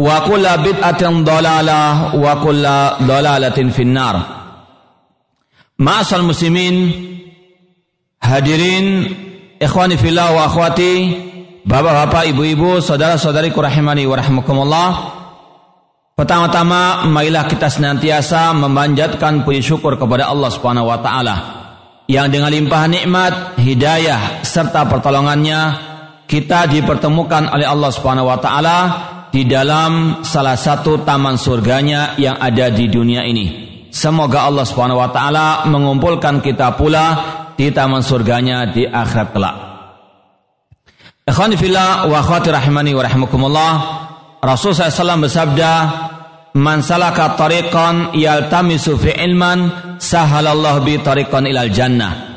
wa kulla bid'atin dalalah wa kulla dalalatin finnar. Ma'asal muslimin hadirin ikhwani fillah wa akhwati bapak-bapak ibu-ibu saudara-saudari kurahimani wa rahmakumullah pertama-tama marilah kita senantiasa memanjatkan puji syukur kepada Allah subhanahu wa ta'ala yang dengan limpahan nikmat, hidayah serta pertolongannya kita dipertemukan oleh Allah subhanahu wa ta'ala di dalam salah satu taman surganya yang ada di dunia ini. Semoga Allah Subhanahu wa taala mengumpulkan kita pula di taman surganya di akhirat kelak. Ikhwani fillah wa akhwati rahimani wa rahimakumullah. Rasul SAW bersabda, "Man salaka tariqan yaltamisu fi ilman, sahalallahu bi tariqan ilal jannah."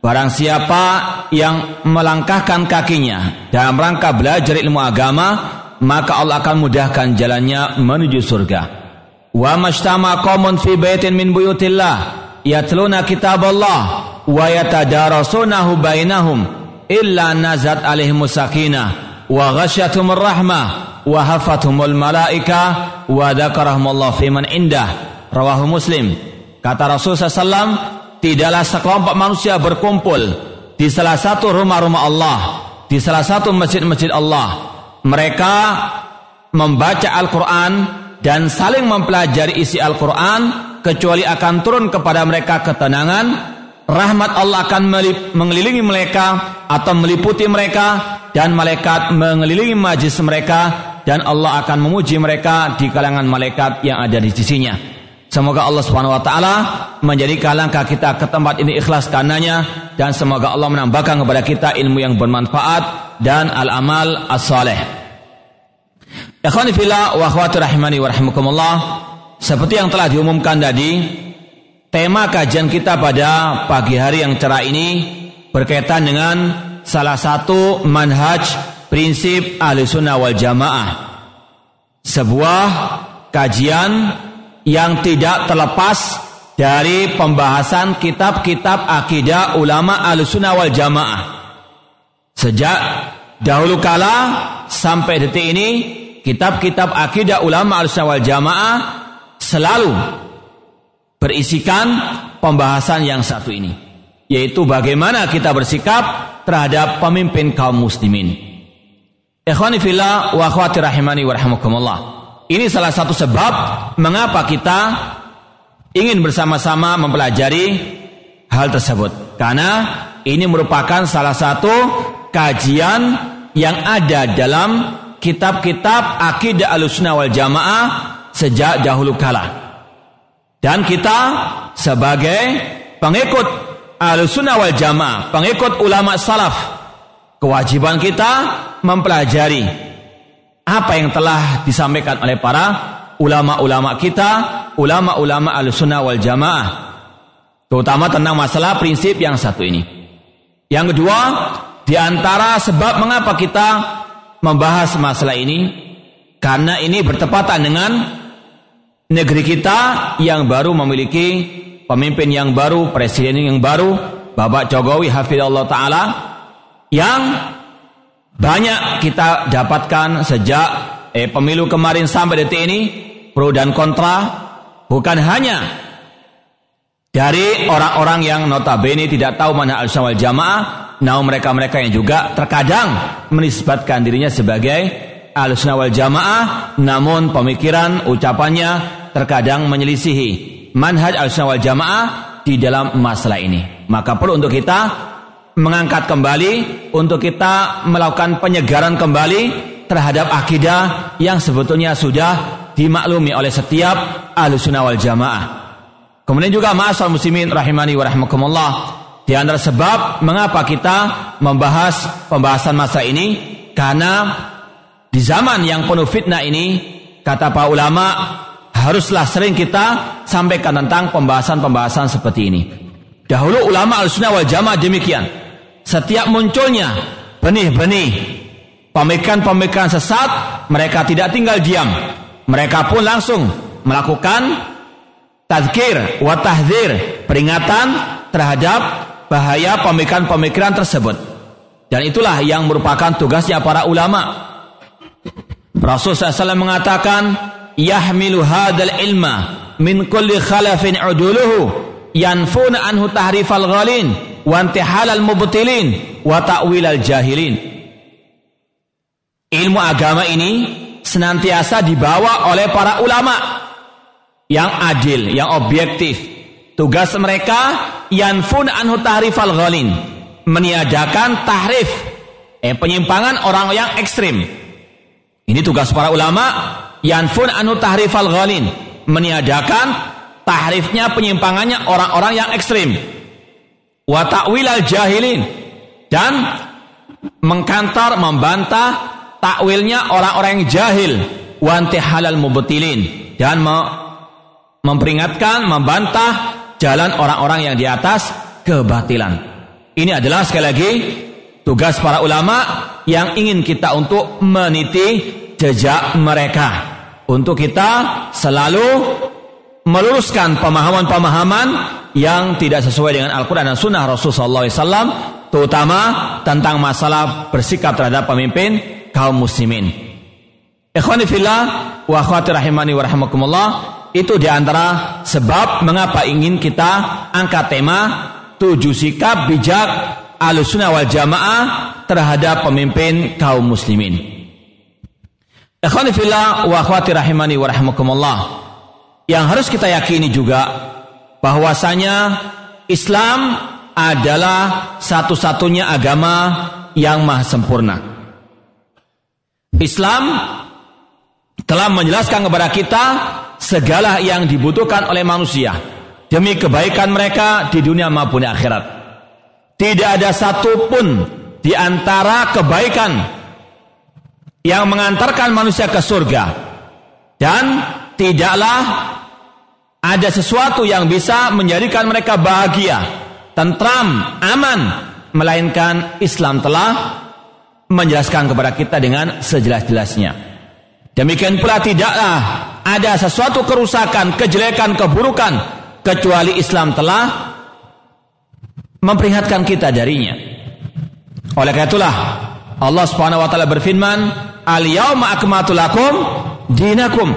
Barang siapa yang melangkahkan kakinya dalam rangka belajar ilmu agama, maka Allah akan mudahkan jalannya menuju surga. Wa mashtama qaumun fi baitin min buyutillah yatluna kitab Allah wa yatadarasunahu bainahum illa nazat alaihimus sakinah wa ghasyatumur rahmah wa hafathumul malaika wa dzakarahumullah fiman indah rawahu muslim kata Rasul SAW tidaklah sekelompok manusia berkumpul di salah satu rumah-rumah Allah di salah satu masjid-masjid Allah mereka membaca Al-Quran dan saling mempelajari isi Al-Quran kecuali akan turun kepada mereka ketenangan rahmat Allah akan mengelilingi mereka atau meliputi mereka dan malaikat mengelilingi majlis mereka dan Allah akan memuji mereka di kalangan malaikat yang ada di sisinya. Semoga Allah Subhanahu wa taala menjadikan langkah kita ke tempat ini ikhlas karenanya dan semoga Allah menambahkan kepada kita ilmu yang bermanfaat dan al-amal as-saleh. Ikhwani fillah wa akhwati rahimani wa rahimakumullah. Seperti yang telah diumumkan tadi, tema kajian kita pada pagi hari yang cerah ini berkaitan dengan salah satu manhaj prinsip ahli sunnah wal jamaah. Sebuah kajian yang tidak terlepas dari pembahasan kitab-kitab akidah ulama ahli sunnah wal jamaah. Sejak dahulu kala sampai detik ini, kitab-kitab akidah ulama ahli sunnah wal jamaah selalu berisikan pembahasan yang satu ini. Yaitu bagaimana kita bersikap terhadap pemimpin kaum muslimin. Ikhwani fillah wa akhwati rahimani wa. Ini salah satu sebab mengapa kita ingin bersama-sama mempelajari hal tersebut. Karena ini merupakan salah satu kajian yang ada dalam kitab-kitab akidah alusna wal jamaah sejak dahulu kala. Dan kita sebagai pengikut alusna wal jamaah, pengikut ulama salaf, kewajiban kita mempelajari apa yang telah disampaikan oleh para ulama-ulama kita, ulama-ulama al-sunnah wal jamaah. Terutama tentang masalah prinsip yang satu ini. Yang kedua, di antara sebab mengapa kita membahas masalah ini, karena ini bertepatan dengan negeri kita yang baru memiliki pemimpin yang baru, presiden yang baru, Bapak Jokowi hafizallahu taala yang banyak kita dapatkan sejak eh, pemilu kemarin sampai detik ini pro dan kontra bukan hanya dari orang-orang yang notabene tidak tahu mana al-sunnah wal jamaah namun mereka-mereka yang juga terkadang menisbatkan dirinya sebagai al-sunnah wal jamaah namun pemikiran ucapannya terkadang menyelisihi manhaj al-sunnah wal jamaah di dalam masalah ini maka perlu untuk kita mengangkat kembali untuk kita melakukan penyegaran kembali terhadap akidah yang sebetulnya sudah dimaklumi oleh setiap ahlu sunnah wal jamaah. Kemudian juga ma'asal muslimin rahimani wa rahmakumullah. Di antara sebab mengapa kita membahas pembahasan masa ini karena di zaman yang penuh fitnah ini kata para ulama haruslah sering kita sampaikan tentang pembahasan-pembahasan seperti ini. Dahulu ulama al-sunnah wal jamaah demikian. Setiap munculnya benih-benih pemikiran-pemikiran sesat, mereka tidak tinggal diam. Mereka pun langsung melakukan tazkir wa tahzir, peringatan terhadap bahaya pemikiran-pemikiran tersebut. Dan itulah yang merupakan tugasnya para ulama. Rasul SAW mengatakan, Yahmilu hadal ilma min kulli khalafin uduluhu yanfuna anhu tahrifal ghalin wa intihalal mubtilin wa ta'wilal jahilin. Ilmu agama ini senantiasa dibawa oleh para ulama yang adil, yang objektif. Tugas mereka yanfun anhu tahrifal ghalin, meniadakan tahrif, eh penyimpangan orang yang ekstrim. Ini tugas para ulama. Yanfun anhu tahrifal ghalin, meniadakan tahrifnya penyimpangannya orang-orang yang ekstrim. Wa ta'wilal jahilin. Dan mengkantar membantah takwilnya orang-orang yang jahil. Wa halal mubtilin. Dan memperingatkan membantah jalan orang-orang yang di atas kebatilan ini adalah sekali lagi tugas para ulama yang ingin kita untuk meniti jejak mereka untuk kita selalu meluruskan pemahaman-pemahaman yang tidak sesuai dengan Al-Quran dan Sunnah Rasulullah SAW, terutama tentang masalah bersikap terhadap pemimpin kaum muslimin. Ikhwani fillah wa akhwati rahimani wa rahimakumullah itu di antara sebab mengapa ingin kita angkat tema tujuh sikap bijak alusuna wal jamaah terhadap pemimpin kaum muslimin. Ikhwani fillah wa akhwati rahimani wa. Yang harus kita yakini juga bahwasanya Islam adalah satu-satunya agama yang maha sempurna. Islam telah menjelaskan kepada kita segala yang dibutuhkan oleh manusia demi kebaikan mereka di dunia maupun di akhirat. Tidak ada satupun di antara kebaikan yang mengantarkan manusia ke surga dan tidaklah ada sesuatu yang bisa menjadikan mereka bahagia, tentram, aman, melainkan Islam telah menjelaskan kepada kita dengan sejelas-jelasnya. Demikian pula tidaklah ada sesuatu kerusakan, kejelekan, keburukan kecuali Islam telah memperingatkan kita darinya. Oleh karena itulah Allah Subhanahu wa taala berfirman, "Al-yauma akmaltu lakum dinakum."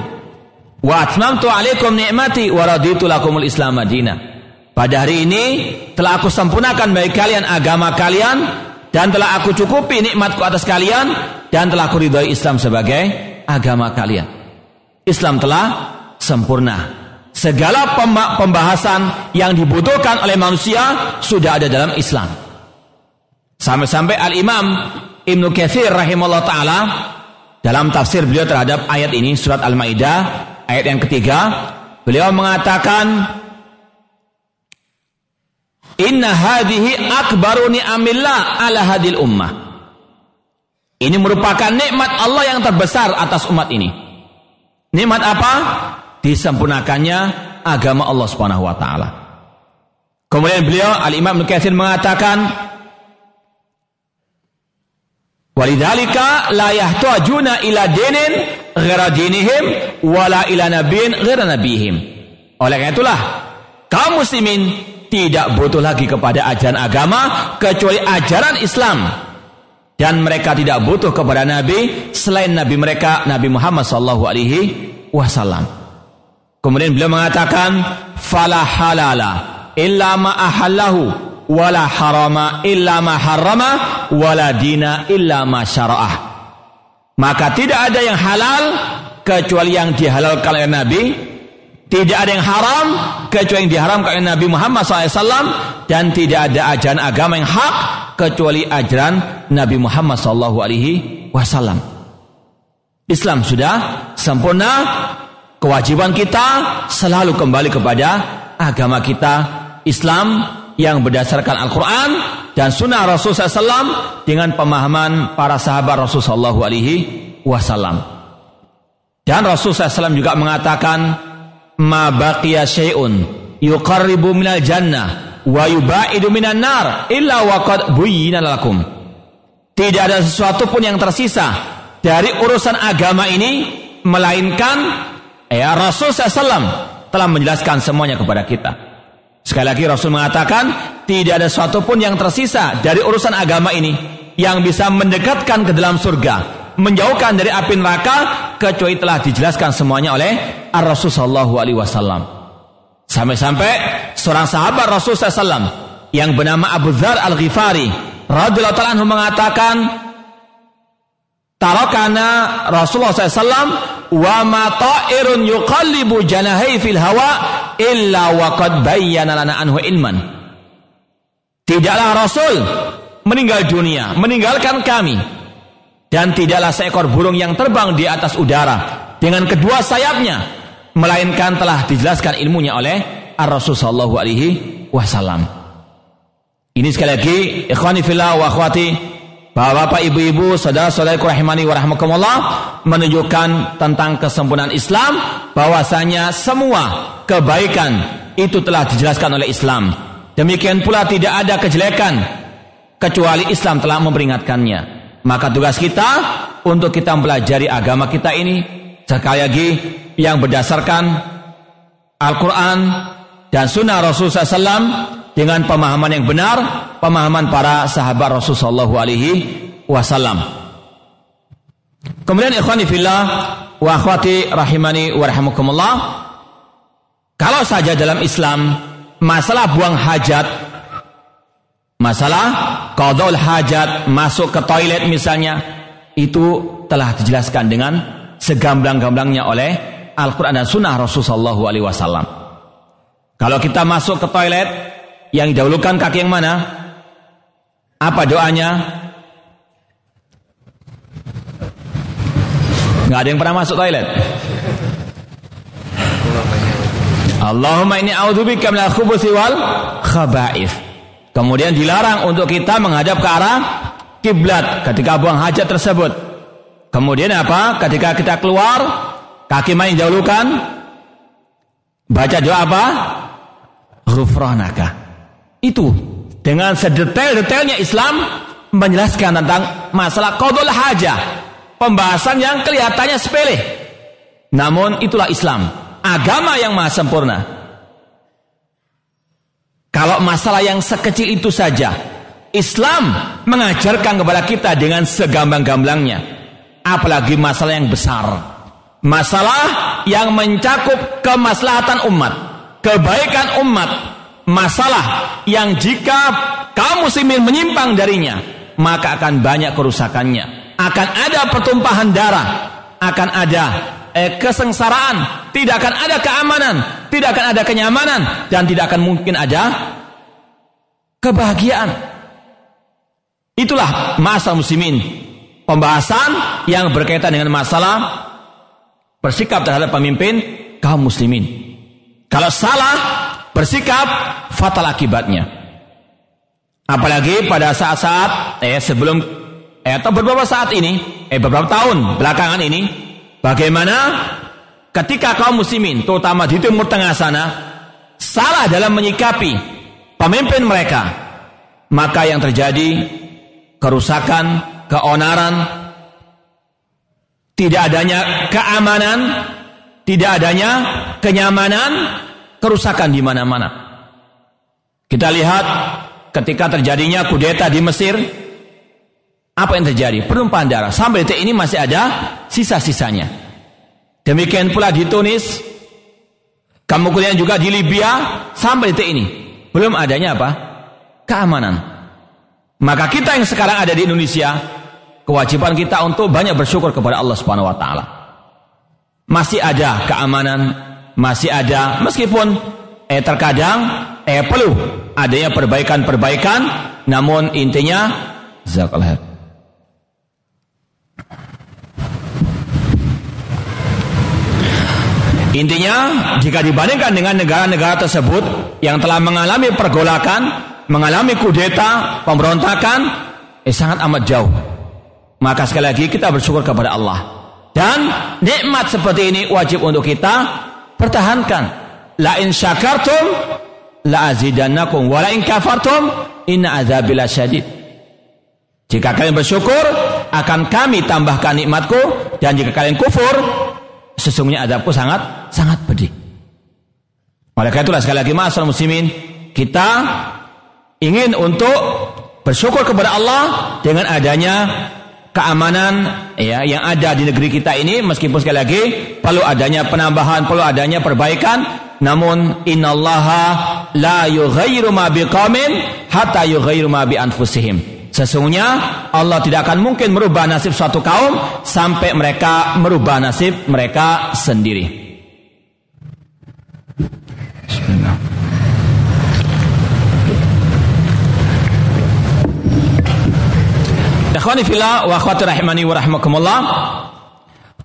Wa atmamtu alaikum ni'mati wa raditu lakumul Islam Madinah. Pada hari ini telah aku sempurnakan bagi kalian agama kalian dan telah aku cukupi nikmatku atas kalian dan telah aku ridhoi Islam sebagai agama kalian. Islam telah sempurna. Segala pembahasan yang dibutuhkan oleh manusia sudah ada dalam Islam. Sampai-sampai Al-Imam Ibnu Katsir rahimahullah taala dalam tafsir beliau terhadap ayat ini surat Al-Maidah ayat yang ketiga, beliau mengatakan Inna hadhihi akbaru ni'amillah ala hadil ummah. Ini merupakan nikmat Allah yang terbesar atas umat ini. Nikmat apa? Disempurnakannya agama Allah Subhanahu wa taala. Kemudian beliau Al-Imam Nukathir mengatakan Walidhalika la yahtajuna ila dinin ghera dinihim wala ila nabiyin ghera nabihim. Oleh karena itulah kaum muslimin tidak butuh lagi kepada ajaran agama kecuali ajaran Islam dan mereka tidak butuh kepada nabi selain nabi mereka Nabi Muhammad sallallahu alaihi wasallam. Kemudian beliau mengatakan fala halala illa ma ahallahu wala harama illa ma harrama wala dina illa ma syara'ah. Maka tidak ada yang halal kecuali yang dihalalkan oleh Nabi tidak ada yang haram kecuali yang diharamkan oleh Nabi Muhammad SAW dan tidak ada ajaran agama yang hak kecuali ajaran Nabi Muhammad SAW. Islam sudah sempurna. Kewajiban kita selalu kembali kepada agama kita Islam yang berdasarkan Al-Quran dan Sunnah Rasulullah SAW dengan pemahaman para sahabat Rasulullah SAW. Dan Rasulullah SAW juga mengatakan ma baqiya syai'un yuqarribu minal jannah wa yubaidu minan nar illa waqad buyyina lakum. Tidak ada sesuatu pun yang tersisa dari urusan agama ini melainkan ya Rasul SAW telah menjelaskan semuanya kepada kita. Sekali lagi Rasul mengatakan tidak ada sesuatu pun yang tersisa dari urusan agama ini yang bisa mendekatkan ke dalam surga menjauhkan dari api neraka kecuali telah dijelaskan semuanya oleh Ar-Rasul sallallahu alaihi wasallam. Sampai-sampai seorang sahabat Rasul sallallahu yang bernama Abu Dzar Al-Ghifari radhiyallahu taala anhu mengatakan Tarakana Rasulullah SAW wa ma ta'irun yuqallibu janahi fil hawa illa wa qad bayyana lana anhu ilman. Tidaklah Rasul meninggal dunia, meninggalkan kami dan tidaklah seekor burung yang terbang di atas udara dengan kedua sayapnya melainkan telah dijelaskan ilmunya oleh Ar-Rasul sallallahu alaihi wasallam. Ini sekali lagi ikhwani fillah wa akhwati Bapak-bapak, ibu-ibu, saudara-saudaraku rahimani wa rahmakumullah menunjukkan tentang kesempurnaan Islam bahwasanya semua kebaikan itu telah dijelaskan oleh Islam. Demikian pula tidak ada kejelekan kecuali Islam telah memperingatkannya. Maka tugas kita untuk kita mempelajari agama kita ini sekali lagi yang berdasarkan Al-Quran dan Sunnah Rasulullah SAW dengan pemahaman yang benar, pemahaman para sahabat Rasulullah SAW. Kemudian ikhwani fillah wa akhwati rahimani wa rahimakumullah. Kalau saja dalam Islam masalah buang hajat Masalah qadul hajat, masuk ke toilet misalnya, itu telah dijelaskan dengan segamblang-gamblangnya oleh Al-Quran dan Sunnah Rasulullah SAW. Kalau kita masuk ke toilet, yang didahulukan kaki yang mana? Apa doanya? Nggak ada yang pernah masuk toilet. Allahumma ini a'udzubika minal khubuthi wal khaba'ith. Kemudian dilarang untuk kita menghadap ke arah kiblat ketika buang hajat tersebut. Kemudian apa? Ketika kita keluar, kaki main dahulukan. Baca doa apa? Ghufranaka. Itu dengan sedetail-detailnya Islam menjelaskan tentang masalah qadul hajah. Pembahasan yang kelihatannya sepele. Namun itulah Islam, agama yang maha sempurna. Kalau masalah yang sekecil itu saja, Islam mengajarkan kepada kita dengan segamblang-gamblangnya. Apalagi masalah yang besar. Masalah yang mencakup kemaslahatan umat, kebaikan umat, masalah yang jika kaum muslimin menyimpang darinya, maka akan banyak kerusakannya. Akan ada pertumpahan darah, akan ada eh, kesengsaraan, tidak akan ada keamanan, tidak akan ada kenyamanan, dan tidak akan mungkin ada kebahagiaan. Itulah masa muslimin. Pembahasan yang berkaitan dengan masalah bersikap terhadap pemimpin kaum muslimin. Kalau salah bersikap fatal akibatnya. Apalagi pada saat-saat eh sebelum eh, atau beberapa saat ini, eh beberapa tahun belakangan ini Bagaimana ketika kaum muslimin, terutama di Timur Tengah sana, salah dalam menyikapi pemimpin mereka, maka yang terjadi kerusakan, keonaran, tidak adanya keamanan, tidak adanya kenyamanan, kerusakan di mana-mana. Kita lihat ketika terjadinya kudeta di Mesir, apa yang terjadi? Penumpahan darah. Sampai detik ini masih ada sisa-sisanya. Demikian pula di Tunis, kemudian juga di Libya, sampai detik ini. Belum adanya apa? Keamanan. Maka kita yang sekarang ada di Indonesia, kewajiban kita untuk banyak bersyukur kepada Allah Subhanahu wa taala. Masih ada keamanan, masih ada meskipun eh terkadang eh perlu adanya perbaikan-perbaikan, namun intinya zakallah Intinya, jika dibandingkan dengan negara-negara tersebut yang telah mengalami pergolakan, mengalami kudeta, pemberontakan, eh sangat amat jauh. Maka sekali lagi kita bersyukur kepada Allah. Dan nikmat seperti ini wajib untuk kita pertahankan. La in syakartum la azidannakum wa la in kafartum inna azabila syadid. Jika kalian bersyukur, akan kami tambahkan nikmatku dan jika kalian kufur, sesungguhnya adabku sangat sangat pedih. Oleh karena itulah sekali lagi masalah muslimin kita ingin untuk bersyukur kepada Allah dengan adanya keamanan ya yang ada di negeri kita ini meskipun sekali lagi perlu adanya penambahan perlu adanya perbaikan namun innallaha la yughayyiru ma biqaumin hatta yughayyiru ma bi anfusihim Sesungguhnya Allah tidak akan mungkin merubah nasib suatu kaum sampai mereka merubah nasib mereka sendiri. Wa wa.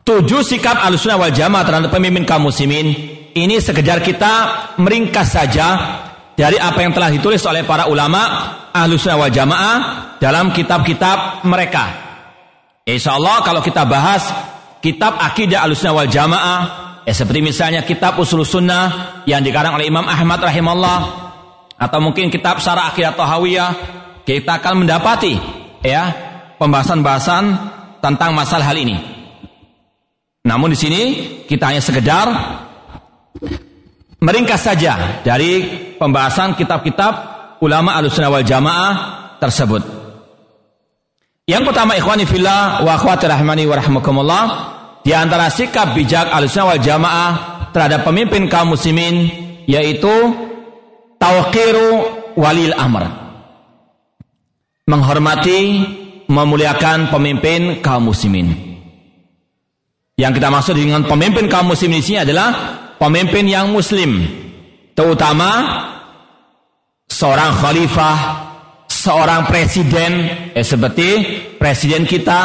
Tujuh sikap alusuna wal jamaah terhadap pemimpin kaum muslimin. Ini sekedar kita meringkas saja dari apa yang telah ditulis oleh para ulama ahlus wal jamaah dalam kitab-kitab mereka. Insya Allah kalau kita bahas kitab akidah ahlus wal jamaah, ya seperti misalnya kitab usul sunnah yang dikarang oleh Imam Ahmad rahimahullah, atau mungkin kitab syarah akidah tahawiyah, kita akan mendapati ya pembahasan-bahasan tentang masalah hal ini. Namun di sini kita hanya sekedar meringkas saja dari pembahasan kitab-kitab ulama al-sunnah wal jamaah tersebut. Yang pertama ikhwani fillah wa akhwati rahmani wa rahmakumullah di antara sikap bijak al-sunnah wal jamaah terhadap pemimpin kaum muslimin yaitu tauqiru walil amr. Menghormati, memuliakan pemimpin kaum muslimin. Yang kita maksud dengan pemimpin kaum muslimin di sini adalah pemimpin yang muslim terutama seorang khalifah seorang presiden eh, seperti presiden kita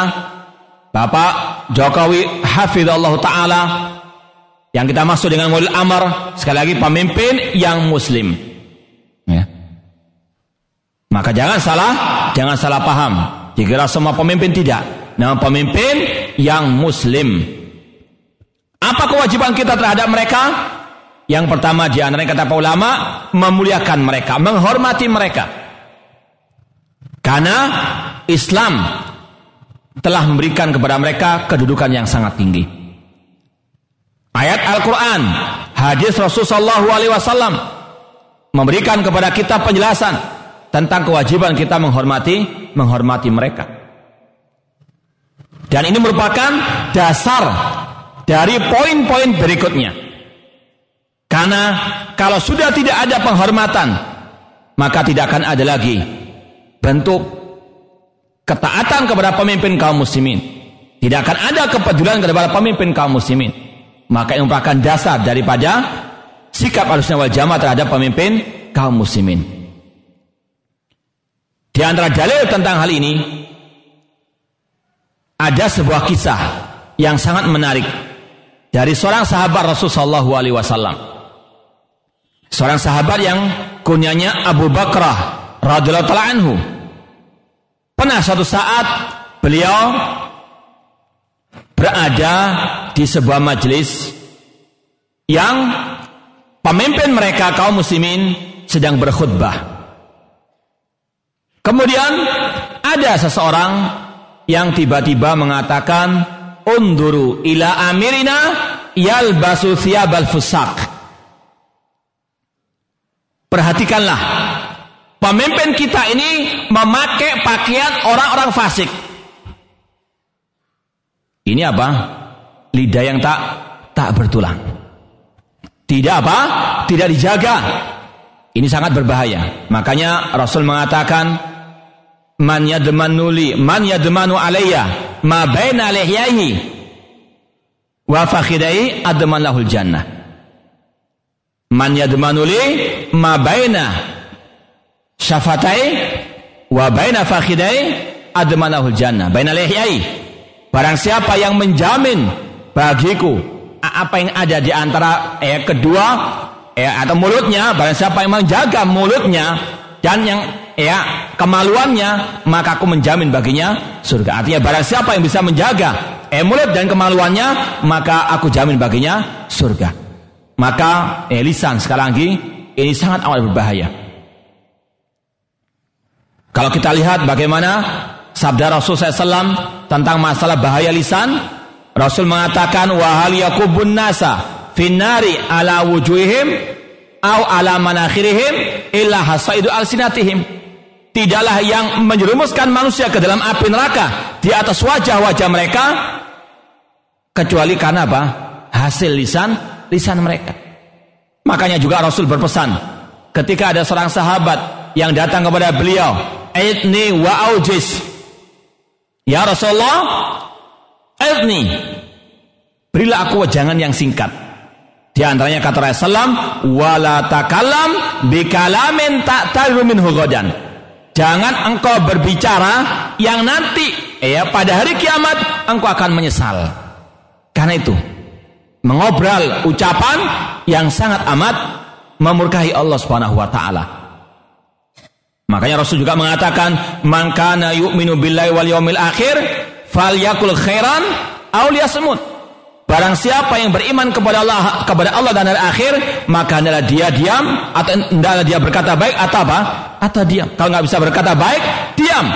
Bapak Jokowi hafizallahu taala yang kita maksud dengan walil amar sekali lagi pemimpin yang muslim ya. maka jangan salah jangan salah paham dikira semua pemimpin tidak nama pemimpin yang muslim apa kewajiban kita terhadap mereka? Yang pertama di antara kata para ulama memuliakan mereka, menghormati mereka. Karena Islam telah memberikan kepada mereka kedudukan yang sangat tinggi. Ayat Al-Quran, hadis Rasulullah SAW memberikan kepada kita penjelasan tentang kewajiban kita menghormati menghormati mereka. Dan ini merupakan dasar dari poin-poin berikutnya. Karena kalau sudah tidak ada penghormatan, maka tidak akan ada lagi bentuk ketaatan kepada pemimpin kaum muslimin. Tidak akan ada kepedulian kepada pemimpin kaum muslimin. Maka ini merupakan dasar daripada sikap harusnya wal jamaah terhadap pemimpin kaum muslimin. Di antara dalil tentang hal ini ada sebuah kisah yang sangat menarik dari seorang sahabat Rasulullah Alaihi Wasallam. Seorang sahabat yang kunyanya Abu Bakrah radhiyallahu anhu. Pernah suatu saat beliau berada di sebuah majelis yang pemimpin mereka kaum muslimin sedang berkhutbah. Kemudian ada seseorang yang tiba-tiba mengatakan unduru ila amirina yalbasu thiyabal fusak. Perhatikanlah Pemimpin kita ini memakai pakaian orang-orang fasik. Ini apa? Lidah yang tak tak bertulang. Tidak apa? Tidak dijaga. Ini sangat berbahaya. Makanya Rasul mengatakan, "Man yadmanuli, man yadmanu alayya ma baina lihyahi wa fakhidai adman lahul jannah." Man yadmanuli ma baina syafatai wa baina fakhidai admanahul jannah. Baina lihyai. Barang siapa yang menjamin bagiku apa yang ada di antara eh, kedua eh, atau mulutnya barang siapa yang menjaga mulutnya dan yang ya kemaluannya maka aku menjamin baginya surga. Artinya barang siapa yang bisa menjaga eh, mulut dan kemaluannya maka aku jamin baginya surga. Maka eh, lisan sekali lagi ini sangat amat berbahaya kalau kita lihat bagaimana sabda Rasul SAW tentang masalah bahaya lisan, Rasul mengatakan wahal yakubun nasa finari ala wujuhim au ala manakhirihim illa hasaidu alsinatihim. Tidaklah yang menjerumuskan manusia ke dalam api neraka di atas wajah-wajah mereka kecuali karena apa? Hasil lisan lisan mereka. Makanya juga Rasul berpesan ketika ada seorang sahabat yang datang kepada beliau Aidni wa aujis. Ya Rasulullah, aidni. Berilah aku jangan yang singkat. Di antaranya kata Rasulullah, wala takalam bikalamin tak taru min hugodan. Jangan engkau berbicara yang nanti ya pada hari kiamat engkau akan menyesal. Karena itu mengobrol ucapan yang sangat amat memurkahi Allah Subhanahu wa taala. Makanya Rasul juga mengatakan, "Man kana yu'minu billahi wal yawmil akhir, falyakul khairan aw liyasmut." Barang siapa yang beriman kepada Allah kepada Allah dan hari akhir, maka hendaklah dia diam atau hendaklah dia berkata baik atau apa? Atau diam. Kalau nggak bisa berkata baik, diam.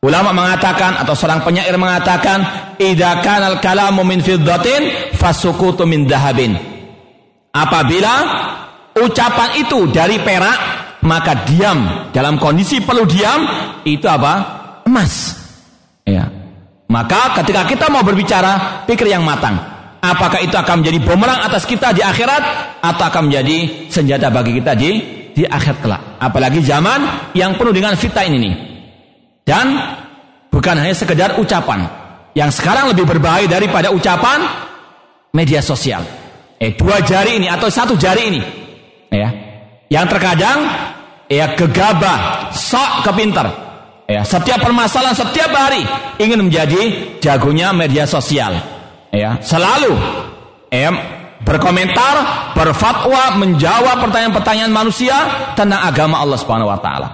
Ulama mengatakan atau seorang penyair mengatakan, "Idza kanal kalamu min fiddatin fasukutu min dahabin." Apabila ucapan itu dari perak, maka diam dalam kondisi perlu diam itu apa? Emas. Ya. Maka ketika kita mau berbicara, pikir yang matang. Apakah itu akan menjadi bumerang atas kita di akhirat atau akan menjadi senjata bagi kita di di akhirat kelak. Apalagi zaman yang penuh dengan fitnah ini nih. Dan bukan hanya sekedar ucapan. Yang sekarang lebih berbahaya daripada ucapan media sosial. Eh dua jari ini atau satu jari ini. Ya yang terkadang ya gegabah, sok kepintar. Ya, setiap permasalahan setiap hari ingin menjadi jagonya media sosial. Ya, selalu ya, berkomentar, berfatwa, menjawab pertanyaan-pertanyaan manusia tentang agama Allah Subhanahu wa taala.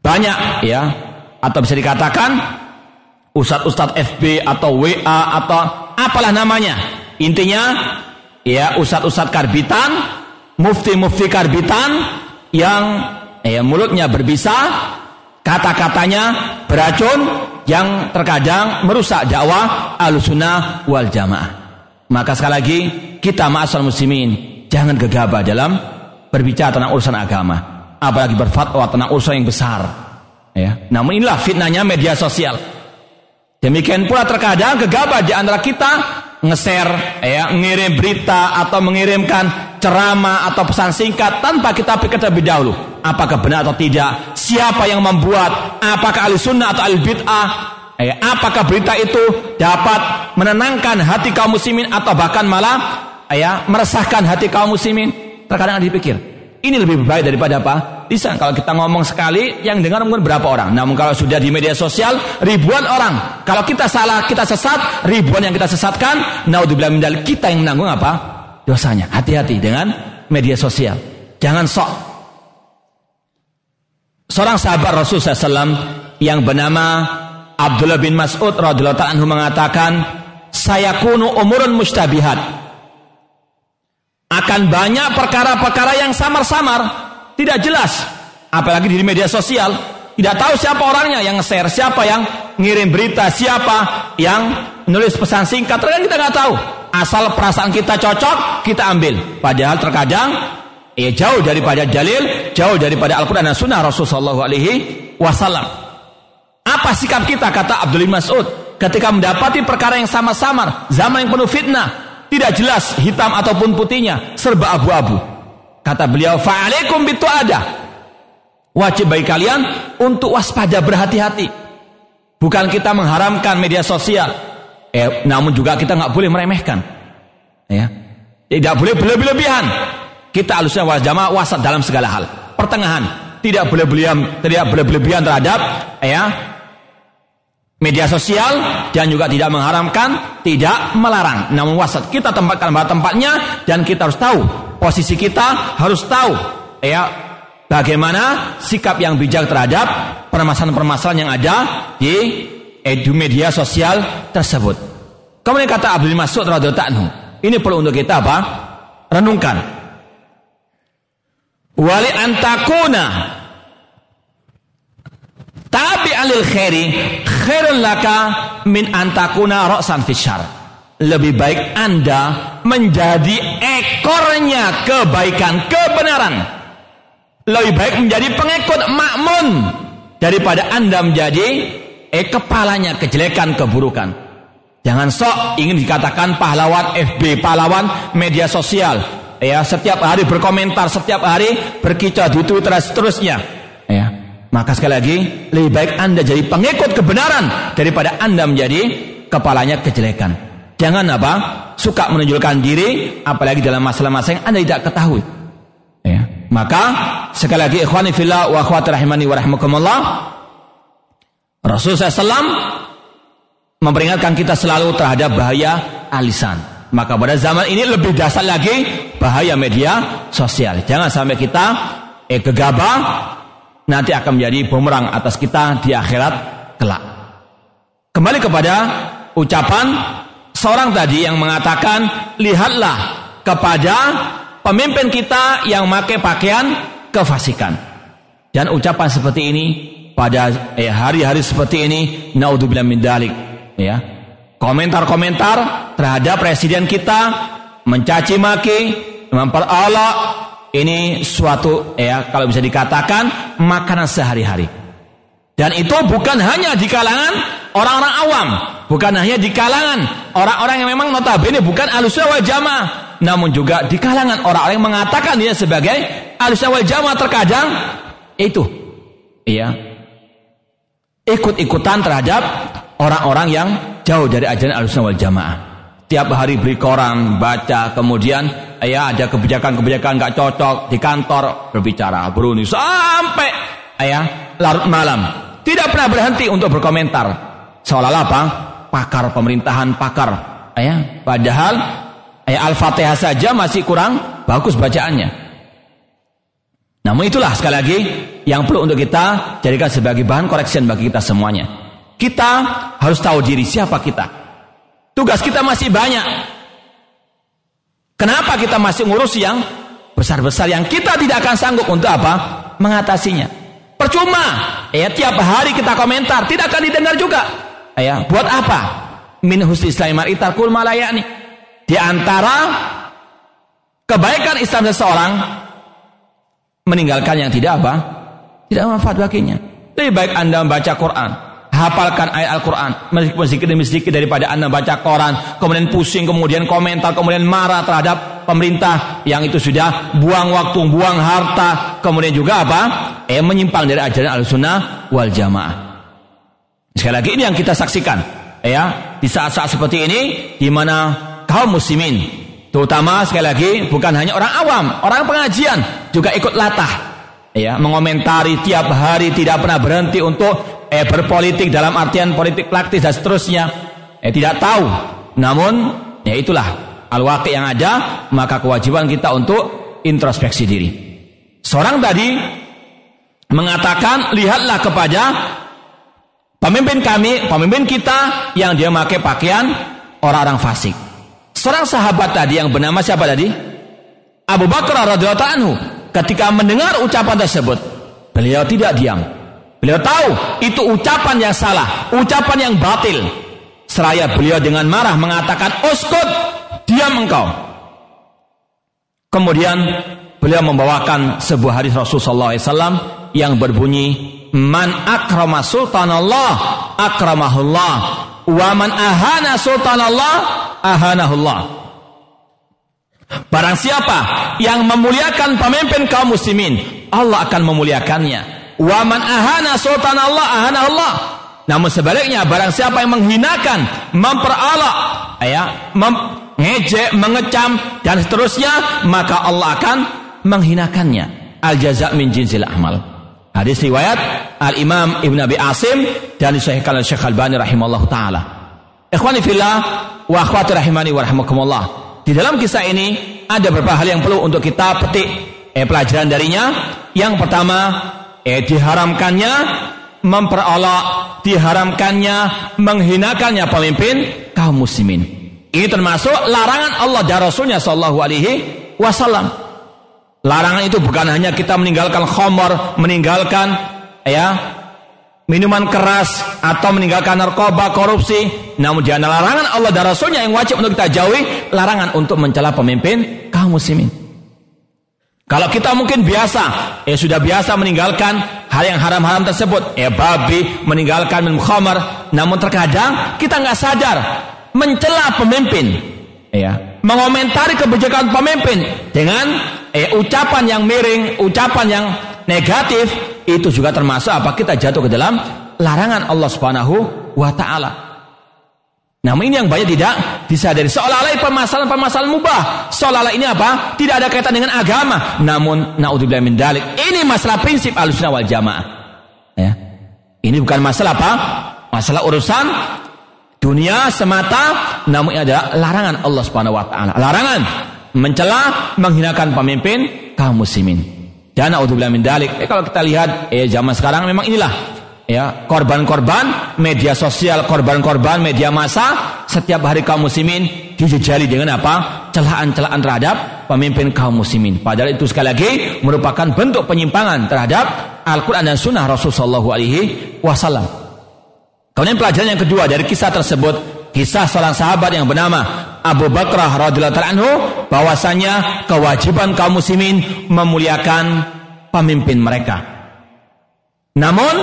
Banyak ya, atau bisa dikatakan ustadz-ustadz FB atau WA atau apalah namanya. Intinya ya ustadz-ustadz karbitan mufti-mufti karbitan yang ya, mulutnya berbisa, kata-katanya beracun yang terkadang merusak dakwah alusuna wal jamaah. Maka sekali lagi kita ma'asal muslimin jangan gegabah dalam berbicara tentang urusan agama, apalagi berfatwa tentang urusan yang besar. Ya. Namun inilah fitnahnya media sosial. Demikian pula terkadang gegabah di antara kita nge-share, ya, ngirim berita atau mengirimkan ceramah atau pesan singkat tanpa kita pikir terlebih dahulu apakah benar atau tidak, siapa yang membuat, apakah ahli sunnah atau ahli bid'ah, ya, apakah berita itu dapat menenangkan hati kaum muslimin atau bahkan malah ya, meresahkan hati kaum muslimin. Terkadang dipikir, ini lebih baik daripada apa? Bisa kalau kita ngomong sekali yang dengar mungkin berapa orang. Namun kalau sudah di media sosial ribuan orang. Kalau kita salah, kita sesat, ribuan yang kita sesatkan, naudzubillah kita yang menanggung apa? Dosanya. Hati-hati dengan media sosial. Jangan sok. Seorang sahabat Rasul SAW yang bernama Abdullah bin Mas'ud radhiyallahu anhu mengatakan, "Saya kunu umurun mustabihat." akan banyak perkara-perkara yang samar-samar, tidak jelas. Apalagi di media sosial, tidak tahu siapa orangnya yang share, siapa yang ngirim berita, siapa yang nulis pesan singkat, terkadang kita nggak tahu. Asal perasaan kita cocok, kita ambil. Padahal terkadang Ya jauh daripada dalil, jauh daripada Al-Quran dan Sunnah Rasulullah Alaihi Wasallam. Apa sikap kita kata Abdul Mas'ud ketika mendapati perkara yang sama-samar, zaman yang penuh fitnah, tidak jelas hitam ataupun putihnya, serba abu-abu. Kata beliau, "Fa'alaikum bitu ada." Wajib bagi kalian untuk waspada berhati-hati. Bukan kita mengharamkan media sosial, eh, namun juga kita nggak boleh meremehkan. Ya, tidak boleh berlebihan. Kita harusnya wajama wasat dalam segala hal. Pertengahan. Tidak boleh berlebihan, tidak boleh berlebihan terhadap ya media sosial dan juga tidak mengharamkan, tidak melarang. Namun wasat kita tempatkan pada tempatnya dan kita harus tahu posisi kita harus tahu ya bagaimana sikap yang bijak terhadap permasalahan-permasalahan yang ada di edu media sosial tersebut. Kemudian kata Abdul Mas'ud radhiyallahu ini perlu untuk kita apa? Renungkan wali antakuna tapi alil khairi khairun laka min antakuna ra'san fisyar lebih baik anda menjadi ekornya kebaikan kebenaran lebih baik menjadi pengikut makmun daripada anda menjadi eh kepalanya kejelekan keburukan. Jangan sok ingin dikatakan pahlawan FB pahlawan media sosial. Ya setiap hari berkomentar setiap hari berkicau di Twitter seterusnya. Ya maka sekali lagi lebih baik anda jadi pengikut kebenaran daripada anda menjadi kepalanya kejelekan. Jangan apa suka menunjukkan diri apalagi dalam masalah-masalah yang anda tidak ketahui. Ya maka sekali lagi ikhwani fillah wa akhwati rahimani wa rahmakumullah Rasulullah SAW memperingatkan kita selalu terhadap bahaya alisan maka pada zaman ini lebih dasar lagi bahaya media sosial. Jangan sampai kita eh gegabah nanti akan menjadi bumerang atas kita di akhirat kelak. Kembali kepada ucapan seorang tadi yang mengatakan lihatlah kepada pemimpin kita yang memakai pakaian kefasikan. Dan ucapan seperti ini pada eh, hari-hari seperti ini naudzubillah min dalik ya komentar-komentar terhadap presiden kita mencaci maki, memperolok ini suatu ya kalau bisa dikatakan makanan sehari-hari. Dan itu bukan hanya di kalangan orang-orang awam, bukan hanya di kalangan orang-orang yang memang notabene bukan alusnya wal jamaah, namun juga di kalangan orang-orang yang mengatakan dia sebagai alusnya wal jamaah terkadang itu iya ikut-ikutan terhadap orang-orang yang jauh dari ajaran al wal Jamaah. Tiap hari beli koran, baca, kemudian ya ada kebijakan-kebijakan nggak cocok di kantor berbicara beruni sampai ya larut malam. Tidak pernah berhenti untuk berkomentar. Seolah-olah apa? Pakar pemerintahan, pakar. Ya, padahal ya Al-Fatihah saja masih kurang bagus bacaannya. Namun itulah sekali lagi yang perlu untuk kita jadikan sebagai bahan koreksi bagi kita semuanya. Kita harus tahu diri siapa kita. Tugas kita masih banyak. Kenapa kita masih ngurus yang besar-besar yang kita tidak akan sanggup untuk apa? Mengatasinya. Percuma. Ya, tiap hari kita komentar, tidak akan didengar juga. Ya, buat apa? Min husni islamar itarkul malayani. Di antara kebaikan Islam seseorang meninggalkan yang tidak apa? Tidak manfaat baginya. Lebih baik Anda membaca Quran, hafalkan ayat Al-Quran meskipun sedikit demi sedikit daripada anda baca koran kemudian pusing kemudian komentar kemudian marah terhadap pemerintah yang itu sudah buang waktu buang harta kemudian juga apa eh menyimpang dari ajaran al-sunnah wal jamaah sekali lagi ini yang kita saksikan ya di saat-saat seperti ini di mana kaum muslimin. Terutama sekali lagi bukan hanya orang awam orang pengajian juga ikut latah. Ya mengomentari tiap hari tidak pernah berhenti untuk eh berpolitik dalam artian politik praktis dan seterusnya. Eh tidak tahu. Namun ya itulah. Al-waqi yang ada maka kewajiban kita untuk introspeksi diri. Seorang tadi mengatakan lihatlah kepada pemimpin kami pemimpin kita yang dia pakai pakaian orang-orang fasik seorang sahabat tadi yang bernama siapa tadi Abu Bakar radhiyallahu anhu ketika mendengar ucapan tersebut beliau tidak diam Beliau tahu itu ucapan yang salah, ucapan yang batil. Seraya beliau dengan marah mengatakan, "Uskut, diam engkau." Kemudian beliau membawakan sebuah hadis Rasulullah SAW yang berbunyi Man akrama sultanallah akramahullah wa man ahana sultanallah ahanahullah Barang siapa yang memuliakan pemimpin kaum muslimin, Allah akan memuliakannya. Wa man ahana sultan Allah ahana Allah. Namun sebaliknya barang siapa yang menghinakan, memperolok, ya, mengejek, mengecam dan seterusnya, maka Allah akan menghinakannya. Al jaza min jinsil amal. Hadis riwayat Al Imam Ibn Abi Asim dan disahihkan oleh Syekh Al-Bani rahimahullah taala. Ikhwani fillah wa akhwati rahimani wa. Di dalam kisah ini ada beberapa hal yang perlu untuk kita petik eh, pelajaran darinya. Yang pertama, eh, diharamkannya memperolok, diharamkannya menghinakannya pemimpin kaum muslimin. Ini termasuk larangan Allah dan Rasulnya Shallallahu Alaihi Wasallam. Larangan itu bukan hanya kita meninggalkan khomor, meninggalkan ya minuman keras atau meninggalkan narkoba, korupsi. Namun di larangan Allah dan Rasulnya yang wajib untuk kita jauhi, larangan untuk mencela pemimpin kaum muslimin. Kalau kita mungkin biasa, ya sudah biasa meninggalkan hal yang haram-haram tersebut, ya babi, meninggalkan minum khamar, namun terkadang kita nggak sadar mencela pemimpin, ya, mengomentari kebijakan pemimpin dengan eh, ucapan yang miring, ucapan yang negatif, itu juga termasuk apa kita jatuh ke dalam larangan Allah Subhanahu wa taala. Namun ini yang banyak tidak disadari. Seolah-olah permasalahan-permasalahan mubah. Seolah-olah ini apa? Tidak ada kaitan dengan agama. Namun naudzubillah min dalik. Ini masalah prinsip Ahlussunnah wal Jamaah. Ya. Ini bukan masalah apa? Masalah urusan dunia semata, namun ini adalah larangan Allah Subhanahu wa taala. Larangan mencela, menghinakan pemimpin kaum muslimin. Dan naudzubillah min dalik. Eh, kalau kita lihat eh zaman sekarang memang inilah ya korban-korban media sosial, korban-korban media massa setiap hari kaum muslimin dijejali dengan apa? celaan-celaan terhadap pemimpin kaum muslimin. Padahal itu sekali lagi merupakan bentuk penyimpangan terhadap Al-Qur'an dan sunnah Rasulullah alaihi wasallam. Kemudian pelajaran yang kedua dari kisah tersebut, kisah seorang sahabat yang bernama Abu Bakrah radhiyallahu anhu bahwasanya kewajiban kaum muslimin memuliakan pemimpin mereka. Namun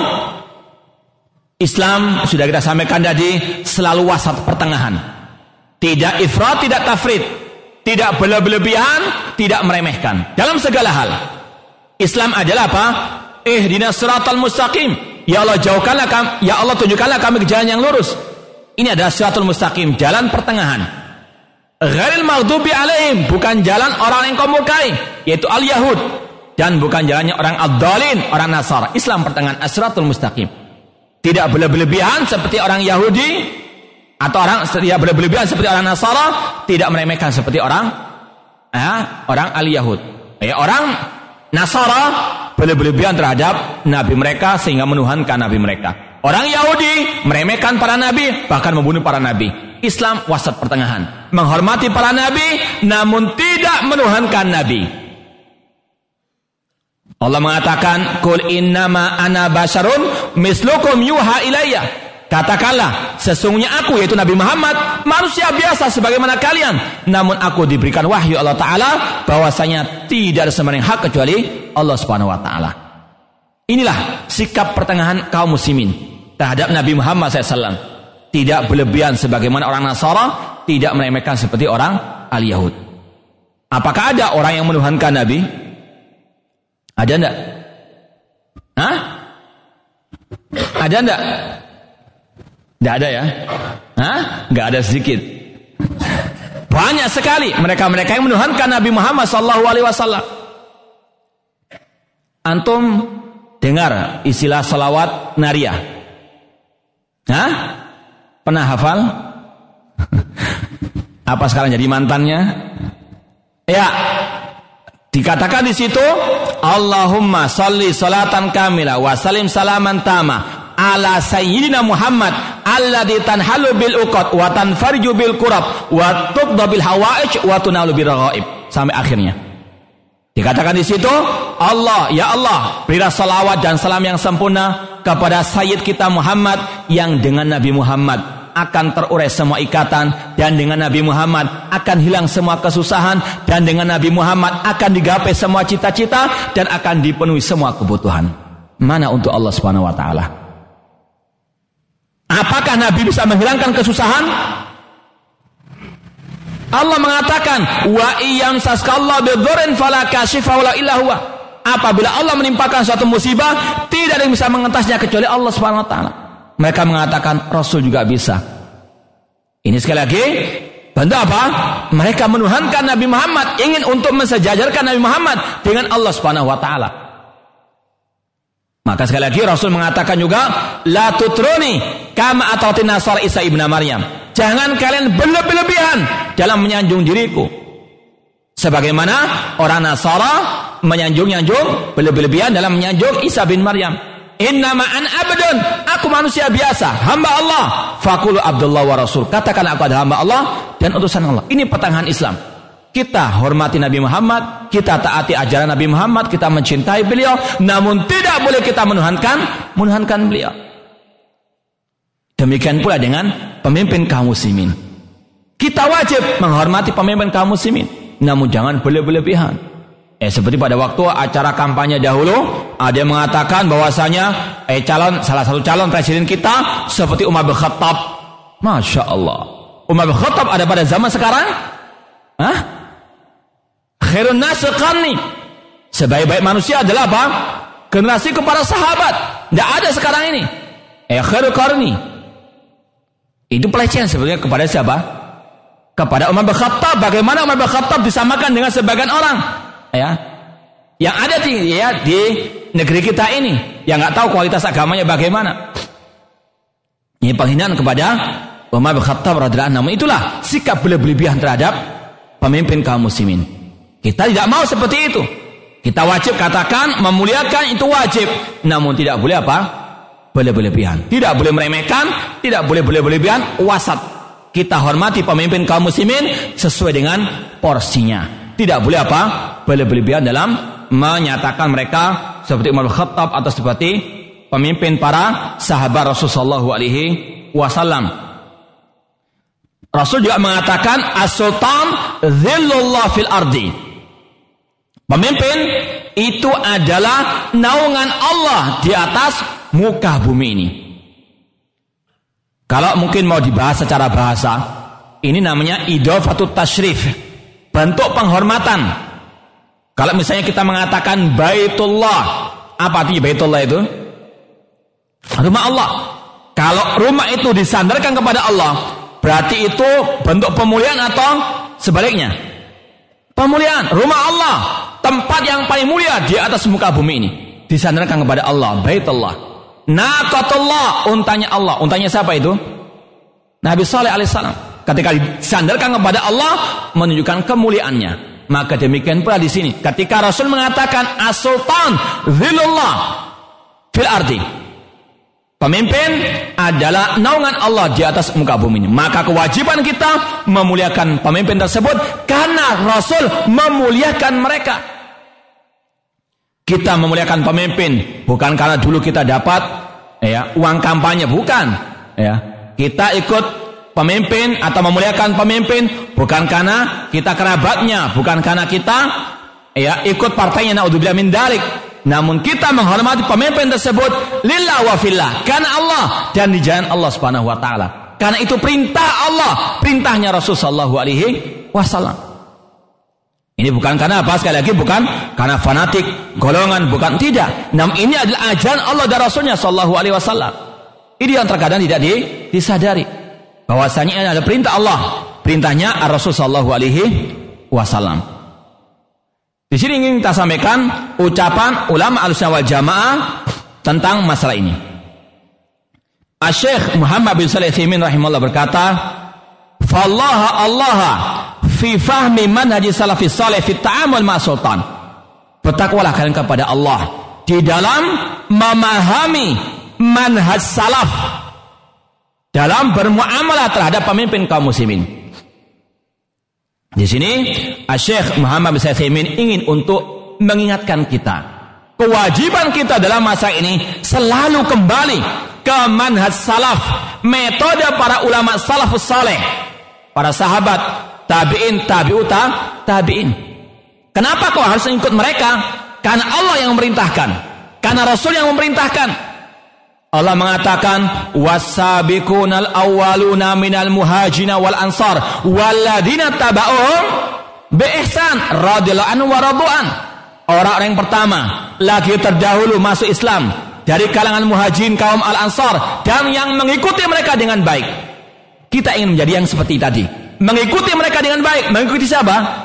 Islam sudah kita sampaikan tadi selalu wasat pertengahan. Tidak ifrat, tidak tafrid, tidak berlebihan, tidak meremehkan dalam segala hal. Islam adalah apa? Eh siratal mustaqim. Ya Allah jauhkanlah kami, ya Allah tunjukkanlah kami ke jalan yang lurus. Ini adalah siratul mustaqim, jalan pertengahan. Ghairil maghdubi alaihim, bukan jalan orang yang kau murkai, yaitu al-Yahud dan bukan jalannya orang ad-dalin, orang Nasara. Islam pertengahan asratul mustaqim. Tidak berlebihan seperti orang Yahudi atau orang tidak berlebihan seperti orang Nasara, tidak meremehkan seperti orang ya, orang al-Yahud. Ya, orang Nasara berlebihan terhadap nabi mereka sehingga menuhankan nabi mereka. Orang Yahudi meremehkan para nabi, bahkan membunuh para nabi. Islam wasat pertengahan. Menghormati para nabi, namun tidak menuhankan nabi. Allah mengatakan, Kul innama ana basharun mislukum yuha ilayya. Katakanlah, sesungguhnya aku yaitu Nabi Muhammad, manusia biasa sebagaimana kalian. Namun aku diberikan wahyu Allah Ta'ala, bahwasanya tidak ada sembahyang hak kecuali Allah Subhanahu Wa Ta'ala. Inilah sikap pertengahan kaum muslimin terhadap Nabi Muhammad SAW. Tidak berlebihan sebagaimana orang Nasara, tidak meremehkan seperti orang al-Yahud. Apakah ada orang yang menuhankan Nabi? Ada enggak? Hah? Ada enggak? Enggak ada ya? Hah? Enggak ada sedikit. Banyak sekali mereka-mereka yang menuhankan Nabi Muhammad SAW. Antum dengar istilah salawat nariyah. Hah? Pernah hafal? Apa sekarang jadi mantannya? Ya. Dikatakan di situ, Allahumma salli salatan kamila wa salim salaman tama ala sayyidina Muhammad alladzi tanhalu bil uqad wa tanfarju bil kurab wa tuqda bil hawaij wa tunalu bil raghaib sampai akhirnya. Dikatakan di situ, Allah, ya Allah, berilah salawat dan salam yang sempurna kepada Sayyid kita Muhammad yang dengan Nabi Muhammad akan terurai semua ikatan dan dengan Nabi Muhammad akan hilang semua kesusahan dan dengan Nabi Muhammad akan digapai semua cita-cita dan akan dipenuhi semua kebutuhan. Mana untuk Allah Subhanahu wa taala? Apakah Nabi bisa menghilangkan kesusahan? Allah mengatakan wa iyam saskallahu bidhurin fala kashifa wala illa. Apabila Allah menimpakan suatu musibah, tidak ada yang bisa mengentasnya kecuali Allah Subhanahu wa taala. Mereka mengatakan Rasul juga bisa. Ini sekali lagi Bantu apa? Mereka menuhankan Nabi Muhammad, ingin untuk mensejajarkan Nabi Muhammad dengan Allah Subhanahu wa taala. Maka sekali lagi Rasul mengatakan juga la tutruni kama atautin nasar Isa ibnu Maryam. Jangan kalian berlebih-lebihan dalam menyanjung diriku. Sebagaimana orang Nasara menyanjung-nyanjung berlebih-lebihan dalam menyanjung Isa bin Maryam. Inna ma'an abdun. Aku manusia biasa. Hamba Allah. Fakulu Abdullah wa Rasul. Katakan aku adalah hamba Allah dan utusan Allah. Ini pertengahan Islam. Kita hormati Nabi Muhammad, kita taati ajaran Nabi Muhammad, kita mencintai beliau, namun tidak boleh kita menuhankan, menuhankan beliau. Demikian pula dengan pemimpin kaum muslimin. Kita wajib menghormati pemimpin kaum muslimin, namun jangan berlebihan. Eh seperti pada waktu acara kampanye dahulu ada yang mengatakan bahwasanya eh calon salah satu calon presiden kita seperti Umar bin Khattab. Masya Allah. Umar bin Khattab ada pada zaman sekarang? Hah? Khairun nas. Sebaik-baik manusia adalah apa? Generasi kepada sahabat. Tidak ada sekarang ini. Eh khairul qarni. Itu pelecehan sebenarnya kepada siapa? Kepada Umar bin Khattab. Bagaimana Umar bin Khattab disamakan dengan sebagian orang? ya. Yang ada di ya di negeri kita ini. Yang nggak tahu kualitas agamanya bagaimana. Ini penghinaan kepada Umar bin Khattab radhiyallahu itulah sikap berlebihan terhadap pemimpin kaum muslimin. Kita tidak mau seperti itu. Kita wajib katakan memuliakan itu wajib. Namun tidak boleh apa berlebihan tidak boleh meremehkan tidak boleh berlebihan wasat kita hormati pemimpin kaum muslimin sesuai dengan porsinya tidak boleh apa? Berlebihan dalam menyatakan mereka seperti Umar Khattab atau seperti pemimpin para sahabat Rasulullah alaihi wasallam. Rasul juga mengatakan as-sultan dhillullah fil ardi. Pemimpin itu adalah naungan Allah di atas muka bumi ini. Kalau mungkin mau dibahas secara bahasa, ini namanya idofatut tashrif bentuk penghormatan. Kalau misalnya kita mengatakan Baitullah, apa artinya Baitullah itu? Rumah Allah. Kalau rumah itu disandarkan kepada Allah, berarti itu bentuk pemulihan atau sebaliknya? Pemulihan, rumah Allah, tempat yang paling mulia di atas muka bumi ini. Disandarkan kepada Allah, Baitullah. Naqatullah, untanya Allah. Untanya siapa itu? Nabi Saleh alaihissalam. Ketika disandarkan kepada Allah menunjukkan kemuliaannya. Maka demikian pula di sini. Ketika Rasul mengatakan as-sultan zilullah fil ardi. Pemimpin adalah naungan Allah di atas muka bumi ini. Maka kewajiban kita memuliakan pemimpin tersebut karena Rasul memuliakan mereka. Kita memuliakan pemimpin bukan karena dulu kita dapat ya uang kampanye bukan ya. Kita ikut pemimpin atau memuliakan pemimpin bukan karena kita kerabatnya, bukan karena kita ya ikut partainya naudzubillah min dalik. Namun kita menghormati pemimpin tersebut lillah wa fillah karena Allah dan di jalan Allah Subhanahu wa taala. Karena itu perintah Allah, perintahnya Rasul sallallahu alaihi wasallam. Ini bukan karena apa? Sekali lagi bukan karena fanatik, golongan bukan. Tidak. Namun ini adalah ajaran Allah dan Rasulnya sallallahu alaihi wasallam. Ini yang terkadang tidak disadari. Bahwasanya ini adalah perintah Allah. Perintahnya Rasul Shallallahu Alaihi Wasallam. Di sini ingin kita sampaikan ucapan ulama alusnya wal jamaah tentang masalah ini. Syekh Muhammad bin Salih Thimin rahimahullah berkata Fallaha Allah fi fahmi manhaji salafi salih fi ta'amul ma sultan bertakwalah kalian kepada Allah di dalam memahami manhaj salaf dalam bermuamalah terhadap pemimpin kaum muslimin. Di sini Syekh Muhammad bin Saimin ingin untuk mengingatkan kita kewajiban kita dalam masa ini selalu kembali ke manhaj salaf, metode para ulama salafus saleh, para sahabat, tabi'in, tabi'uta, tabi'in. Kenapa kau harus ikut mereka? Karena Allah yang memerintahkan. Karena Rasul yang memerintahkan. Allah mengatakan wasabiqunal awwaluna minal muhajina wal ansar walladina taba'uhum bi ihsan radhiyallahu anhu wa radu'an. Orang-orang yang pertama lagi terdahulu masuk Islam dari kalangan muhajirin kaum al-ansar dan yang mengikuti mereka dengan baik. Kita ingin menjadi yang seperti tadi. Mengikuti mereka dengan baik. Mengikuti siapa?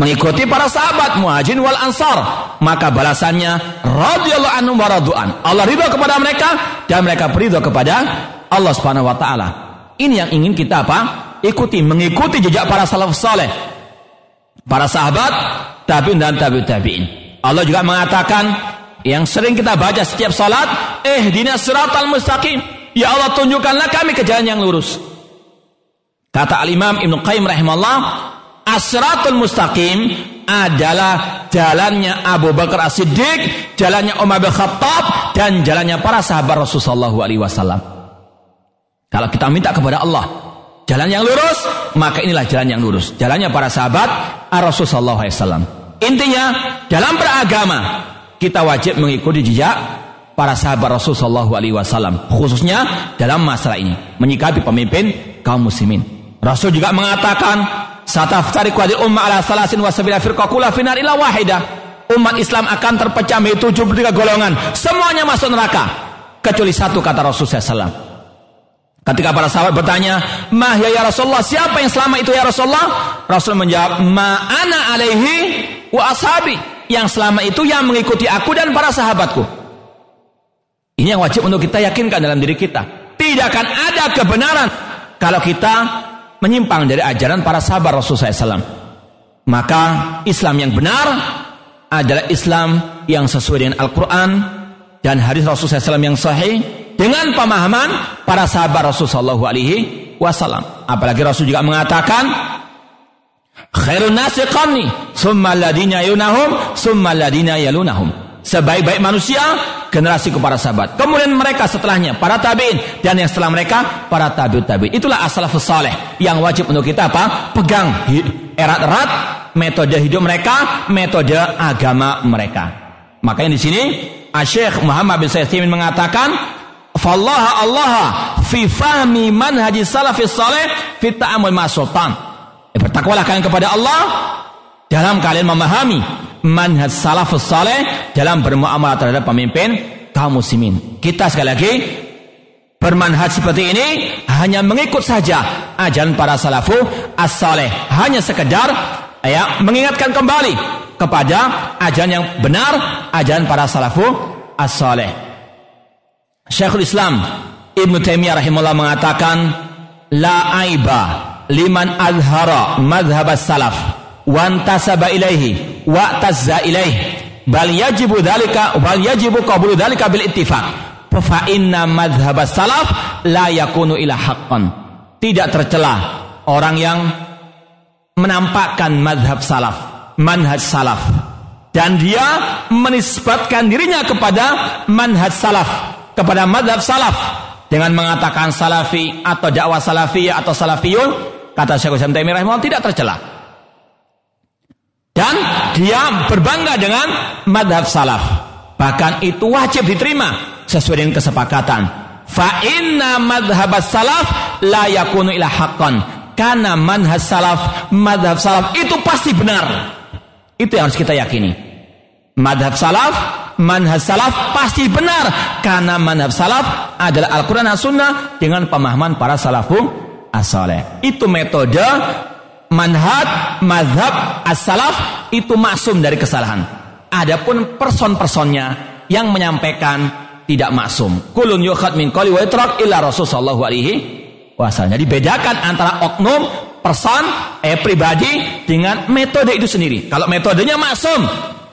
mengikuti para sahabat muhajirin wal ansar. Maka balasannya radhiyallahu anhum wa radu'an Allah ridha kepada mereka dan mereka beridha kepada Allah Subhanahu wa taala. Ini yang ingin kita apa? Ikuti mengikuti jejak para salafus saleh. Para sahabat tabi'in dan tabi'ut tabi'in. Allah juga mengatakan yang sering kita baca setiap salat eh dinas siratal mustaqim. Ya Allah tunjukkanlah kami ke jalan yang lurus kata al-imam Ibnu Qayyim rahimahullah Asratul Mustaqim adalah jalannya Abu Bakar As-Siddiq, jalannya Umar bin Khattab dan jalannya para sahabat Rasulullah SAW. Kalau kita minta kepada Allah jalan yang lurus, maka inilah jalan yang lurus. Jalannya para sahabat Rasulullah SAW. Intinya dalam beragama kita wajib mengikuti jejak para sahabat Rasulullah SAW, khususnya dalam masalah ini, menyikapi pemimpin kaum muslimin. Rasul juga mengatakan Sataftariqu hadhihi ummah ala salasin wa sabila firqa finar ila wahida. Umat Islam akan terpecah menjadi 73 golongan. Semuanya masuk neraka kecuali satu kata Rasulullah SAW. Ketika para sahabat bertanya, "Mah ya, ya Rasulullah, siapa yang selama itu ya Rasulullah?" Rasul menjawab, "Ma ana alaihi wa ashabi." Yang selama itu yang mengikuti aku dan para sahabatku. Ini yang wajib untuk kita yakinkan dalam diri kita. Tidak akan ada kebenaran kalau kita menyimpang dari ajaran para sahabat Rasulullah SAW. Maka Islam yang benar adalah Islam yang sesuai dengan Al-Quran dan hadis Rasulullah SAW yang sahih dengan pemahaman para sahabat Rasulullah SAW. Apalagi Rasul juga mengatakan khairun nasi qarni summa ladina yunahum summa ladina yalunahum sebaik-baik manusia generasi para sahabat. Kemudian mereka setelahnya para tabiin dan yang setelah mereka para tabiut tabiin. Itulah asal saleh yang wajib untuk kita apa? Pegang erat-erat metode hidup mereka, metode agama mereka. Makanya di sini Syekh Muhammad bin Sayyid mengatakan Fallah Allah fi fahmi manhaji salafis saleh fi ta'amul ma sultan. Bertakwalah kalian kepada Allah dalam kalian memahami manhaj salafus saleh dalam bermuamalah terhadap pemimpin kaum muslimin. Kita sekali lagi bermanhaj seperti ini hanya mengikut saja ajaran para salafu as-saleh. Hanya sekedar ya mengingatkan kembali kepada ajaran yang benar, ajaran para salafu as-saleh. Syekhul Islam Ibn Taimiyah rahimahullah mengatakan la aiba liman azhara madhhab salaf wantasaba ilaihi wa tazza ilaihi. Bal yajibu dzalika bal yajibu qabulu dzalika bil ittifaq. Fa inna madhhab salaf la yakunu ila haqqan. Tidak tercela orang yang menampakkan madhab salaf manhaj salaf. Dan dia menisbatkan dirinya kepada manhaj salaf kepada madhab salaf. Dengan mengatakan salafi atau dakwah salafiyah atau salafiyun kata Syekh Islam Taimiyah tidak tercela dan dia berbangga dengan madhab salaf. Bahkan itu wajib diterima sesuai dengan kesepakatan. Fa inna madhab salaf la yakunu ila haqqan. Karena manhaj salaf, madhab salaf itu pasti benar. Itu yang harus kita yakini. Madhab salaf, manhaj salaf pasti benar. Karena manhaj salaf adalah Al-Quran dan Sunnah dengan pemahaman para salafu as-saleh. Itu metode manhaj, mazhab, as-salaf itu maksum dari kesalahan. Adapun person-personnya yang menyampaikan tidak maksum. Kulun yukhad min qali wa itrak illa Rasul sallallahu alaihi wasallam. Jadi bedakan antara oknum, person, eh pribadi dengan metode itu sendiri. Kalau metodenya maksum,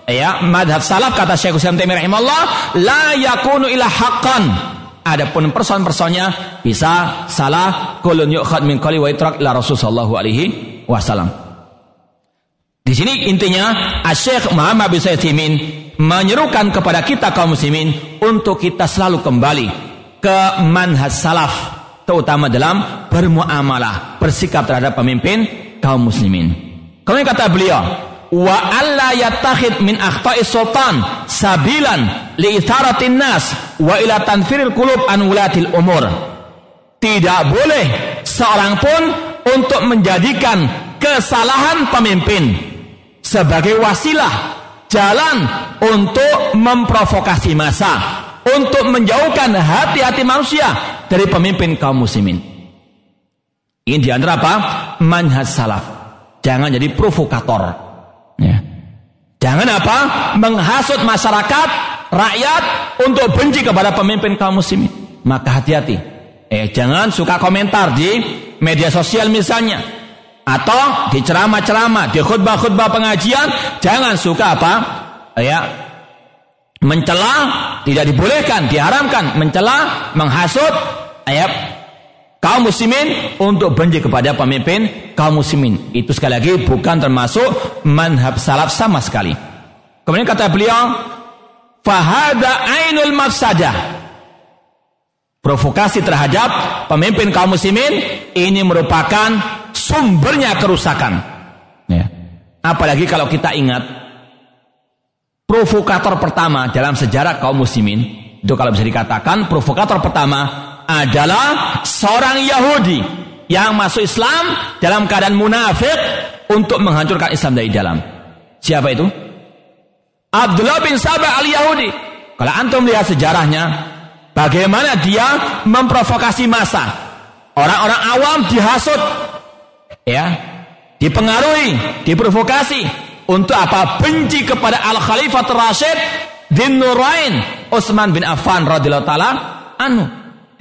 ya madhab salaf kata Syekh Usaim Taimiyah rahimahullah la yakunu ila haqqan Adapun person-personnya bisa salah kulun yukhad min qali wa itrak ila Rasul sallallahu alaihi wasallam. Di sini intinya Syekh Muhammad bin Sayyid menyerukan kepada kita kaum muslimin untuk kita selalu kembali ke manhaj salaf terutama dalam bermuamalah bersikap terhadap pemimpin kaum muslimin. Kemudian kata beliau, wa alla yattakhid min akhta'i sultan sabilan li itharatin nas wa ila tanfiril qulub an wulatil umur. Tidak boleh seorang pun untuk menjadikan kesalahan pemimpin sebagai wasilah jalan untuk memprovokasi masa, untuk menjauhkan hati-hati manusia dari pemimpin kaum muslimin. Ini di antara apa? Manhaj salaf. Jangan jadi provokator. Ya. Jangan apa? Menghasut masyarakat, rakyat untuk benci kepada pemimpin kaum muslimin. Maka hati-hati. Eh, jangan suka komentar di media sosial misalnya. Atau di ceramah-ceramah, di khutbah-khutbah pengajian, jangan suka apa? Ya, mencela tidak dibolehkan, diharamkan mencela, menghasut, ayat kaum muslimin untuk benci kepada pemimpin kaum muslimin. Itu sekali lagi bukan termasuk manhab salaf sama sekali. Kemudian kata beliau, fahada ainul mafsadah. Provokasi terhadap pemimpin kaum muslimin ini merupakan sumbernya kerusakan. Ya. Apalagi kalau kita ingat provokator pertama dalam sejarah kaum muslimin itu kalau bisa dikatakan provokator pertama adalah seorang Yahudi yang masuk Islam dalam keadaan munafik untuk menghancurkan Islam dari dalam. Siapa itu? Abdullah bin Sabah al-Yahudi. Kalau antum lihat sejarahnya, bagaimana dia memprovokasi masa. Orang-orang awam dihasut, ya, dipengaruhi, diprovokasi untuk apa? Benci kepada Al Khalifah Rashid bin Nurain Utsman bin Affan radhiyallahu taala anu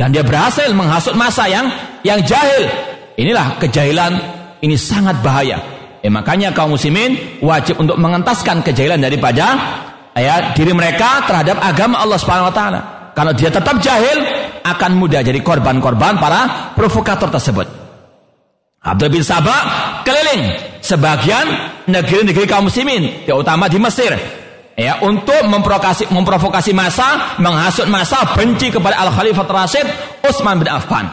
dan dia berhasil menghasut masa yang yang jahil. Inilah kejahilan ini sangat bahaya. Eh, makanya kaum muslimin wajib untuk mengentaskan kejahilan daripada ya diri mereka terhadap agama Allah Subhanahu wa taala. Kalau dia tetap jahil akan mudah jadi korban-korban para provokator tersebut. Abdul bin Sabah keliling sebagian negeri-negeri kaum muslimin, terutama di Mesir ya untuk memprovokasi memprovokasi masa, menghasut masa benci kepada Al Khalifah Rasid Utsman bin Affan.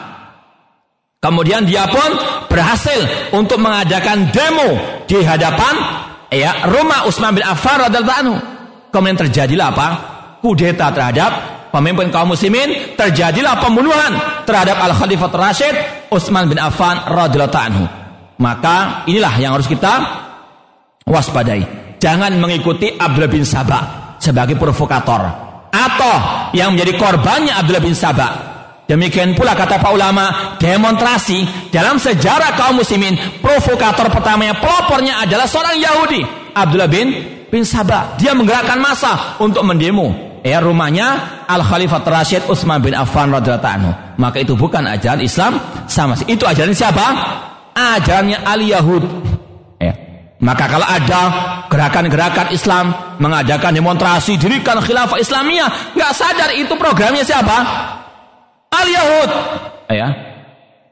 Kemudian dia pun berhasil untuk mengadakan demo di hadapan ya rumah Utsman bin Affan radhiyallahu anhu. Kemudian terjadilah apa? Kudeta terhadap pemimpin kaum muslimin, terjadilah pembunuhan terhadap Al Khalifah Rasid Utsman bin Affan radhiyallahu anhu. Maka inilah yang harus kita waspadai jangan mengikuti Abdullah bin Sabah sebagai provokator atau yang menjadi korbannya Abdullah bin Sabah. Demikian pula kata para ulama, demonstrasi dalam sejarah kaum muslimin, provokator pertamanya, pelopornya adalah seorang Yahudi, Abdullah bin bin Sabah. Dia menggerakkan massa untuk mendemo ya rumahnya Al Khalifah Rashid Utsman bin Affan radhiyallahu anhu. Maka itu bukan ajaran Islam sama itu ajaran siapa? Ajarannya Al Yahud. Maka kalau ada gerakan-gerakan Islam mengadakan demonstrasi dirikan khilafah Islamiyah, nggak sadar itu programnya siapa? Al Yahud. Ya.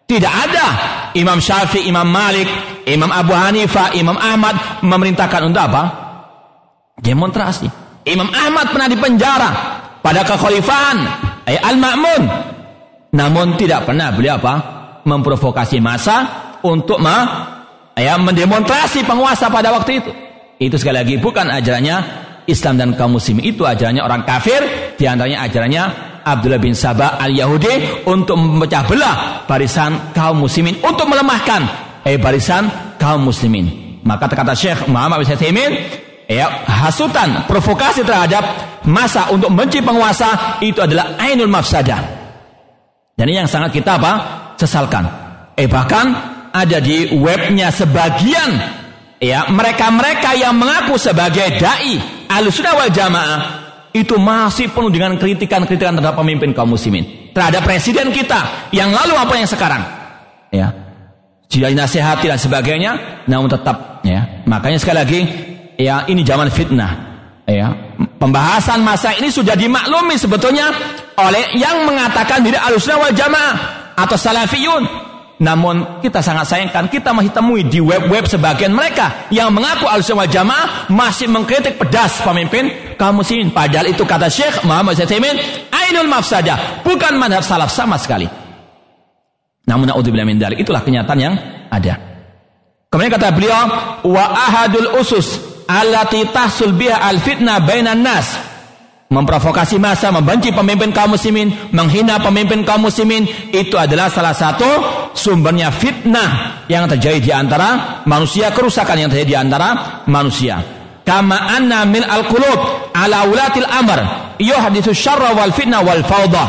Tidak ada Imam Syafi'i, Imam Malik, Imam Abu Hanifah, Imam Ahmad memerintahkan untuk apa? Demonstrasi. Imam Ahmad pernah dipenjara pada kekhalifahan eh, Al-Ma'mun. Namun tidak pernah beliau apa? Memprovokasi masa untuk ma ya mendemonstrasi penguasa pada waktu itu. Itu sekali lagi bukan ajarannya Islam dan kaum muslim itu ajarannya orang kafir, di antaranya ajarannya Abdullah bin Sabah al-Yahudi untuk memecah belah barisan kaum muslimin untuk melemahkan eh barisan kaum muslimin. Maka kata Syekh Muhammad bin Saimin, ya hasutan provokasi terhadap masa untuk benci penguasa itu adalah ainul mafsadah. Dan ini yang sangat kita apa? sesalkan. Eh bahkan ada di webnya sebagian ya mereka-mereka yang mengaku sebagai dai Ahlussunnah wal Jamaah itu masih penuh dengan kritikan-kritikan terhadap pemimpin kaum muslimin, terhadap presiden kita yang lalu apa yang sekarang. Ya. Jika nasihati dan sebagainya, namun tetap ya. Makanya sekali lagi ya ini zaman fitnah. Ya, pembahasan masa ini sudah dimaklumi sebetulnya oleh yang mengatakan diri Ahlussunnah wal Jamaah atau Salafiyun namun kita sangat sayangkan kita masih temui di web-web sebagian mereka yang mengaku al wal jamaah masih mengkritik pedas pemimpin kaum muslimin. Padahal itu kata Syekh Muhammad Zaitaimin, ainul mafsadah, bukan manhaj salaf sama sekali. Namun naudzubillah min dzalik, itulah kenyataan yang ada. Kemudian kata beliau, wa ahadul usus allati tahsul biha al bainan nas memprovokasi masa, membenci pemimpin kaum muslimin, menghina pemimpin kaum muslimin, itu adalah salah satu sumbernya fitnah yang terjadi di antara manusia, kerusakan yang terjadi di antara manusia. Kama anna min al-qulub ala ulatil amr yuhadithu syarra wal fitnah wal fawdah.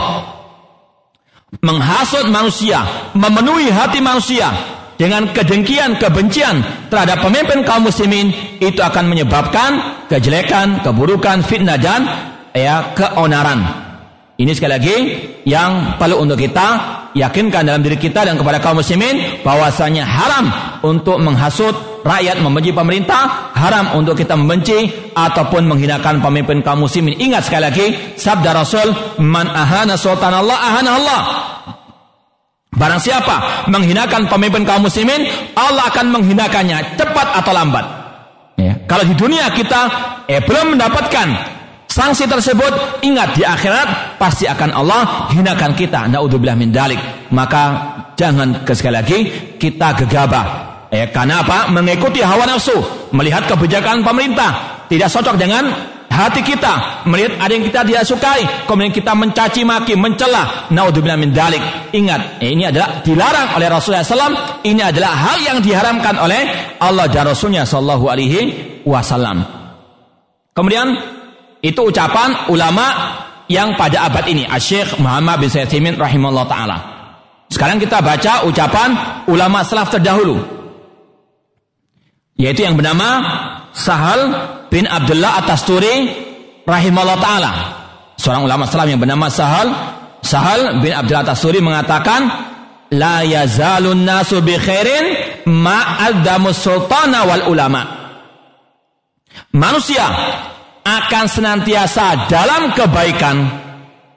Menghasut manusia, memenuhi hati manusia dengan kedengkian, kebencian terhadap pemimpin kaum muslimin itu akan menyebabkan kejelekan, keburukan, fitnah dan ya keonaran. Ini sekali lagi yang perlu untuk kita yakinkan dalam diri kita dan kepada kaum muslimin bahwasanya haram untuk menghasut rakyat membenci pemerintah, haram untuk kita membenci ataupun menghinakan pemimpin kaum muslimin. Ingat sekali lagi sabda Rasul, "Man ahana sultan Allah ahana Allah." Barang siapa menghinakan pemimpin kaum muslimin, Allah akan menghinakannya cepat atau lambat. Ya. Kalau di dunia kita eh belum mendapatkan sanksi tersebut ingat di akhirat pasti akan Allah hinakan kita. Naudzubillah min dalik. Maka jangan sekali lagi kita gegabah. Eh karena apa? Mengikuti hawa nafsu melihat kebijakan pemerintah. Tidak cocok dengan hati kita melihat ada yang kita tidak sukai kemudian kita mencaci maki mencela naudzubillah min dalik ingat eh, ini adalah dilarang oleh Rasulullah SAW ini adalah hal yang diharamkan oleh Allah dan Rasulnya Shallallahu Alaihi Wasallam kemudian itu ucapan ulama yang pada abad ini, Syekh Muhammad bin Sayyid rahimahullah taala. Sekarang kita baca ucapan ulama salaf terdahulu. Yaitu yang bernama Sahal bin Abdullah At-Tasturi rahimahullah taala. Seorang ulama salaf yang bernama Sahal Sahal bin Abdullah At-Tasturi mengatakan la yazalun nasu bi khairin ma'addamus sultana wal ulama. Manusia akan senantiasa dalam kebaikan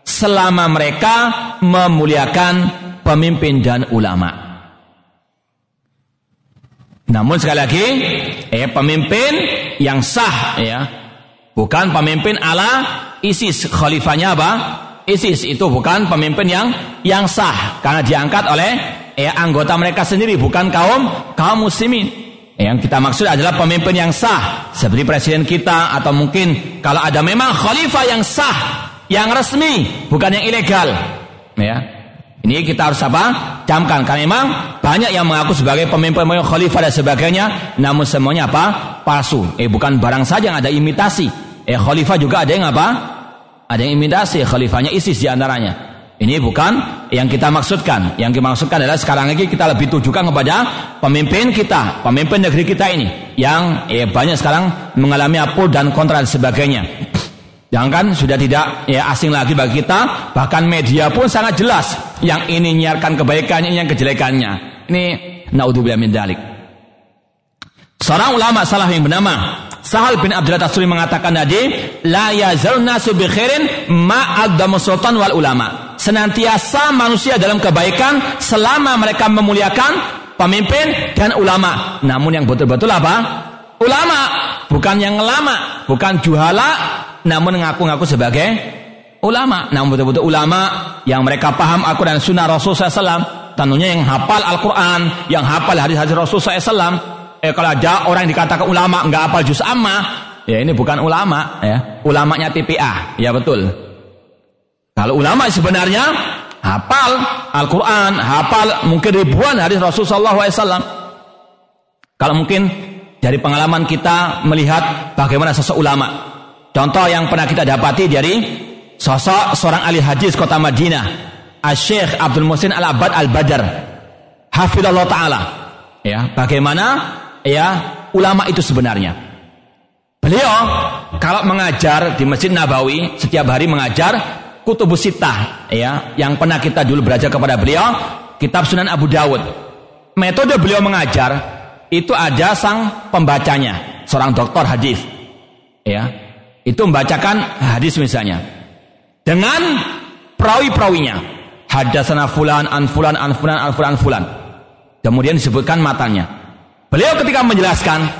selama mereka memuliakan pemimpin dan ulama. Namun sekali lagi, eh pemimpin yang sah ya, bukan pemimpin ala ISIS. Khalifahnya apa? ISIS itu bukan pemimpin yang yang sah karena diangkat oleh eh, anggota mereka sendiri, bukan kaum kaum muslimin. Yang kita maksud adalah pemimpin yang sah, seperti presiden kita atau mungkin kalau ada memang khalifah yang sah, yang resmi, bukan yang ilegal. Ya. Ini kita harus apa? Camkan karena memang banyak yang mengaku sebagai pemimpin pemimpin khalifah dan sebagainya, namun semuanya apa? palsu. Eh bukan barang saja yang ada imitasi. Eh khalifah juga ada yang apa? Ada yang imitasi, khalifahnya ISIS di antaranya. Ini bukan yang kita maksudkan. Yang kita maksudkan adalah sekarang lagi kita lebih tujukan kepada pemimpin kita, pemimpin negeri kita ini yang eh, banyak sekarang mengalami apul dan kontra dan sebagainya. Yang kan sudah tidak ya, asing lagi bagi kita, bahkan media pun sangat jelas yang ini nyiarkan kebaikannya, yang kejelekannya. Ini naudzubillah min dalik. Seorang ulama salah yang bernama Sahal bin Abdullah Tasuri mengatakan tadi, la yazal nasu bi khairin sultan wal ulama. Senantiasa manusia dalam kebaikan selama mereka memuliakan pemimpin dan ulama. Namun yang betul-betul apa? Ulama, bukan yang lama, bukan juhala, namun ngaku-ngaku sebagai ulama. Namun betul-betul ulama yang mereka paham Al-Quran dan Sunnah Rasulullah SAW. Tentunya yang hafal Al-Quran, yang hafal hadis-hadis Rasulullah SAW eh kalau ada orang yang dikatakan ulama nggak apa juz amma, ya ini bukan ulama ya. Ulamanya TPA, ya betul. Kalau ulama sebenarnya hafal Al-Quran, hafal mungkin ribuan hadis Rasulullah SAW. Kalau mungkin dari pengalaman kita melihat bagaimana sosok ulama. Contoh yang pernah kita dapati dari sosok seorang ahli hadis kota Madinah, Syekh Abdul Musin Al-Abad Al-Badar. Hafidhullah Ta'ala. Ya, bagaimana ya ulama itu sebenarnya. Beliau kalau mengajar di Masjid Nabawi setiap hari mengajar kutubus sitah ya yang pernah kita dulu belajar kepada beliau kitab Sunan Abu Dawud. Metode beliau mengajar itu ada sang pembacanya, seorang doktor hadis. Ya. Itu membacakan hadis misalnya dengan perawi-perawinya. Hadasana fulan an fulan an fulan an fulan fulan. Kemudian disebutkan matanya. Beliau ketika menjelaskan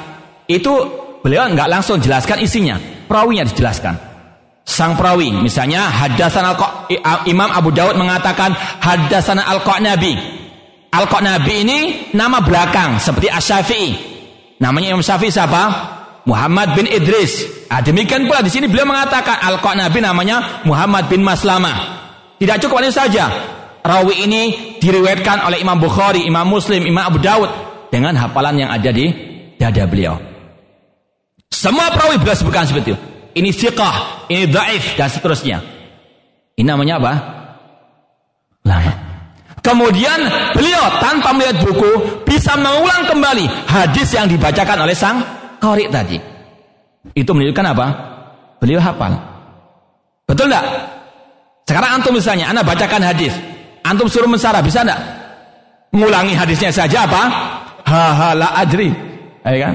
itu beliau nggak langsung jelaskan isinya, perawinya dijelaskan. Sang perawi, misalnya hadasan al Imam Abu Daud mengatakan hadasan al Nabi. Al Nabi ini nama belakang seperti Asy-Syafi'i. Namanya Imam Syafi'i siapa? Muhammad bin Idris. Ah, demikian pula di sini beliau mengatakan al Nabi namanya Muhammad bin Maslamah. Tidak cukup ini saja. Rawi ini diriwayatkan oleh Imam Bukhari, Imam Muslim, Imam Abu Daud dengan hafalan yang ada di dada beliau. Semua perawi beliau sebutkan seperti itu. Ini fiqah, ini daif dan seterusnya. Ini namanya apa? Lama. Kemudian beliau tanpa melihat buku bisa mengulang kembali hadis yang dibacakan oleh sang qari tadi. Itu menunjukkan apa? Beliau hafal. Betul enggak? Sekarang antum misalnya, anda bacakan hadis. Antum suruh mensara, bisa enggak? Ngulangi hadisnya saja apa? Haha la adri. Ya kan?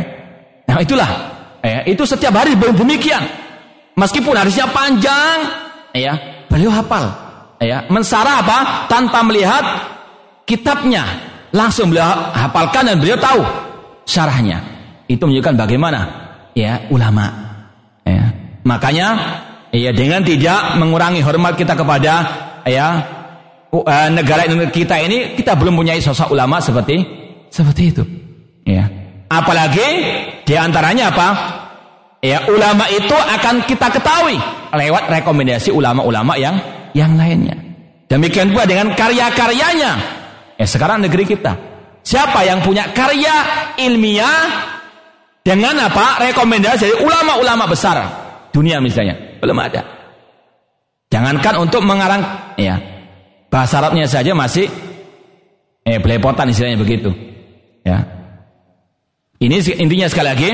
Nah itulah. Ya, itu setiap hari demikian. Meskipun hadisnya panjang, ya, beliau hafal. Ya, mensara apa? Tanpa melihat kitabnya. Langsung beliau hafalkan dan beliau tahu syarahnya. Itu menunjukkan bagaimana ya ulama. Ya. Makanya ya dengan tidak mengurangi hormat kita kepada ya uh, negara kita ini kita belum punya sosok ulama seperti seperti itu. Ya. Apalagi di antaranya apa? Ya ulama itu akan kita ketahui lewat rekomendasi ulama-ulama yang yang lainnya. Demikian pula dengan karya-karyanya. Ya sekarang negeri kita. Siapa yang punya karya ilmiah dengan apa? Rekomendasi dari ulama-ulama besar dunia misalnya. Belum ada. Jangankan untuk mengarang ya. Bahasa Arabnya saja masih eh belepotan istilahnya begitu. Ya. Ini intinya sekali lagi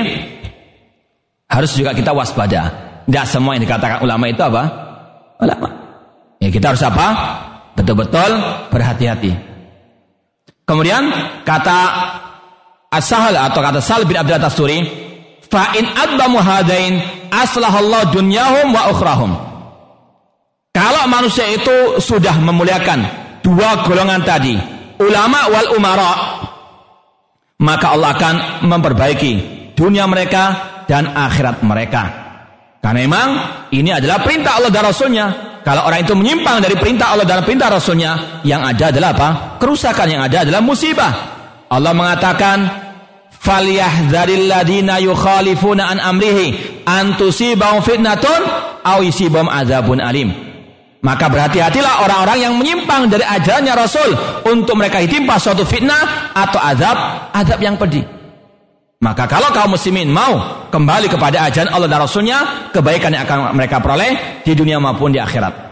harus juga kita waspada. Tidak semua yang dikatakan ulama itu apa? Ulama. Ya kita harus apa? Betul-betul berhati-hati. Kemudian kata As-Sahal atau kata Sal bin Abdul Tasturi, fa in adbamu hadain aslahallahu dunyahum wa ukhrahum. Kalau manusia itu sudah memuliakan dua golongan tadi, ulama wal umara, maka Allah akan memperbaiki dunia mereka dan akhirat mereka. Karena memang ini adalah perintah Allah dan Rasulnya. Kalau orang itu menyimpang dari perintah Allah dan perintah Rasulnya, yang ada adalah apa? Kerusakan yang ada adalah musibah. Allah mengatakan falyahdharil ladina yukhalifuna an amrihi an tusibahum fitnatun aw yusibahum adzabun alim. Maka berhati-hatilah orang-orang yang menyimpang dari ajarannya Rasul untuk mereka ditimpa suatu fitnah atau azab, azab yang pedih. Maka kalau kaum muslimin mau kembali kepada ajaran Allah dan Rasulnya, kebaikan yang akan mereka peroleh di dunia maupun di akhirat.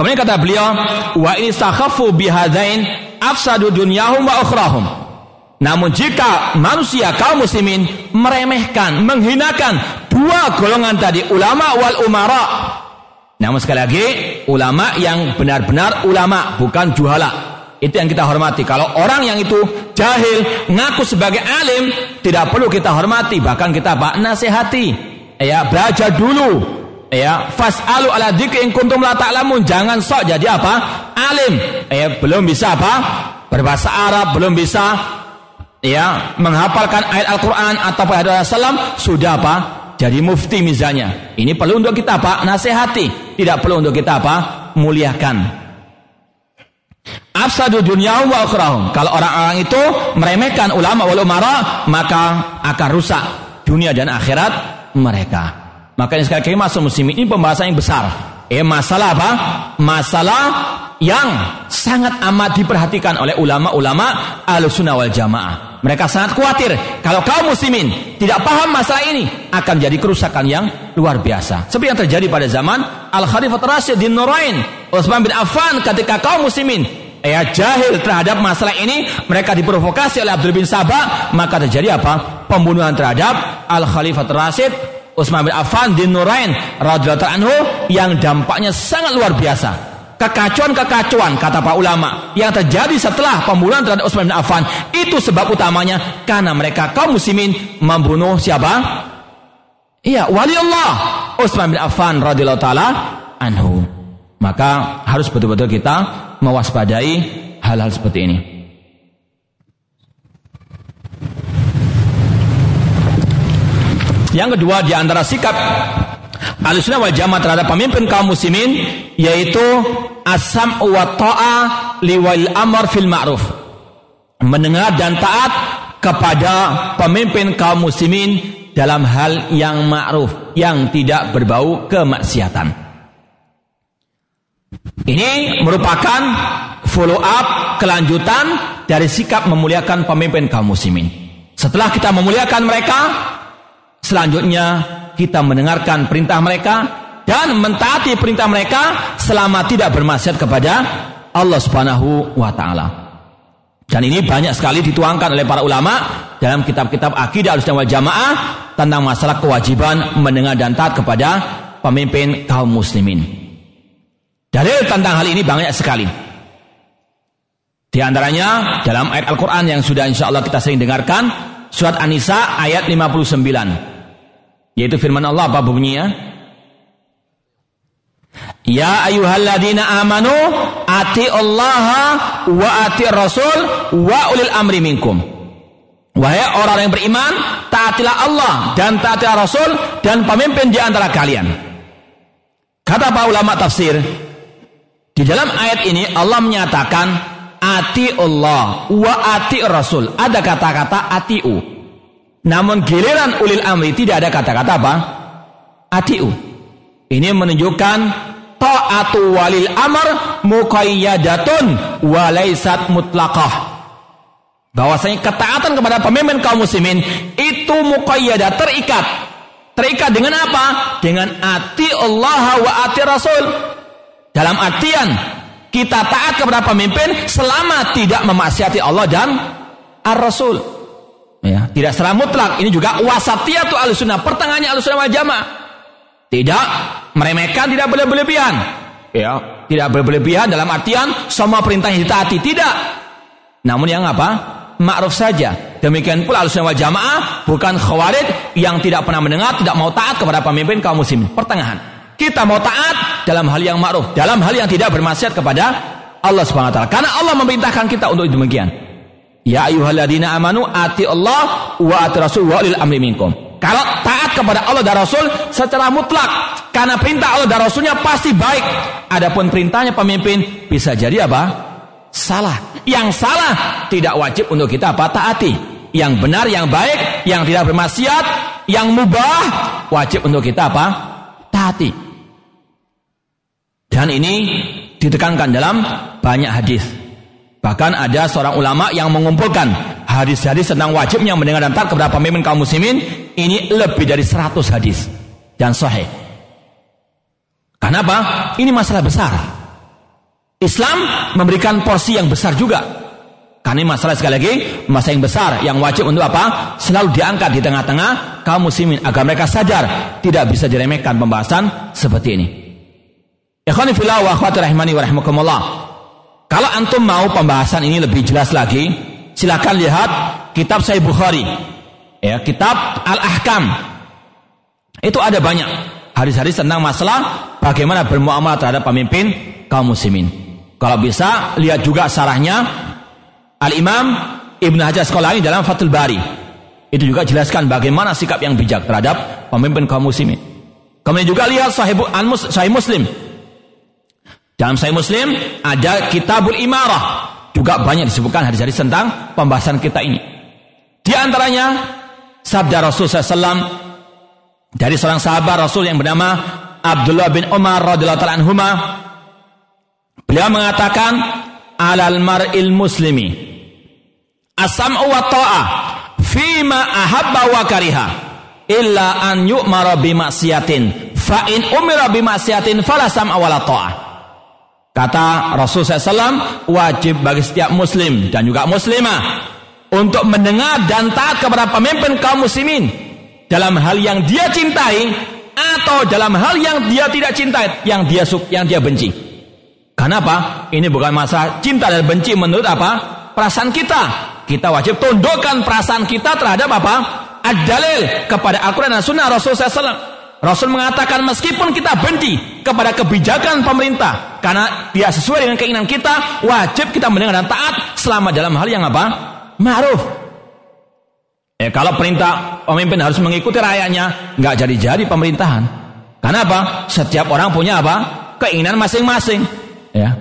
Kemudian kata beliau, wa ini sakhafu bihadain afsadu dunyahum wa ukhrahum. Namun jika manusia kaum muslimin meremehkan, menghinakan dua golongan tadi ulama wal umara. Namun sekali lagi ulama yang benar-benar ulama bukan juhala. Itu yang kita hormati. Kalau orang yang itu jahil, ngaku sebagai alim, tidak perlu kita hormati, bahkan kita pak nasihati. Ya, belajar dulu ya fasalu ala dzikri kuntum la ta'lamun. Jangan sok jadi apa? Alim. Ya belum bisa apa? Berbahasa Arab belum bisa ya menghafalkan ayat Al-Qur'an atau hadis Rasulullah sudah apa? Jadi mufti misalnya. Ini perlu untuk kita apa? Nasihati. Tidak perlu untuk kita apa? Muliakan. Afsadu dunia wa ukhrahum kalau orang-orang itu meremehkan ulama wal umara maka akan rusak dunia dan akhirat mereka Makanya sekali lagi masuk musim ini pembahasan yang besar. Eh masalah apa? Masalah yang sangat amat diperhatikan oleh ulama-ulama al-sunnah wal jamaah. Mereka sangat khawatir kalau kaum muslimin tidak paham masalah ini akan jadi kerusakan yang luar biasa. Seperti yang terjadi pada zaman Al-Khalifah Rasyid di Nurain, Utsman bin Affan ketika kaum muslimin ya jahil terhadap masalah ini mereka diprovokasi oleh Abdul bin Sabah maka terjadi apa pembunuhan terhadap Al Khalifah Rasyid Utsman bin Affan di Nurain radhiyallahu anhu yang dampaknya sangat luar biasa. Kekacauan-kekacauan kata para ulama yang terjadi setelah pembunuhan terhadap Utsman bin Affan itu sebab utamanya karena mereka kaum muslimin membunuh siapa? Iya, wali Allah Utsman bin Affan radhiyallahu taala anhu. Maka harus betul-betul kita mewaspadai hal-hal seperti ini. Yang kedua di antara sikap Ahlussunnah wal Jamaah terhadap pemimpin kaum muslimin yaitu asam wa ta'a liwal amr fil ma'ruf. Mendengar dan taat kepada pemimpin kaum muslimin dalam hal yang ma'ruf, yang tidak berbau kemaksiatan. Ini merupakan follow up kelanjutan dari sikap memuliakan pemimpin kaum muslimin. Setelah kita memuliakan mereka, selanjutnya kita mendengarkan perintah mereka dan mentaati perintah mereka selama tidak bermaksiat kepada Allah Subhanahu wa taala. Dan ini banyak sekali dituangkan oleh para ulama dalam kitab-kitab akidah al wal jamaah tentang masalah kewajiban mendengar dan taat kepada pemimpin kaum muslimin. Dalil tentang hal ini banyak sekali. Di antaranya dalam ayat Al-Quran yang sudah insya Allah kita sering dengarkan, surat An-Nisa ayat 59. Yaitu firman Allah apa bunyinya? Ya ayuhalladina amanu ati Allah wa ati Rasul wa ulil amri minkum. Wahai orang yang beriman, taatilah Allah dan taatilah Rasul dan pemimpin di antara kalian. Kata para ulama tafsir, di dalam ayat ini Allah menyatakan ati Allah wa ati Rasul. Ada kata-kata atiu. Namun giliran ulil amri tidak ada kata-kata apa? Atiu. Ini menunjukkan ta'atu walil amr muqayyadatun walaisat mutlaqah. Bahwasanya ketaatan kepada pemimpin kaum muslimin itu muqayyadah terikat. Terikat dengan apa? Dengan ati Allah wa ati Rasul. Dalam artian kita taat kepada pemimpin selama tidak memaksiati Allah dan Ar-Rasul. Ya, tidak secara mutlak. Ini juga wasatiyatu al-sunnah. Pertengahannya al-sunnah wal. Tidak meremehkan, tidak berlebihan. Ya, tidak berlebihan dalam artian semua perintah yang ditaati. Tidak. Namun yang apa? Ma'ruf saja. Demikian pula al-sunnah wal bukan khawarij yang tidak pernah mendengar, tidak mau taat kepada pemimpin kaum muslimin. Pertengahan. Kita mau taat dalam hal yang ma'ruf, dalam hal yang tidak bermaksiat kepada Allah Subhanahu wa taala. Karena Allah memerintahkan kita untuk demikian. Ya ayyuhalladzina amanu ati Allah wa ati Rasul wa ulil amri minkum. Kalau taat kepada Allah dan Rasul secara mutlak karena perintah Allah dan Rasulnya pasti baik. Adapun perintahnya pemimpin bisa jadi apa? Salah. Yang salah tidak wajib untuk kita apa? Taati. Yang benar, yang baik, yang tidak bermaksiat, yang mubah wajib untuk kita apa? Taati. Dan ini ditekankan dalam banyak hadis. Bahkan ada seorang ulama yang mengumpulkan hadis-hadis tentang wajibnya mendengar dan taat kepada pemimpin kaum muslimin ini lebih dari 100 hadis dan sahih. Kenapa? Ini masalah besar. Islam memberikan porsi yang besar juga. Karena ini masalah sekali lagi, masalah yang besar yang wajib untuk apa? Selalu diangkat di tengah-tengah kaum muslimin agar mereka sadar tidak bisa diremehkan pembahasan seperti ini. Wa akhwati rahimani wa. Kalau antum mau pembahasan ini lebih jelas lagi, silakan lihat kitab Sahih Bukhari. Ya, kitab Al-Ahkam. Itu ada banyak hadis-hadis tentang masalah bagaimana bermuamalah terhadap pemimpin kaum muslimin. Kalau bisa lihat juga sarahnya Al-Imam Ibnu Hajar Asqalani dalam Fathul Bari. Itu juga jelaskan bagaimana sikap yang bijak terhadap pemimpin kaum muslimin. Kemudian juga lihat Sahih Muslim dalam Sahih Muslim ada Kitabul Imarah. Juga banyak disebutkan hadis-hadis tentang pembahasan kita ini. Di antaranya sabda Rasul SAW dari seorang sahabat Rasul yang bernama Abdullah bin Umar radhiyallahu taala Beliau mengatakan alal mar'il muslimi asam wa ta'ah fima ahabba wa kariha illa an yu'mara bimaksiatin fa in umira bimaksiatin fala sam'a wala ta'ah Kata Rasul SAW, wajib bagi setiap muslim dan juga muslimah untuk mendengar dan taat kepada pemimpin kaum muslimin dalam hal yang dia cintai atau dalam hal yang dia tidak cintai, yang dia yang dia benci. Kenapa? Ini bukan masalah cinta dan benci menurut apa? Perasaan kita. Kita wajib tundukkan perasaan kita terhadap apa? Ad-dalil kepada Al-Quran dan Sunnah Rasul SAW. Rasul mengatakan meskipun kita benci kepada kebijakan pemerintah karena dia sesuai dengan keinginan kita, wajib kita mendengar dan taat selama dalam hal yang apa? Ma'ruf. Eh kalau perintah pemimpin harus mengikuti rakyatnya, nggak jadi-jadi pemerintahan. Karena apa? Setiap orang punya apa? Keinginan masing-masing. Ya.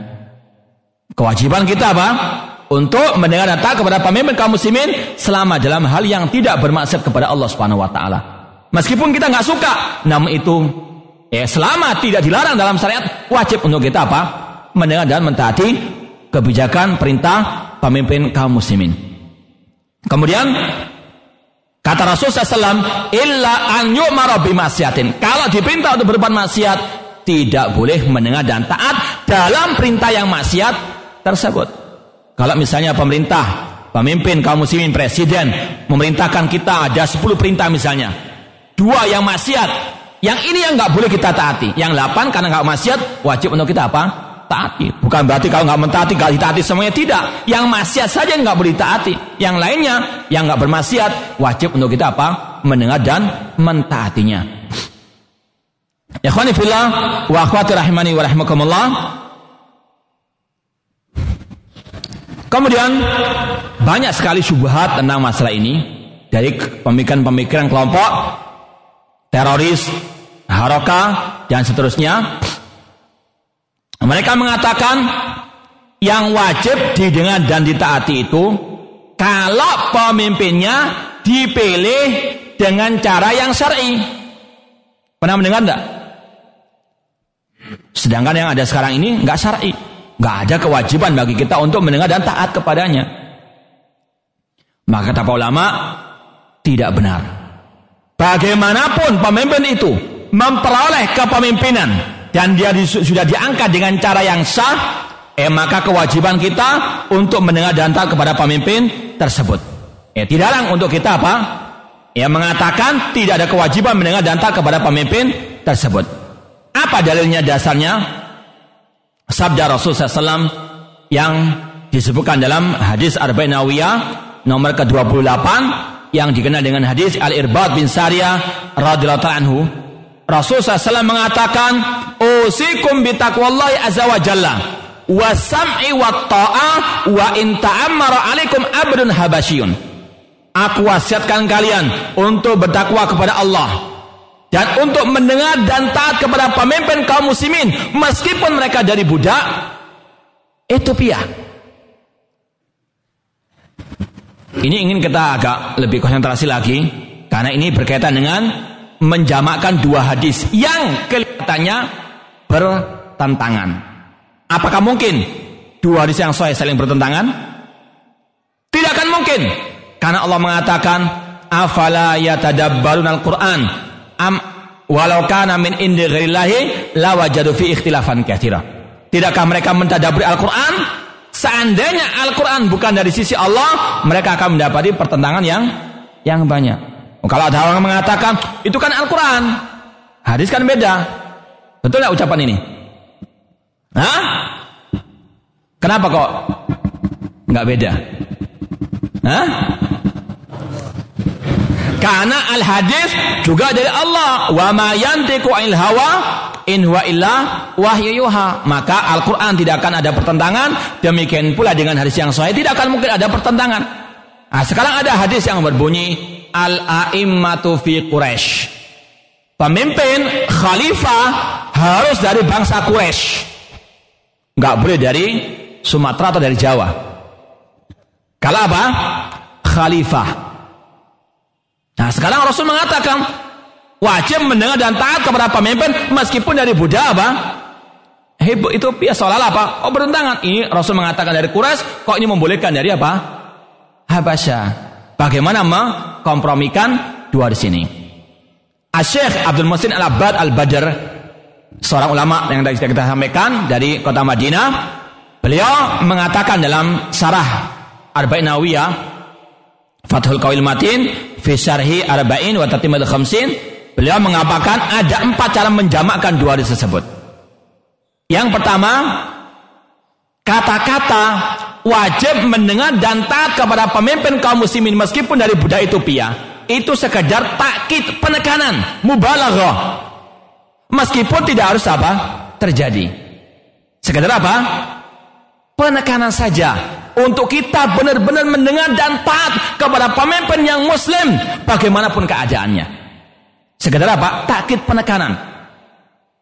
Kewajiban kita apa? Untuk mendengar dan taat kepada pemimpin kaum muslimin selama dalam hal yang tidak bermaksud kepada Allah Subhanahu wa taala. Meskipun kita nggak suka, namun itu ya selama tidak dilarang dalam syariat wajib untuk kita apa? Mendengar dan mentaati kebijakan perintah pemimpin kaum muslimin. Kemudian Kata Rasul SAW, illa an yu'mara bimasyatin. Kalau diperintah untuk berbuat maksiat, tidak boleh mendengar dan taat dalam perintah yang maksiat tersebut. Kalau misalnya pemerintah, pemimpin kaum muslimin, presiden, memerintahkan kita ada 10 perintah misalnya. Dua yang maksiat, yang ini yang nggak boleh kita taati. Yang 8 karena nggak maksiat, wajib untuk kita apa? taati. Bukan berarti kalau nggak mentaati, nggak ditaati semuanya tidak. Yang maksiat saja nggak boleh ditaati. Yang lainnya yang nggak bermaksiat wajib untuk kita apa? Mendengar dan mentaatinya. Ya fillah wa akhwati rahimani wa rahimakumullah. Kemudian banyak sekali syubhat tentang masalah ini dari pemikiran-pemikiran kelompok teroris, haroka dan seterusnya mereka mengatakan yang wajib didengar dan ditaati itu kalau pemimpinnya dipilih dengan cara yang syar'i. Pernah mendengar enggak? Sedangkan yang ada sekarang ini enggak syar'i. Enggak ada kewajiban bagi kita untuk mendengar dan taat kepadanya. Maka kata ulama tidak benar. Bagaimanapun pemimpin itu memperoleh kepemimpinan dan dia di, sudah diangkat dengan cara yang sah, eh maka kewajiban kita untuk mendengar dan taat kepada pemimpin tersebut. Eh tidak untuk kita apa? Ya mengatakan tidak ada kewajiban mendengar dan taat kepada pemimpin tersebut. Apa dalilnya dasarnya? Sabda Rasul SAW yang disebutkan dalam hadis Arba'in nomor ke-28 yang dikenal dengan hadis Al-Irbad bin Sariyah radhiyallahu anhu Rasul SAW mengatakan, Usikum bitaqwallahi azza wa jalla. Wa wa ta'ah wa in alaikum abdun habasyun. Aku wasiatkan kalian untuk bertakwa kepada Allah dan untuk mendengar dan taat kepada pemimpin kaum muslimin meskipun mereka dari budak Ethiopia. Ini ingin kita agak lebih konsentrasi lagi karena ini berkaitan dengan menjamakkan dua hadis yang kelihatannya bertentangan. Apakah mungkin dua hadis yang sahih saling bertentangan? Tidak akan mungkin. Karena Allah mengatakan, "Afala yatadabbarun al-Qur'an am walau kana min indi ghairillahi lawajadu fi ikhtilafan katsira." Tidakkah mereka mentadaburi Al-Qur'an? Seandainya Al-Quran bukan dari sisi Allah, mereka akan mendapati pertentangan yang yang banyak. Kalau ada orang mengatakan itu kan Al-Quran, hadis kan beda. Betul nggak ucapan ini? Hah? Kenapa kok nggak beda? Hah? Karena al hadis juga dari Allah. Wa ma yantiqu il hawa in huwa illa wahyu yuha. Maka Al-Qur'an tidak akan ada pertentangan, demikian pula dengan hadis yang sahih tidak akan mungkin ada pertentangan. Nah, sekarang ada hadis yang berbunyi al-a'immatu fi Quraisy. Pemimpin khalifah harus dari bangsa Quraisy. Enggak boleh dari Sumatera atau dari Jawa. Kalau apa? Khalifah. Nah, sekarang Rasul mengatakan wajib mendengar dan taat kepada pemimpin meskipun dari Buddha apa? Hebo itu biasa seolah apa? Oh bertentangan. Ini Rasul mengatakan dari Quraisy, kok ini membolehkan dari apa? Habasyah. Bagaimana mengkompromikan dua di sini? Asyik Abdul Musin Al-Abbad Al-Badr seorang ulama yang tadi kita sampaikan dari kota Madinah beliau mengatakan dalam sarah Arba'in Nawiyah Fathul Qawil Matin fi syarhi Arba'in wa Tatimul Khamsin beliau mengatakan ada empat cara menjamakkan dua hadis tersebut yang pertama kata-kata wajib mendengar dan taat kepada pemimpin kaum muslimin meskipun dari budak Ethiopia itu sekedar takkit penekanan mubalaghah meskipun tidak harus apa terjadi sekedar apa penekanan saja untuk kita benar-benar mendengar dan taat kepada pemimpin yang muslim bagaimanapun keadaannya. Sekedar apa? Takkit penekanan.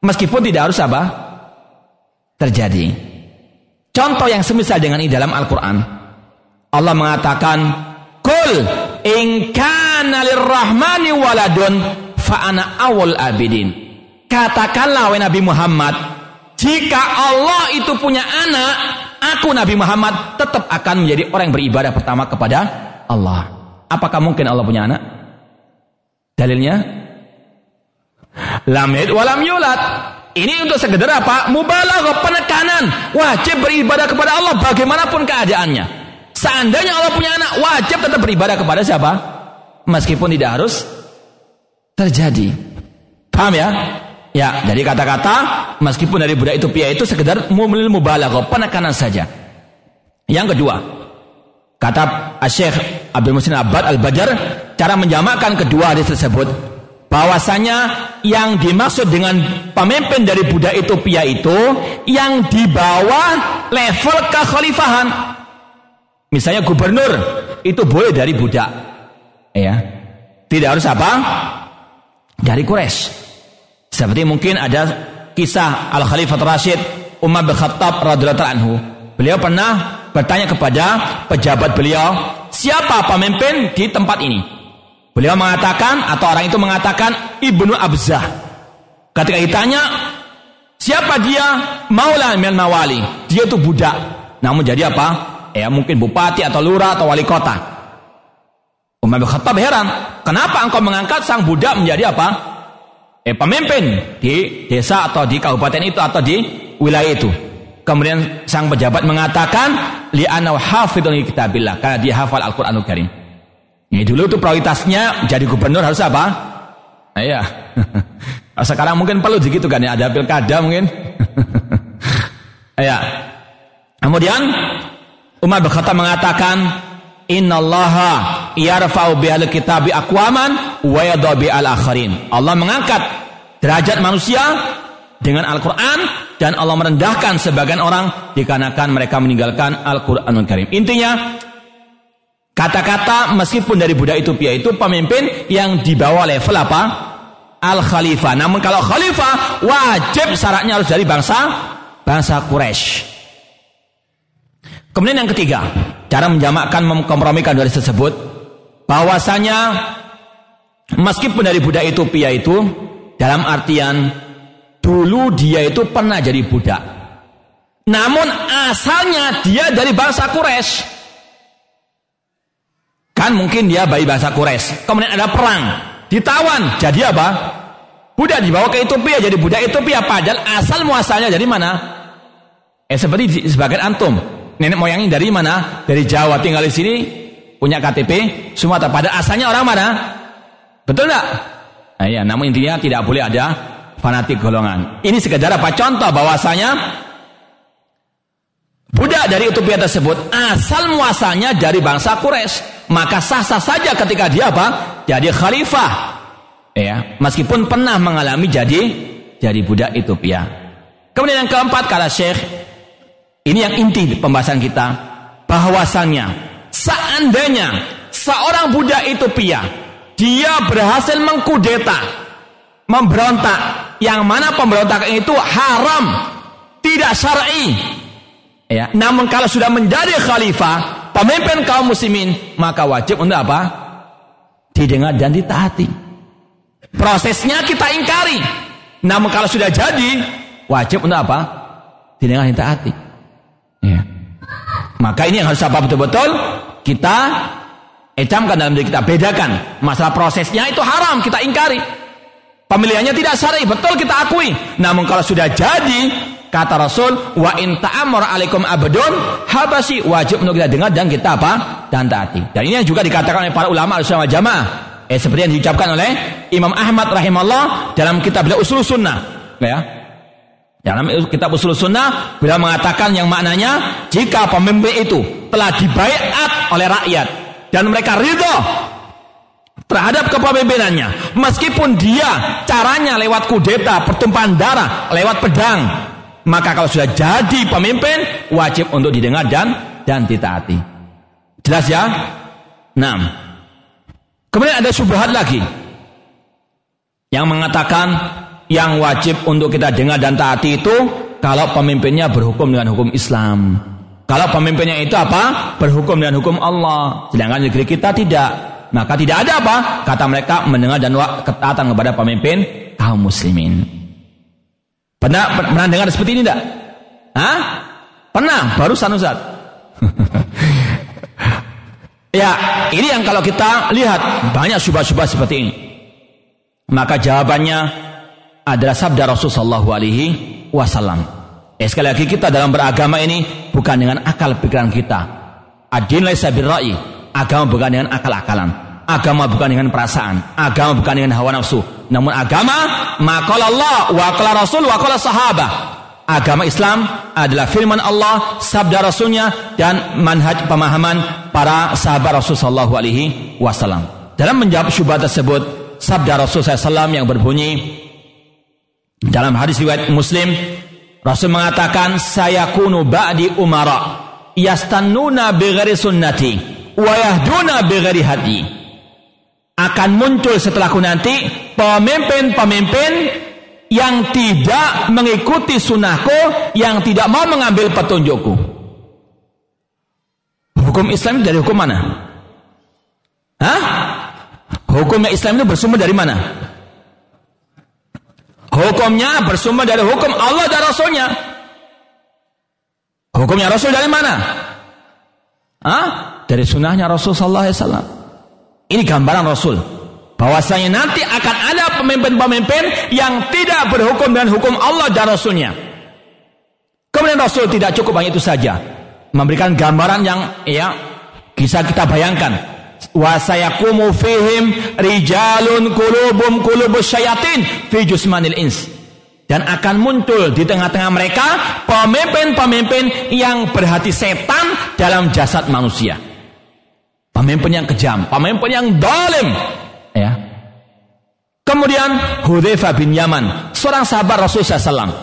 Meskipun tidak harus apa? Terjadi. Contoh yang semisal dengan ini dalam Al-Quran. Allah mengatakan, Kul in kana lirrahmani waladun fa'ana awal abidin. Katakanlah wahai Nabi Muhammad, jika Allah itu punya anak, aku Nabi Muhammad tetap akan menjadi orang yang beribadah pertama kepada Allah. Apakah mungkin Allah punya anak? Dalilnya? Lam yalid walam yulad. Ini untuk sekedar apa? Mubalaghah penekanan. Wajib beribadah kepada Allah bagaimanapun keadaannya. Seandainya Allah punya anak, wajib tetap beribadah kepada siapa? Meskipun tidak harus terjadi. Paham ya? Ya, jadi kata-kata meskipun dari budak itu pia itu sekedar mumlil mubalaghah, penekanan saja. Yang kedua, kata Syekh Abdul Musin Abad Al-Badar, cara menjamakkan kedua hadis tersebut bahwasanya yang dimaksud dengan pemimpin dari budak itu pia itu yang di bawah level kekhalifahan Misalnya gubernur itu boleh dari budak. Ya. Tidak harus apa? Dari Quraisy. Seperti mungkin ada kisah Al Khalifah Rashid Umar bin Khattab radhiyallahu anhu. Beliau pernah bertanya kepada pejabat beliau, siapa pemimpin di tempat ini? Beliau mengatakan atau orang itu mengatakan Ibnu Abzah. Ketika ditanya, siapa dia? Maula min mawali. Dia itu budak. Namun jadi apa? ya mungkin bupati atau lurah atau wali kota. Umar bin Khattab heran, kenapa engkau mengangkat sang budak menjadi apa? Eh pemimpin di desa atau di kabupaten itu atau di wilayah itu. Kemudian sang pejabat mengatakan, li'ana hafidun kitabillah, karena dia hafal Al-Qur'anul Karim. Ini dulu itu prioritasnya jadi gubernur harus apa? Nah, iya. Sekarang mungkin perlu begitu kan ya, ada pilkada mungkin. ya. Kemudian Umar bin Khattab mengatakan, Innallaha yarfa'u bihal kitabi aqwaman wa yadau al akharin. Allah mengangkat derajat manusia dengan Al-Qur'an dan Allah merendahkan sebagian orang dikarenakan mereka meninggalkan Al-Qur'anul Karim. Intinya kata-kata meskipun dari budak itu pia itu pemimpin yang di bawah level apa? Al-Khalifah. Namun kalau khalifah wajib syaratnya harus dari bangsa bangsa Quraisy. Kemudian yang ketiga, cara menjamakkan memkompromikan dari tersebut bahwasanya meskipun dari budak itu pia itu dalam artian dulu dia itu pernah jadi budak. Namun asalnya dia dari bangsa Quraisy. Kan mungkin dia bayi bangsa Quraisy. Kemudian ada perang, ditawan, jadi apa? Budak dibawa ke Ethiopia jadi budak Ethiopia padahal asal muasalnya dari mana? Eh seperti sebagian antum nenek moyangnya dari mana? Dari Jawa tinggal di sini, punya KTP Sumatera. Pada asalnya orang mana? Betul nggak? Nah, ya, namun intinya tidak boleh ada fanatik golongan. Ini sekedar apa contoh bahwasanya budak dari utopia tersebut asal muasalnya dari bangsa Quraisy, maka sah-sah saja ketika dia apa? Jadi khalifah. Ya, meskipun pernah mengalami jadi jadi budak Ethiopia. Kemudian yang keempat kata Syekh ini yang inti pembahasan kita. Bahwasannya seandainya seorang budak itu pia dia berhasil mengkudeta, memberontak, yang mana pemberontakan itu haram, tidak syar'i. Ya, namun kalau sudah menjadi khalifah, pemimpin kaum muslimin, maka wajib untuk apa? Didengar dan ditaati. Prosesnya kita ingkari. Namun kalau sudah jadi, wajib untuk apa? Didengar dan ditaati. Ya. Maka ini yang harus apa betul-betul kita ecamkan dalam diri kita, bedakan. Masalah prosesnya itu haram, kita ingkari. Pemilihannya tidak syar'i, betul kita akui. Namun kalau sudah jadi, kata Rasul, wa in ta'amur alaikum abdun habasi wajib untuk kita dengar dan kita apa? dan taati. Dan ini yang juga dikatakan oleh para ulama al-sunnah jamaah. Eh seperti yang diucapkan oleh Imam Ahmad rahimahullah dalam kitab beliau Usul Sunnah, ya. Dalam kitab usul sunnah, beliau mengatakan yang maknanya, jika pemimpin itu telah dibaiat oleh rakyat, dan mereka ridho terhadap kepemimpinannya, meskipun dia caranya lewat kudeta, pertumpahan darah, lewat pedang, Maka kalau sudah jadi pemimpin, wajib untuk didengar dan dan ditaati. Jelas ya? Nah. Kemudian ada subhat lagi. Yang mengatakan yang wajib untuk kita dengar dan taati itu kalau pemimpinnya berhukum dengan hukum Islam. Kalau pemimpinnya itu apa? Berhukum dengan hukum Allah. Sedangkan negeri kita tidak. Maka tidak ada apa? Kata mereka mendengar dan ketaatan kepada pemimpin kaum muslimin. Pernah, pernah dengar seperti ini tidak? Hah? Pernah, barusan Ustaz. ya, ini yang kalau kita lihat banyak syubhat-syubhat seperti ini. Maka jawabannya adalah sabda Rasulullah Shallallahu Alaihi Wasallam. Eh, sekali lagi kita dalam beragama ini bukan dengan akal pikiran kita. Adin laisa birra'i. Agama bukan dengan akal-akalan. Agama bukan dengan perasaan. Agama bukan dengan hawa nafsu. Namun agama maqala Allah wa Rasul wa qala sahabah. Agama Islam adalah firman Allah, sabda Rasulnya dan manhaj pemahaman para sahabat Rasul sallallahu alaihi wasallam. Dalam menjawab syubhat tersebut, sabda Rasul SAW yang berbunyi dalam hadis riwayat Muslim, Rasul mengatakan, "Saya kunu ba'di umara yastannuna bighairi sunnati wa yahduna bighairi hadi." Akan muncul setelahku nanti pemimpin-pemimpin yang tidak mengikuti sunnahku, yang tidak mau mengambil petunjukku. Hukum Islam dari hukum mana? Hah? Hukumnya Islam itu bersumber dari mana? Hukumnya bersumber dari hukum Allah dan Rasulnya. Hukumnya Rasul dari mana? Hah? Dari sunnahnya Rasul Sallallahu Alaihi Wasallam. Ini gambaran Rasul. Bahwasanya nanti akan ada pemimpin-pemimpin yang tidak berhukum dengan hukum Allah dan Rasulnya. Kemudian Rasul tidak cukup hanya itu saja. Memberikan gambaran yang ya bisa kita bayangkan. Wa sayakumu fihim rijalun kulubum kulubus syayatin fi jusmanil ins. Dan akan muncul di tengah-tengah mereka pemimpin-pemimpin yang berhati setan dalam jasad manusia. Pemimpin yang kejam, pemimpin yang dalim. Ya. Kemudian Hudzaifah bin Yaman, seorang sahabat Rasulullah SAW.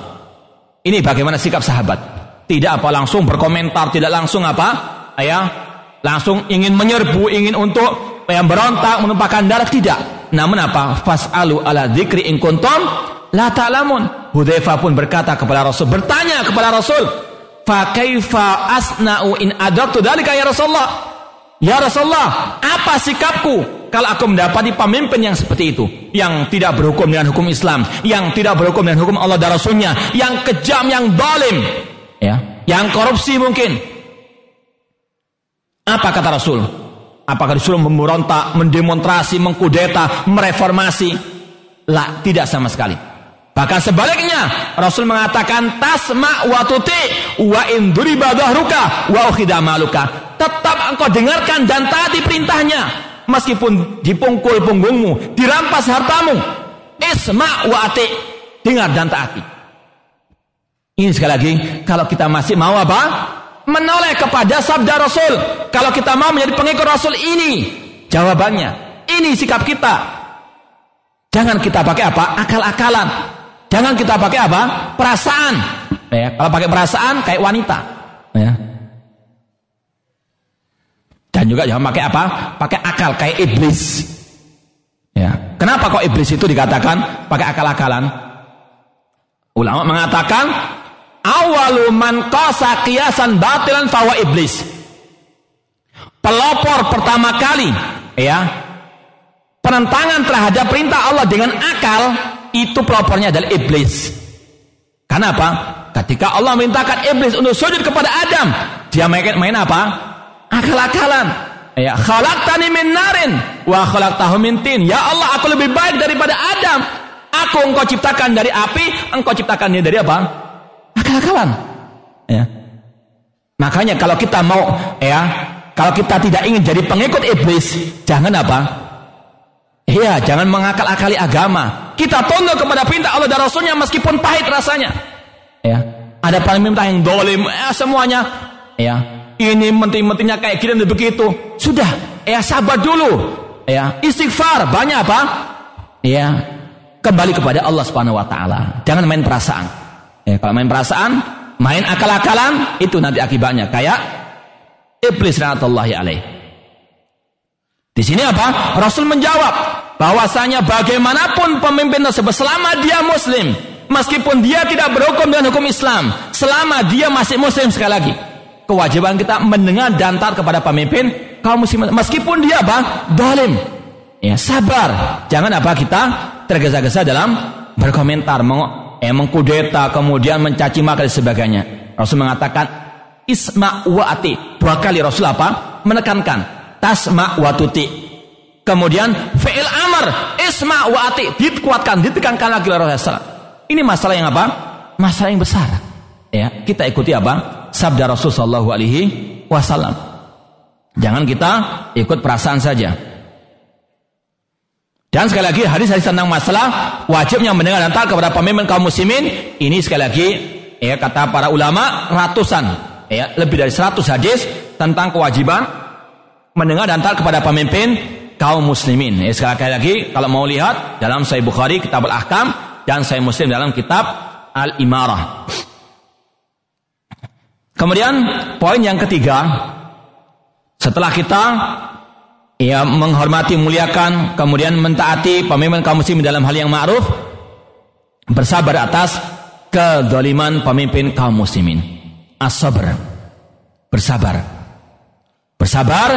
Ini bagaimana sikap sahabat? Tidak apa langsung berkomentar, tidak langsung apa? Ya, langsung ingin menyerbu, ingin untuk yang berontak, menumpahkan darah tidak. Namun apa? Fas'alu ala dzikri in kuntum la ta'lamun. Hudzaifah pun berkata kepada Rasul, bertanya kepada Rasul, "Fa kaifa asna'u in adabtu dalika ya Rasulullah?" Ya Rasulullah, apa sikapku kalau aku mendapati pemimpin yang seperti itu? Yang tidak berhukum dengan hukum Islam, yang tidak berhukum dengan hukum Allah dan Rasulnya, yang kejam, yang dolim, ya, yang korupsi mungkin. Apa kata Rasul? Apakah disuruh memberontak, mendemonstrasi, mengkudeta, mereformasi? Lah, tidak sama sekali. Bahkan sebaliknya, Rasul mengatakan tasma wa tuti wa in duriba dhahruka wa ukhida maluka tetap engkau dengarkan dan taati perintahnya. Meskipun dipungkul punggungmu dirampas hartamu. Isma wa ati. Dengar dan taati. Ini sekali lagi kalau kita masih mau apa? Menoleh kepada sabda Rasul. Kalau kita mau menjadi pengikut Rasul ini jawabannya. Ini sikap kita. Jangan kita pakai apa? Akal-akalan. Jangan kita pakai apa? Perasaan. Ya kalau pakai perasaan kayak wanita. Ya dan juga jangan pakai apa? Pakai akal kayak iblis. Ya. Kenapa kok iblis itu dikatakan pakai akal-akalan? Ulama mengatakan awalu man qasa qiyasan batilan fawa iblis. Pelopor pertama kali ya penentangan terhadap perintah Allah dengan akal itu pelopornya adalah iblis. Kenapa? Ketika Allah mintakan iblis untuk sujud kepada Adam, dia main, main apa? Akal-akalan. Ya, khalaqtani min narin wa khalaqtahu min. Ya Allah, aku lebih baik daripada Adam. Aku engkau ciptakan dari api, engkau ciptakan dia dari apa? Akal-akalan. Ya. Makanya kalau kita mau ya, kalau kita tidak ingin jadi pengikut iblis, jangan apa? Iya, jangan mengakal-akali agama. Kita tunduk kepada perintah Allah dan Rasulnya meskipun pahit rasanya. Ya, ada perintah yang dolim, ya, semuanya. Ya, ini menteri-menterinya kayak gini dan begitu. Sudah, ya sabar dulu. Ya, istighfar banyak apa? Ya, kembali kepada Allah Subhanahu wa taala. Jangan main perasaan. Ya, kalau main perasaan, main akal-akalan, itu nanti akibatnya kayak iblis rahmatullahi alaih. Di sini apa? Rasul menjawab bahwasanya bagaimanapun pemimpin tersebut selama dia muslim, meskipun dia tidak berhukum dengan hukum Islam, selama dia masih muslim sekali lagi, kewajiban kita mendengar dan taat kepada pemimpin kaum muslim meskipun dia apa? Dolim. Ya, sabar. Jangan apa kita tergesa-gesa dalam berkomentar, meng eh, mengkudeta, kemudian mencaci maki dan sebagainya. Rasul mengatakan isma wa ati. Dua kali Rasul apa? Menekankan tasma wa tuti. Kemudian fi'il amr isma wa ati dikuatkan, ditekankan lagi oleh Rasulullah. Ini masalah yang apa? Masalah yang besar. Ya, kita ikuti apa? Sabda Rasul sallallahu alaihi wasallam. Jangan kita ikut perasaan saja. Dan sekali lagi hadis-hadis tentang masalah wajibnya mendengar dan taat kepada pemimpin kaum muslimin ini sekali lagi ya kata para ulama ratusan ya lebih dari 100 hadis tentang kewajiban mendengar dan taat kepada pemimpin kaum muslimin. Ya, sekali lagi kalau mau lihat dalam Sahih Bukhari Kitab Al-Ahkam dan Sahih Muslim dalam kitab Al-Imarah. Kemudian poin yang ketiga setelah kita ya menghormati muliakan kemudian mentaati pemimpin kaum muslimin dalam hal yang ma'ruf bersabar atas kedoliman pemimpin kaum muslimin. As-sabr. Bersabar. Bersabar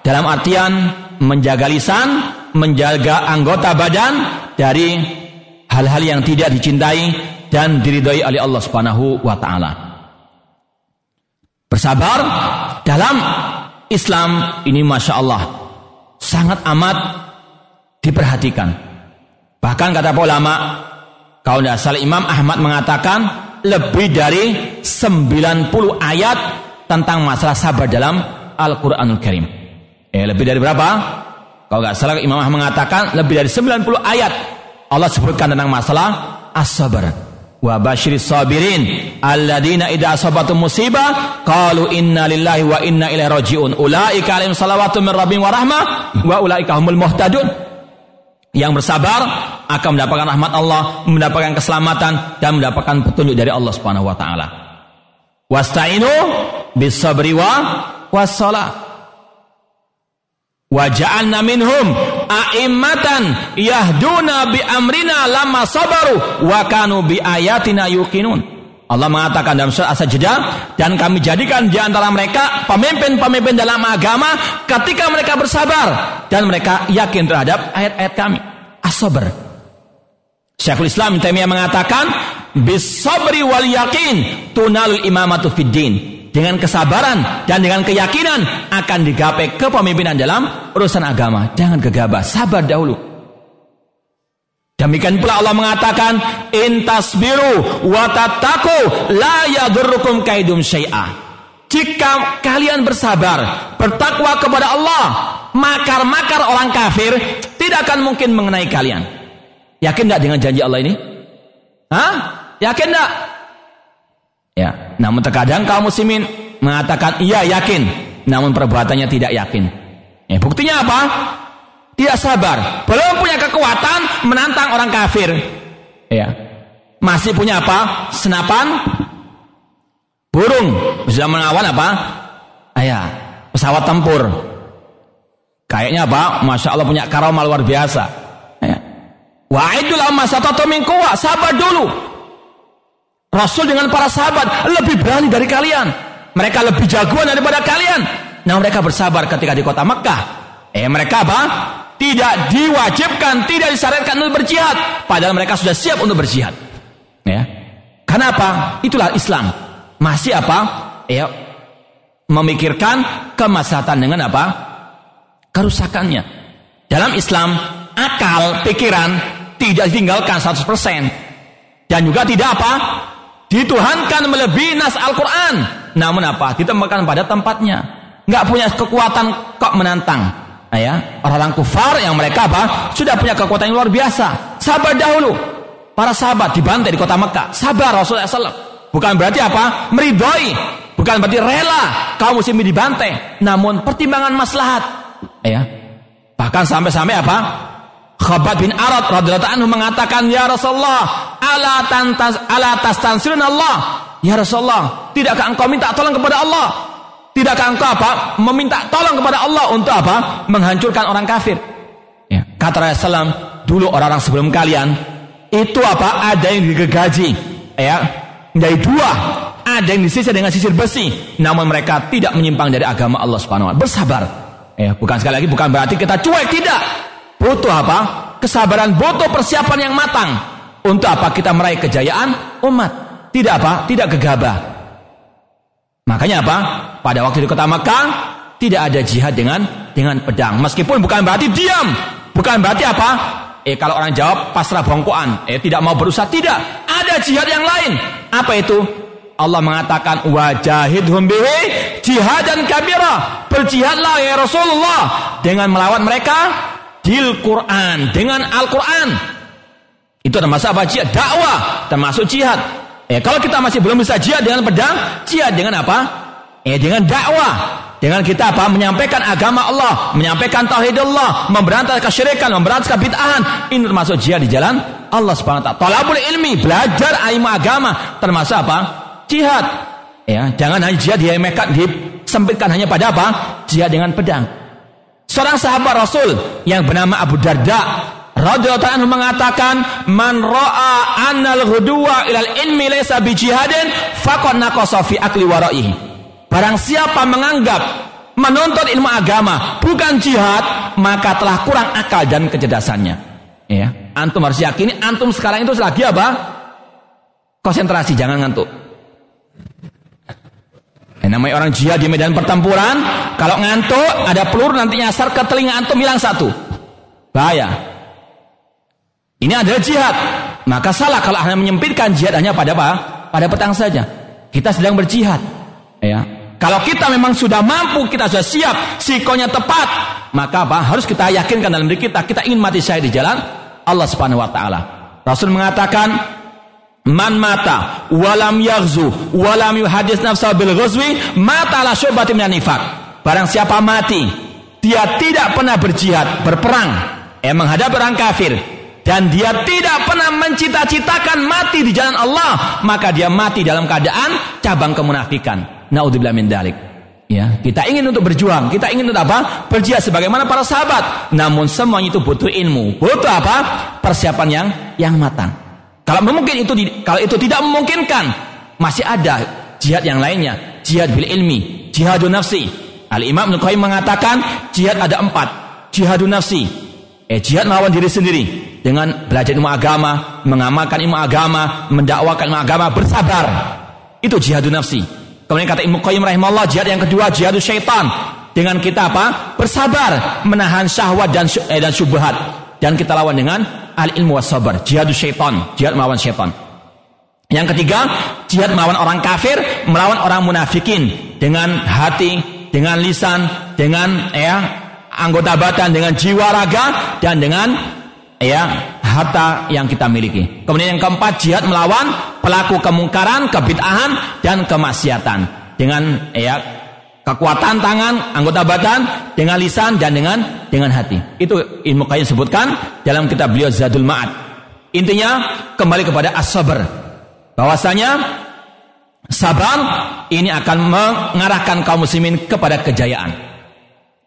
dalam artian menjaga lisan, menjaga anggota badan dari hal-hal yang tidak dicintai dan diridhoi oleh Allah Subhanahu wa taala. Bersabar dalam Islam ini Masya Allah sangat amat diperhatikan. Bahkan kata ulama, kalau tidak salah Imam Ahmad mengatakan lebih dari 90 ayat tentang masalah sabar dalam Al-Quranul Karim. Eh, lebih dari berapa? Kalau nggak salah Imam Ahmad mengatakan lebih dari 90 ayat Allah sebutkan tentang masalah as-sabar. Wa basyiris sabirin alladzina idza asabatum musibah qalu inna lillahi wa inna ilaihi rajiun. Ulaika alaihim salawatu min rabbihim wa rahmah wa ulaika humul muhtadun. Yang bersabar akan mendapatkan rahmat Allah, mendapatkan keselamatan dan mendapatkan petunjuk dari Allah Subhanahu wa taala. Wasta'inu bis sabri wa wassalah wa ja'alna minhum a'immatan yahduna bi amrina lama sabaru wa kanu bi ayatina yuqinun Allah mengatakan dalam surat As-Sajdah dan kami jadikan di antara mereka pemimpin-pemimpin dalam agama ketika mereka bersabar dan mereka yakin terhadap ayat-ayat kami. As-sabr. Syekhul Islam Taimiyah mengatakan bis sabri wal yakin tunal imamatu fid din dengan kesabaran dan dengan keyakinan akan digapai kepemimpinan dalam urusan agama. Jangan gegabah, sabar dahulu. Demikian pula Allah mengatakan, "Intasbiru wa tattaqu la yadurrukum kaidum syai'a." Jika kalian bersabar, bertakwa kepada Allah, makar-makar orang kafir tidak akan mungkin mengenai kalian. Yakin tidak dengan janji Allah ini? Hah? Yakin tidak? Ya, namun terkadang kaum muslimin mengatakan iya yakin, namun perbuatannya tidak yakin. Ya, buktinya apa? Tidak sabar, belum punya kekuatan menantang orang kafir. Ya. Masih punya apa? Senapan burung, bisa mengawal apa? Ayah, pesawat tempur. Kayaknya apa? Masya Allah punya karomah luar biasa. Ya. Wa'idul amma satatu min sabar dulu. Rasul dengan para sahabat lebih berani dari kalian. Mereka lebih jagoan daripada kalian. Nah mereka bersabar ketika di kota Mekah. Eh mereka apa? Tidak diwajibkan, tidak disyariatkan untuk berjihad. Padahal mereka sudah siap untuk berjihad. Ya. Kenapa? Itulah Islam. Masih apa? Ya, memikirkan kemaslahatan dengan apa? Kerusakannya. Dalam Islam, akal, pikiran tidak ditinggalkan 100%. Dan juga tidak apa? Dituhankan melebihi nas Al-Quran. Namun apa? Ditempatkan pada tempatnya. Nggak punya kekuatan kok menantang. Nah, ya, orang-orang kufar yang mereka apa? Sudah punya kekuatan yang luar biasa. Sabar dahulu. Para sahabat dibantai di kota Mekah. Sabar Rasulullah SAW. Bukan berarti apa? Meridhoi. Bukan berarti rela kaum muslimin dibantai. Namun pertimbangan maslahat. Ya. Bahkan sampai-sampai apa? Khabat bin Arad radhiyallahu anhu mengatakan, "Ya Rasulullah, ala tantas ala tastansirun Allah." Ya Rasulullah, tidakkah engkau minta tolong kepada Allah? Tidakkah engkau apa? Meminta tolong kepada Allah untuk apa? Menghancurkan orang kafir. Ya, kata Rasulullah, dulu orang-orang sebelum kalian itu apa? Ada yang digegaji, ya, dari dua. Ada yang disisir dengan sisir besi, namun mereka tidak menyimpang dari agama Allah Subhanahu wa. Bersabar. Ya, bukan sekali lagi bukan berarti kita cuek, tidak. Butuh apa? Kesabaran, butuh persiapan yang matang. Untuk apa kita meraih kejayaan umat. Tidak apa? Tidak gegabah. Makanya apa? Pada waktu di kota Mekah tidak ada jihad dengan dengan pedang. Meskipun bukan berarti diam, bukan berarti apa? Eh kalau orang jawab pasrah bongkoan, eh tidak mau berusaha tidak. Ada jihad yang lain. Apa itu? Allah mengatakan wajahidhum bihi jihadan kabira. Berjihadlah ya Rasulullah dengan melawan mereka bil Quran, dengan Al-Quran. Itu termasuk apa? Jihad dakwah, termasuk jihad. Eh kalau kita masih belum bisa jihad dengan pedang, jihad dengan apa? Eh dengan dakwah. Dengan kita apa? Menyampaikan agama Allah, menyampaikan tauhid Allah, memberantas kesyirikan, memberantas kebid'ahan. Ini termasuk jihad di jalan Allah Subhanahu wa taala. Talabul ilmi, belajar ilmu agama, termasuk apa? Jihad. Ya, jangan hanya jihad diremehkan, disempitkan hanya pada apa? Jihad dengan pedang. Seorang sahabat Rasul yang bernama Abu Darda radhiyallahu anhu mengatakan man ra'a annal ghudwa ilal ilmi laysa bi jihadin faqad naqasa fi akli wara'ihi. Barang siapa menganggap menuntut ilmu agama bukan jihad, maka telah kurang akal dan kecerdasannya. Ya, antum harus yakini antum sekarang itu lagi apa? Konsentrasi, jangan ngantuk. Yang namanya orang jihad di medan pertempuran, kalau ngantuk ada peluru nanti nyasar ke telinga antum hilang satu. Bahaya. Ini adalah jihad. Maka salah kalau hanya menyempitkan jihad hanya pada apa? Pada petang saja. Kita sedang berjihad. Ya. Kalau kita memang sudah mampu, kita sudah siap, sikonya tepat, maka apa? Harus kita yakinkan dalam diri kita, kita ingin mati syahid di jalan Allah Subhanahu wa taala. Rasul mengatakan, Man mata walam yaghzu walam yuhadis nafsa bil ghazwi mata la syubati minan nifaq. Barang siapa mati dia tidak pernah berjihad, berperang, eh menghadap orang kafir dan dia tidak pernah mencita-citakan mati di jalan Allah, maka dia mati dalam keadaan cabang kemunafikan. Naudzubillah min dalik. Ya, kita ingin untuk berjuang, kita ingin untuk apa? Berjihad sebagaimana para sahabat. Namun semuanya itu butuh ilmu, butuh apa? Persiapan yang yang matang. Kalau mungkin itu kalau itu tidak memungkinkan, masih ada jihad yang lainnya, jihad bil ilmi, jihadun nafsi. Al Imam Ibnu mengatakan jihad ada empat, jihadun nafsi, eh jihad melawan diri sendiri dengan belajar ilmu agama, mengamalkan ilmu agama, mendakwakan ilmu agama, bersabar. Itu jihadun nafsi. Kemudian kata Ibnu Qayyim rahimahullah, jihad yang kedua jihadus syaitan. Dengan kita apa? Bersabar menahan syahwat dan eh, dan syubhat dan kita lawan dengan al ilmu was sabar, jihad syaitan, jihad melawan syaitan. Yang ketiga, jihad melawan orang kafir, melawan orang munafikin dengan hati, dengan lisan, dengan ya anggota badan, dengan jiwa raga dan dengan ya harta yang kita miliki. Kemudian yang keempat, jihad melawan pelaku kemungkaran, kebid'ahan dan kemaksiatan dengan ya kekuatan tangan, anggota badan, dengan lisan dan dengan dengan hati. Itu ilmu kain sebutkan dalam kitab beliau Zadul Ma'ad. Intinya kembali kepada as-sabr. Bahwasanya sabar ini akan mengarahkan kaum muslimin kepada kejayaan.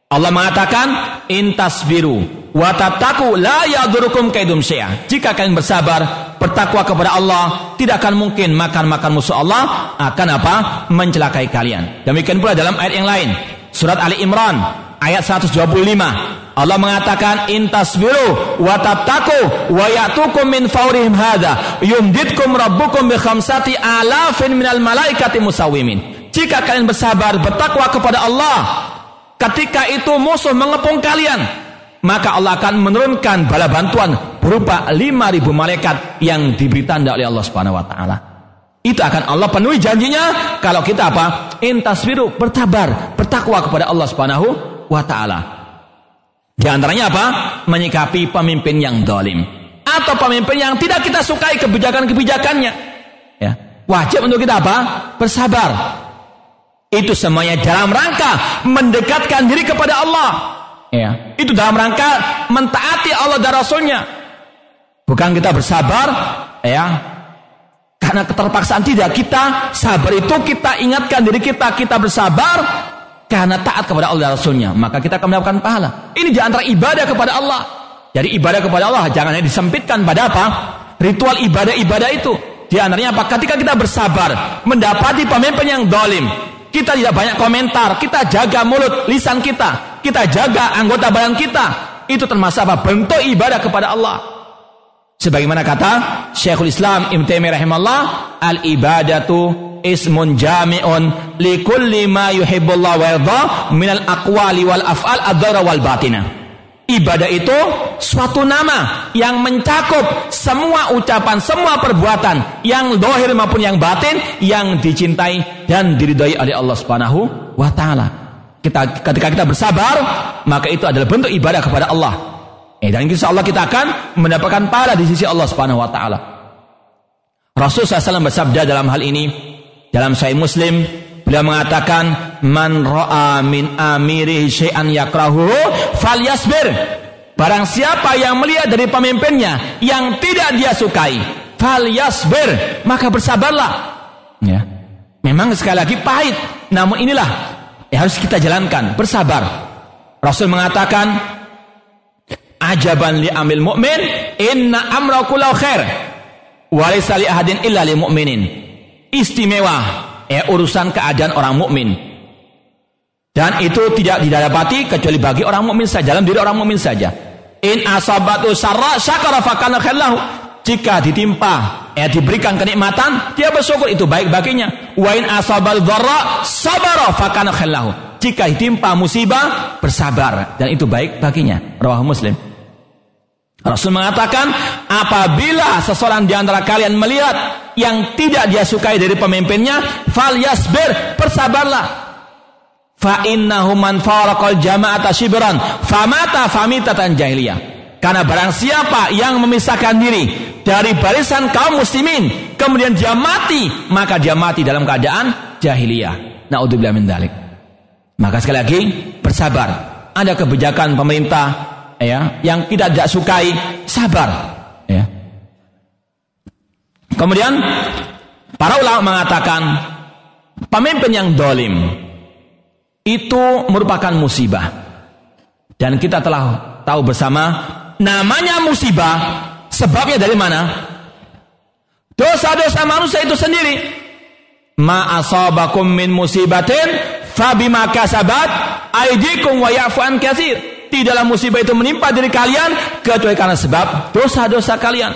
Allah mengatakan intasbiru wa tattaqu la yadurukum kaidum syai'a. Jika kalian bersabar, bertakwa kepada Allah, tidak akan mungkin makan-makan musuh Allah akan apa? mencelakai kalian. Demikian pula dalam ayat yang lain, surat Ali Imran ayat 125. Allah mengatakan intasbiru wa tattaqu wa ya'tukum min fawrihim hadza yumditkum rabbukum bi khamsati alafin minal malaikati musawimin. Jika kalian bersabar bertakwa kepada Allah ketika itu musuh mengepung kalian maka Allah akan menurunkan bala bantuan berupa 5000 malaikat yang diberi tanda oleh Allah Subhanahu wa taala. Itu akan Allah penuhi janjinya kalau kita apa? Intasbiru, bertabar, bertakwa kepada Allah Subhanahu wa taala. Di antaranya apa? Menyikapi pemimpin yang dolim. Atau pemimpin yang tidak kita sukai kebijakan-kebijakannya. Ya. Wajib untuk kita apa? Bersabar. Itu semuanya dalam rangka mendekatkan diri kepada Allah. Ya, itu dalam rangka mentaati Allah dan Rasulnya. Bukan kita bersabar, ya, karena keterpaksaan tidak. Kita sabar itu kita ingatkan diri kita, kita bersabar karena taat kepada Allah dan Rasulnya. Maka kita akan mendapatkan pahala. Ini di antara ibadah kepada Allah. Jadi ibadah kepada Allah jangan hanya disempitkan pada apa? Ritual ibadah-ibadah itu. Di antaranya apa? Ketika kita bersabar, mendapati pemimpin yang dolim, kita tidak banyak komentar, kita jaga mulut, lisan kita, kita jaga anggota badan kita, itu termasuk apa? Bentuk ibadah kepada Allah. Sebagaimana kata Syekhul Islam Ibn Taimiyah rahimahullah, al ibadatu ismun jami'un li kulli ma yuhibbullah wa yarda min al aqwali wal af'al ad wal batina. Ibadah itu suatu nama yang mencakup semua ucapan, semua perbuatan yang dohir maupun yang batin yang dicintai dan diridhai oleh Allah Subhanahu wa taala. Kita, ketika kita bersabar, maka itu adalah bentuk ibadah kepada Allah. Eh, dan insya Allah kita akan mendapatkan pahala di sisi Allah Subhanahu Wa Taala. Rasul SAW bersabda dalam hal ini dalam Sahih Muslim beliau mengatakan man ra'a min amiri syai'an yakrahu falyasbir barang siapa yang melihat dari pemimpinnya yang tidak dia sukai falyasbir maka bersabarlah ya memang sekali lagi pahit namun inilah ya harus kita jalankan, bersabar. Rasul mengatakan, ajaban li amil mu'min, inna amra kullau khair, walaysa li ahadin illa li mu'minin. Istimewa, ya urusan keadaan orang mukmin. Dan itu tidak didapati kecuali bagi orang mukmin saja, dalam diri orang mukmin saja. In asabatu sarra syakara fakana khairlahu. Jika ditimpa ya diberikan kenikmatan, dia bersyukur itu baik baginya. Wa in asabal dharra sabara fakana khillahu. Jika ditimpa musibah, bersabar dan itu baik baginya. Rawah Muslim. Rasul mengatakan, apabila seseorang di antara kalian melihat yang tidak dia sukai dari pemimpinnya, fal yasbir, bersabarlah. Fa innahu man faraqal jama'ata shibran famata famitatan jahiliyah. Karena barang siapa yang memisahkan diri dari barisan kaum muslimin, kemudian dia mati, maka dia mati dalam keadaan jahiliyah. Naudzubillah min dalik. Maka sekali lagi bersabar. Ada kebijakan pemerintah ya yang kita tidak sukai, sabar ya. Kemudian para ulama mengatakan pemimpin yang dolim itu merupakan musibah dan kita telah tahu bersama namanya musibah sebabnya dari mana? Dosa-dosa manusia itu sendiri. Ma asabakum min musibatin fabima kasabat aidikum wa ya'fu an katsir. Tidaklah musibah itu menimpa diri kalian kecuali karena sebab dosa-dosa kalian.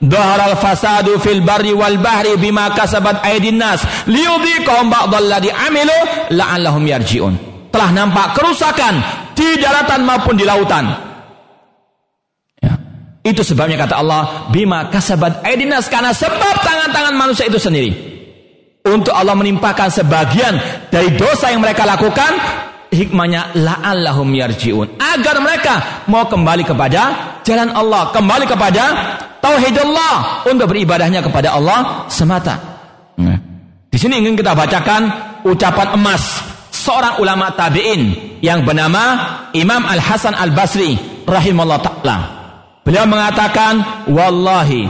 Dhahara al-fasadu fil barri wal bahri bima kasabat aydin nas liyudhiqahum ba'dalladhi amilu la'allahum yarji'un. Telah nampak kerusakan di daratan maupun di lautan itu sebabnya kata Allah, bima kasabat aidinas karena sebab tangan-tangan manusia itu sendiri. Untuk Allah menimpakan sebagian dari dosa yang mereka lakukan, hikmahnya la'allahum yarji'un. Agar mereka mau kembali kepada jalan Allah, kembali kepada tauhid Allah untuk beribadahnya kepada Allah semata. Nah, di sini ingin kita bacakan ucapan emas seorang ulama tabi'in yang bernama Imam Al Hasan Al Basri rahimahullah taala. Beliau mengatakan, Wallahi,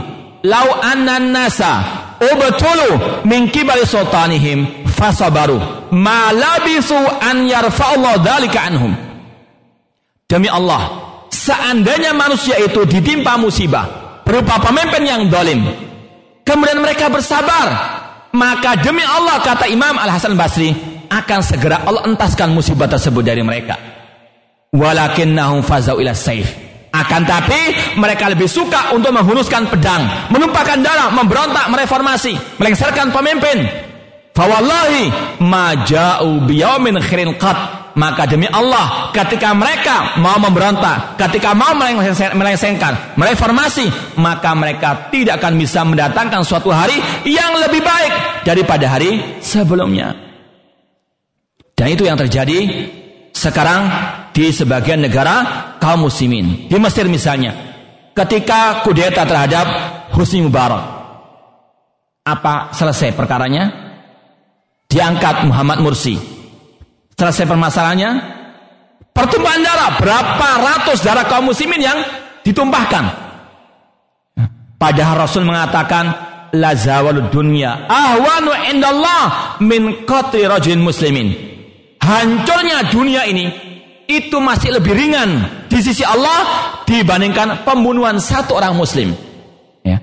lau anna nasa ubtulu min kibali sultanihim fasabaru ma labisu an yarfa'allahu dhalika anhum. Demi Allah, seandainya manusia itu ditimpa musibah berupa pemimpin yang dolim, kemudian mereka bersabar, maka demi Allah kata Imam Al Hasan Basri akan segera Allah entaskan musibah tersebut dari mereka. Walakinnahum fazau ila saif akan tapi mereka lebih suka untuk menghunuskan pedang, menumpahkan darah, memberontak, mereformasi, melengsarkan pemimpin. Fawallahi maja'u biyaumin khairin qat. Maka demi Allah, ketika mereka mau memberontak, ketika mau melengsengkan, mereformasi, maka mereka tidak akan bisa mendatangkan suatu hari yang lebih baik daripada hari sebelumnya. Dan itu yang terjadi sekarang di sebagian negara kaum muslimin. Di Mesir misalnya, ketika kudeta terhadap Husni Mubarak, apa selesai perkaranya? Diangkat Muhammad Mursi. Selesai permasalahannya? pertumpahan darah, berapa ratus darah kaum muslimin yang ditumpahkan. Padahal Rasul mengatakan la zawalud dunya ahwanu indallah min qatri rajulin muslimin. Hancurnya dunia ini itu masih lebih ringan di sisi Allah dibandingkan pembunuhan satu orang muslim. Ya.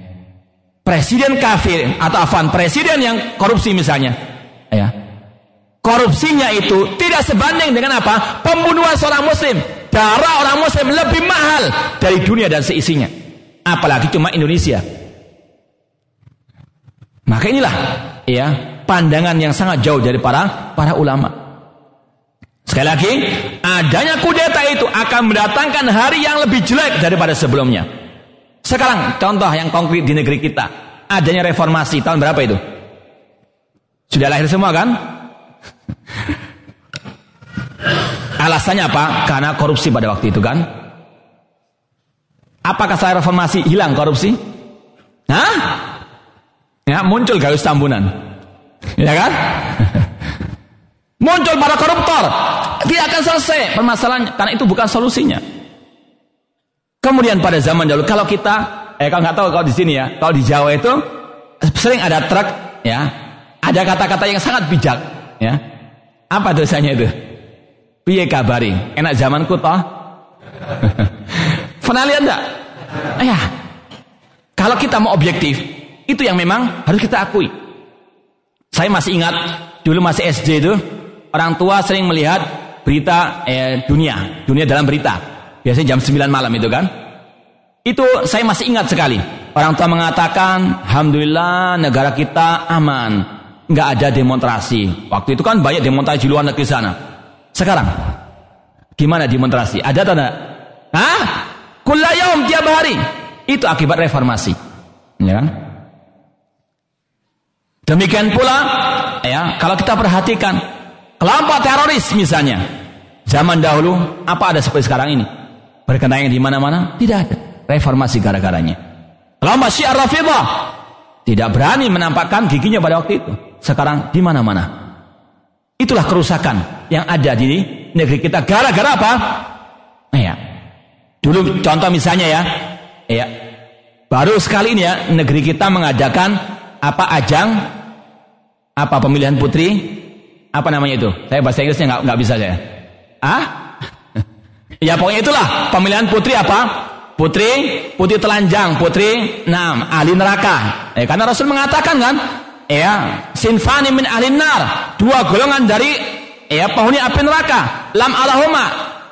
Presiden kafir atau afan presiden yang korupsi misalnya. Ya. Korupsinya itu tidak sebanding dengan apa? Pembunuhan seorang muslim. Darah orang muslim lebih mahal dari dunia dan seisinya. Apalagi cuma Indonesia. Maka inilah ya pandangan yang sangat jauh dari para para ulama. Sekali lagi, adanya kudeta itu akan mendatangkan hari yang lebih jelek daripada sebelumnya. Sekarang contoh yang konkret di negeri kita, adanya reformasi tahun berapa itu? Sudah lahir semua kan? Alasannya apa? Karena korupsi pada waktu itu kan. Apakah saya reformasi hilang korupsi? Hah? Ya, muncul garis tambunan. Ya kan? muncul para koruptor. Tidak akan selesai permasalahannya karena itu bukan solusinya. Kemudian pada zaman dahulu kalau kita eh kalau nggak tahu kalau di sini ya, kalau di Jawa itu sering ada truk ya, ada kata-kata yang sangat bijak ya. Apa dosanya itu? Piye kabari? Enak zamanku toh? Pernah lihat enggak? Ya. Kalau kita mau objektif, itu yang memang harus kita akui. Saya masih ingat dulu masih SD itu orang tua sering melihat berita eh, dunia, dunia dalam berita. Biasanya jam 9 malam itu kan. Itu saya masih ingat sekali. Orang tua mengatakan, Alhamdulillah negara kita aman nggak ada demonstrasi. Waktu itu kan banyak demonstrasi di luar negeri sana. Sekarang gimana demonstrasi? Ada atau tidak? Hah? Kulayom tiap hari. Itu akibat reformasi. Ya kan? Demikian pula ya, kalau kita perhatikan kelompok teroris misalnya zaman dahulu apa ada seperti sekarang ini? Berkenaan di mana-mana? Tidak ada. Reformasi gara-garanya. Kelompok Syiah Rafidah tidak berani menampakkan giginya pada waktu itu sekarang di mana-mana. Itulah kerusakan yang ada di negeri kita gara-gara apa? Nah, ya. Dulu contoh misalnya ya, ya. Baru sekali ini ya negeri kita mengadakan apa ajang apa pemilihan putri apa namanya itu? Saya bahasa Inggrisnya nggak nggak bisa saya. Ah? ya pokoknya itulah pemilihan putri apa? Putri, putri telanjang, putri enam, ahli neraka. Eh, karena Rasul mengatakan kan, ya sinfani min ahli nar dua golongan dari ya penghuni api neraka lam alahuma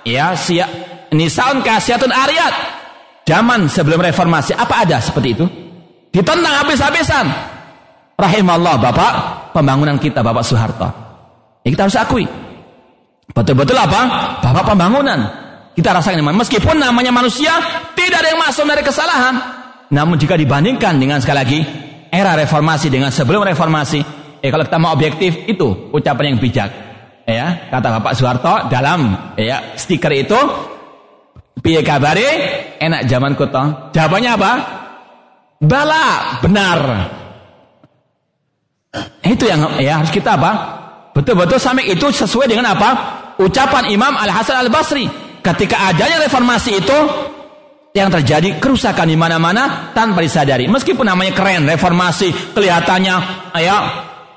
ya siya nisaun kasiatun ariyat zaman sebelum reformasi apa ada seperti itu ditentang habis-habisan rahimahullah bapak pembangunan kita bapak Soeharto ya kita harus akui betul-betul apa bapak pembangunan kita rasakan meskipun namanya manusia tidak ada yang masuk dari kesalahan namun jika dibandingkan dengan sekali lagi era reformasi dengan sebelum reformasi, eh kalau kita mau objektif itu ucapan yang bijak. Ya, kata Bapak Soeharto dalam ya stiker itu piye kabare enak zaman kuto. Jawabannya apa? Bala, benar. Itu yang ya harus kita apa? Betul-betul sampai itu sesuai dengan apa? Ucapan Imam Al Hasan Al Basri. Ketika adanya reformasi itu yang terjadi kerusakan di mana-mana tanpa disadari. Meskipun namanya keren, reformasi, kelihatannya ya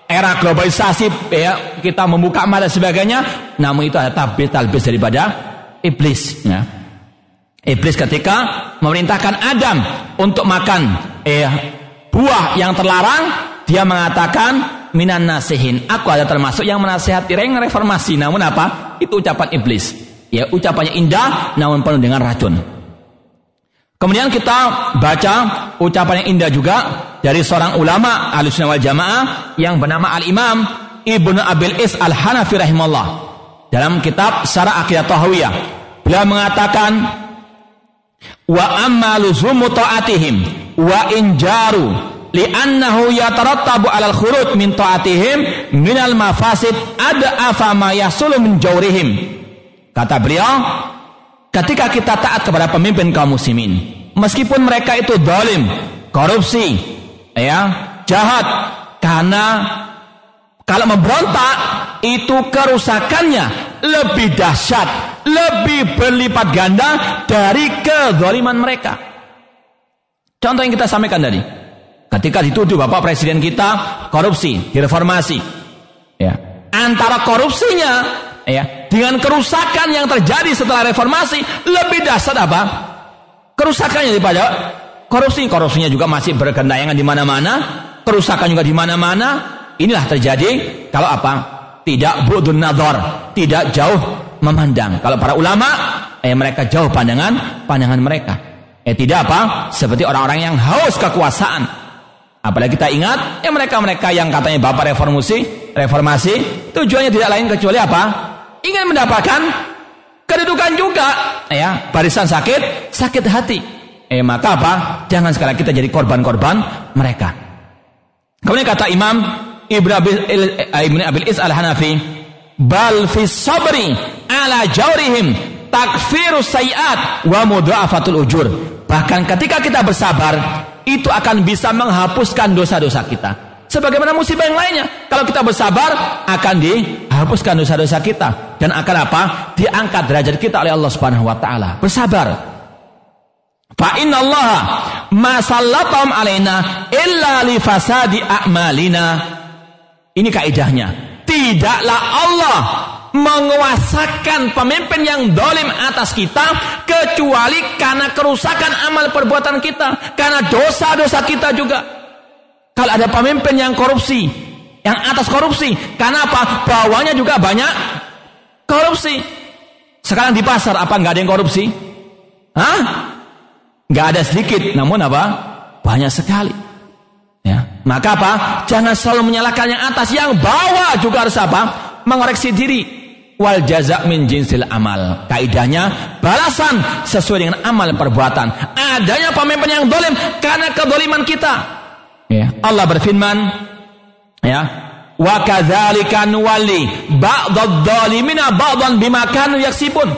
era globalisasi ya kita membuka mata sebagainya, namun itu ada talbis daripada iblis ya. Iblis ketika memerintahkan Adam untuk makan eh, buah yang terlarang, dia mengatakan minan nasihin. Aku ada termasuk yang menasihati yang reformasi. Namun apa? Itu ucapan iblis. Ya, ucapannya indah namun penuh dengan racun. Kemudian kita baca ucapan yang indah juga dari seorang ulama Ahlussunnah wal Jamaah yang bernama Al-Imam Ibnu Abil Is Al-Hanafi rahimahullah. Dalam kitab Syarah Aqidah Tahawiyah, beliau mengatakan wa amma luzumu ta'atihim wa injaru li'annahu yatarattabu 'alal khuruj min ta'atihim minal mafasid ada afa ma yasulu min jawrihim. Kata beliau, ketika kita taat kepada pemimpin kaum muslimin, meskipun mereka itu dolim, korupsi, ya, jahat, karena kalau memberontak itu kerusakannya lebih dahsyat, lebih berlipat ganda dari kezaliman mereka. Contoh yang kita sampaikan tadi. Ketika dituduh Bapak Presiden kita korupsi, direformasi. Ya. Antara korupsinya ya dengan kerusakan yang terjadi setelah reformasi lebih dahsyat apa? Kerusakannya daripada korupsi. Korupsinya juga masih bergendayangan di mana-mana, kerusakan juga di mana-mana. Inilah terjadi kalau apa? Tidak budun nador, tidak jauh memandang. Kalau para ulama, eh mereka jauh pandangan pandangan mereka. Eh tidak apa? Seperti orang-orang yang haus kekuasaan, Apalagi kita ingat, ya mereka-mereka yang katanya Bapak reformasi, reformasi, tujuannya tidak lain kecuali apa? Ingin mendapatkan kedudukan juga, ya, barisan sakit, sakit hati. Eh, maka apa? Jangan sekali kita jadi korban-korban mereka. Kemudian kata Imam Ibn Abil, Is al-Hanafi, bal fi sabri ala jawrihim takfirus sayiat wa mudha'afatul ujur. Bahkan ketika kita bersabar, itu akan bisa menghapuskan dosa-dosa kita. Sebagaimana musibah yang lainnya. Kalau kita bersabar, akan dihapuskan dosa-dosa kita. Dan akan apa? Diangkat derajat kita oleh Allah Subhanahu wa taala. Bersabar. Fa inna Allah ma sallatam alaina illa li fasadi a'malina. Ini kaidahnya. Tidaklah Allah menguasakan pemimpin yang dolim atas kita kecuali karena kerusakan amal perbuatan kita karena dosa-dosa kita juga. Kalau ada pemimpin yang korupsi yang atas korupsi karena apa? Bawahnya juga banyak korupsi. Sekarang di pasar apa nggak ada yang korupsi? Hah? nggak ada sedikit namun apa? Banyak sekali. Ya. Maka apa? Jangan selalu menyalahkan yang atas yang bawah juga harus apa? Mengoreksi diri wal jaza min jinsil amal. Kaidahnya balasan sesuai dengan amal perbuatan. Adanya pemimpin yang dolim karena kedoliman kita. Ya. Allah berfirman, ya, wa kadzalika nuwalli ba'dadh dhalimina ba'dhan bima kanu yaksibun.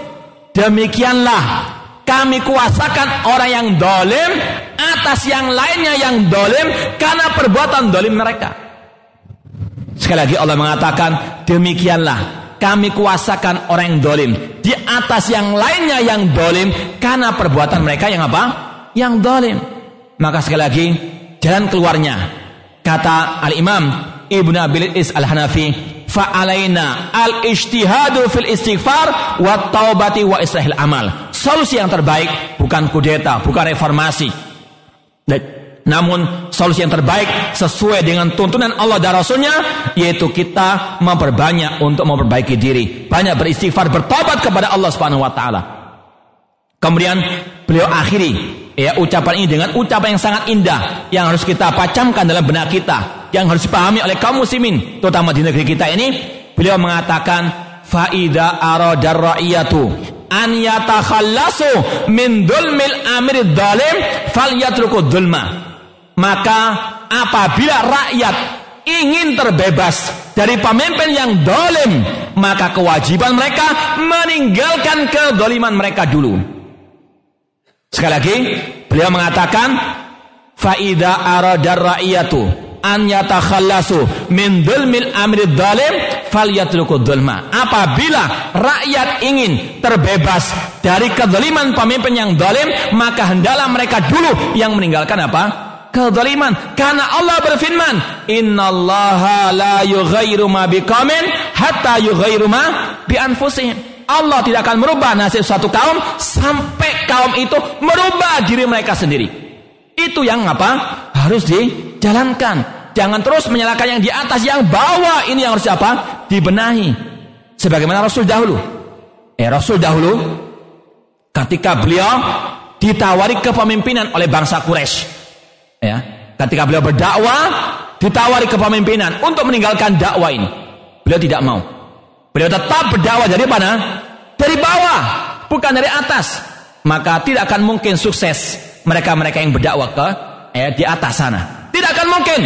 Demikianlah kami kuasakan orang yang dolim atas yang lainnya yang dolim karena perbuatan dolim mereka. Sekali lagi Allah mengatakan demikianlah kami kuasakan orang yang dolim di atas yang lainnya yang dolim karena perbuatan mereka yang apa? Yang dolim. Maka sekali lagi jalan keluarnya kata Al Imam Ibnu Abil Is Al Hanafi fa'alaina al ijtihadu fil istighfar wa taubati wa islahil amal. Solusi yang terbaik bukan kudeta, bukan reformasi. Namun solusi yang terbaik sesuai dengan tuntunan Allah dan Rasulnya yaitu kita memperbanyak untuk memperbaiki diri, banyak beristighfar, bertobat kepada Allah Subhanahu wa taala. Kemudian beliau akhiri ya ucapan ini dengan ucapan yang sangat indah yang harus kita pacamkan dalam benak kita, yang harus dipahami oleh kaum muslimin terutama di negeri kita ini. Beliau mengatakan faida aradar ra'iyatu an yatakhallasu min dulmil amir dhalim falyatruku dhulma maka apabila rakyat ingin terbebas dari pemimpin yang dolim, maka kewajiban mereka meninggalkan kedoliman mereka dulu. Sekali lagi, beliau mengatakan, faida aradar rakyatu an yatakhallasu min dulmil amri dhalim falyatruku dhulma. Apabila rakyat ingin terbebas dari kedoliman pemimpin yang dolim, maka hendaklah mereka dulu yang meninggalkan apa? Kezaliman. Karena Allah berfirman innallaha la yughayyiru ma biqaumin hatta yughayyiru ma bi anfusihim Allah tidak akan merubah nasib suatu kaum sampai kaum itu merubah diri mereka sendiri. Itu yang apa? Harus dijalankan. Jangan terus menyalahkan yang di atas yang bawah. Ini yang harus apa? Dibenahi. Sebagaimana Rasul dahulu. Eh Rasul dahulu ketika beliau ditawari kepemimpinan oleh bangsa Quraisy Ya, ketika beliau berdakwah, ditawari kepemimpinan untuk meninggalkan dakwah ini. Beliau tidak mau. Beliau tetap berdakwah dari mana? Dari bawah, bukan dari atas. Maka tidak akan mungkin sukses mereka-mereka yang berdakwah ke eh, di atas sana. Tidak akan mungkin.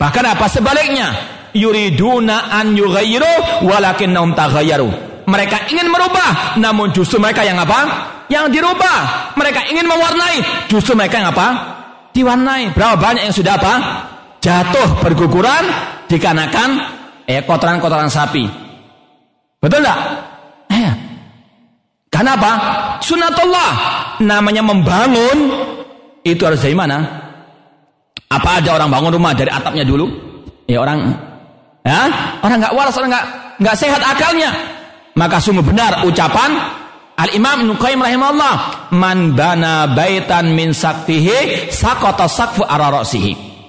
Bahkan apa sebaliknya? Yuriduna an yughayyiru walakinnahum taghayyaru. Mereka ingin merubah, namun justru mereka yang apa? Yang dirubah. Mereka ingin mewarnai, justru mereka yang apa? Diwarnai. Berapa banyak yang sudah apa? Jatuh berguguran dikarenakan eh kotoran-kotoran sapi. Betul enggak? Eh, Karena apa? Sunatullah. Namanya membangun itu harus dari mana? Apa ada orang bangun rumah dari atapnya dulu? Ya orang ya, orang nggak waras, orang nggak nggak sehat akalnya. Maka sungguh benar ucapan Al-Imam Ibnu Qayyim rahimahullah, "Man bana baitan min sakfihi sakata sakfu ara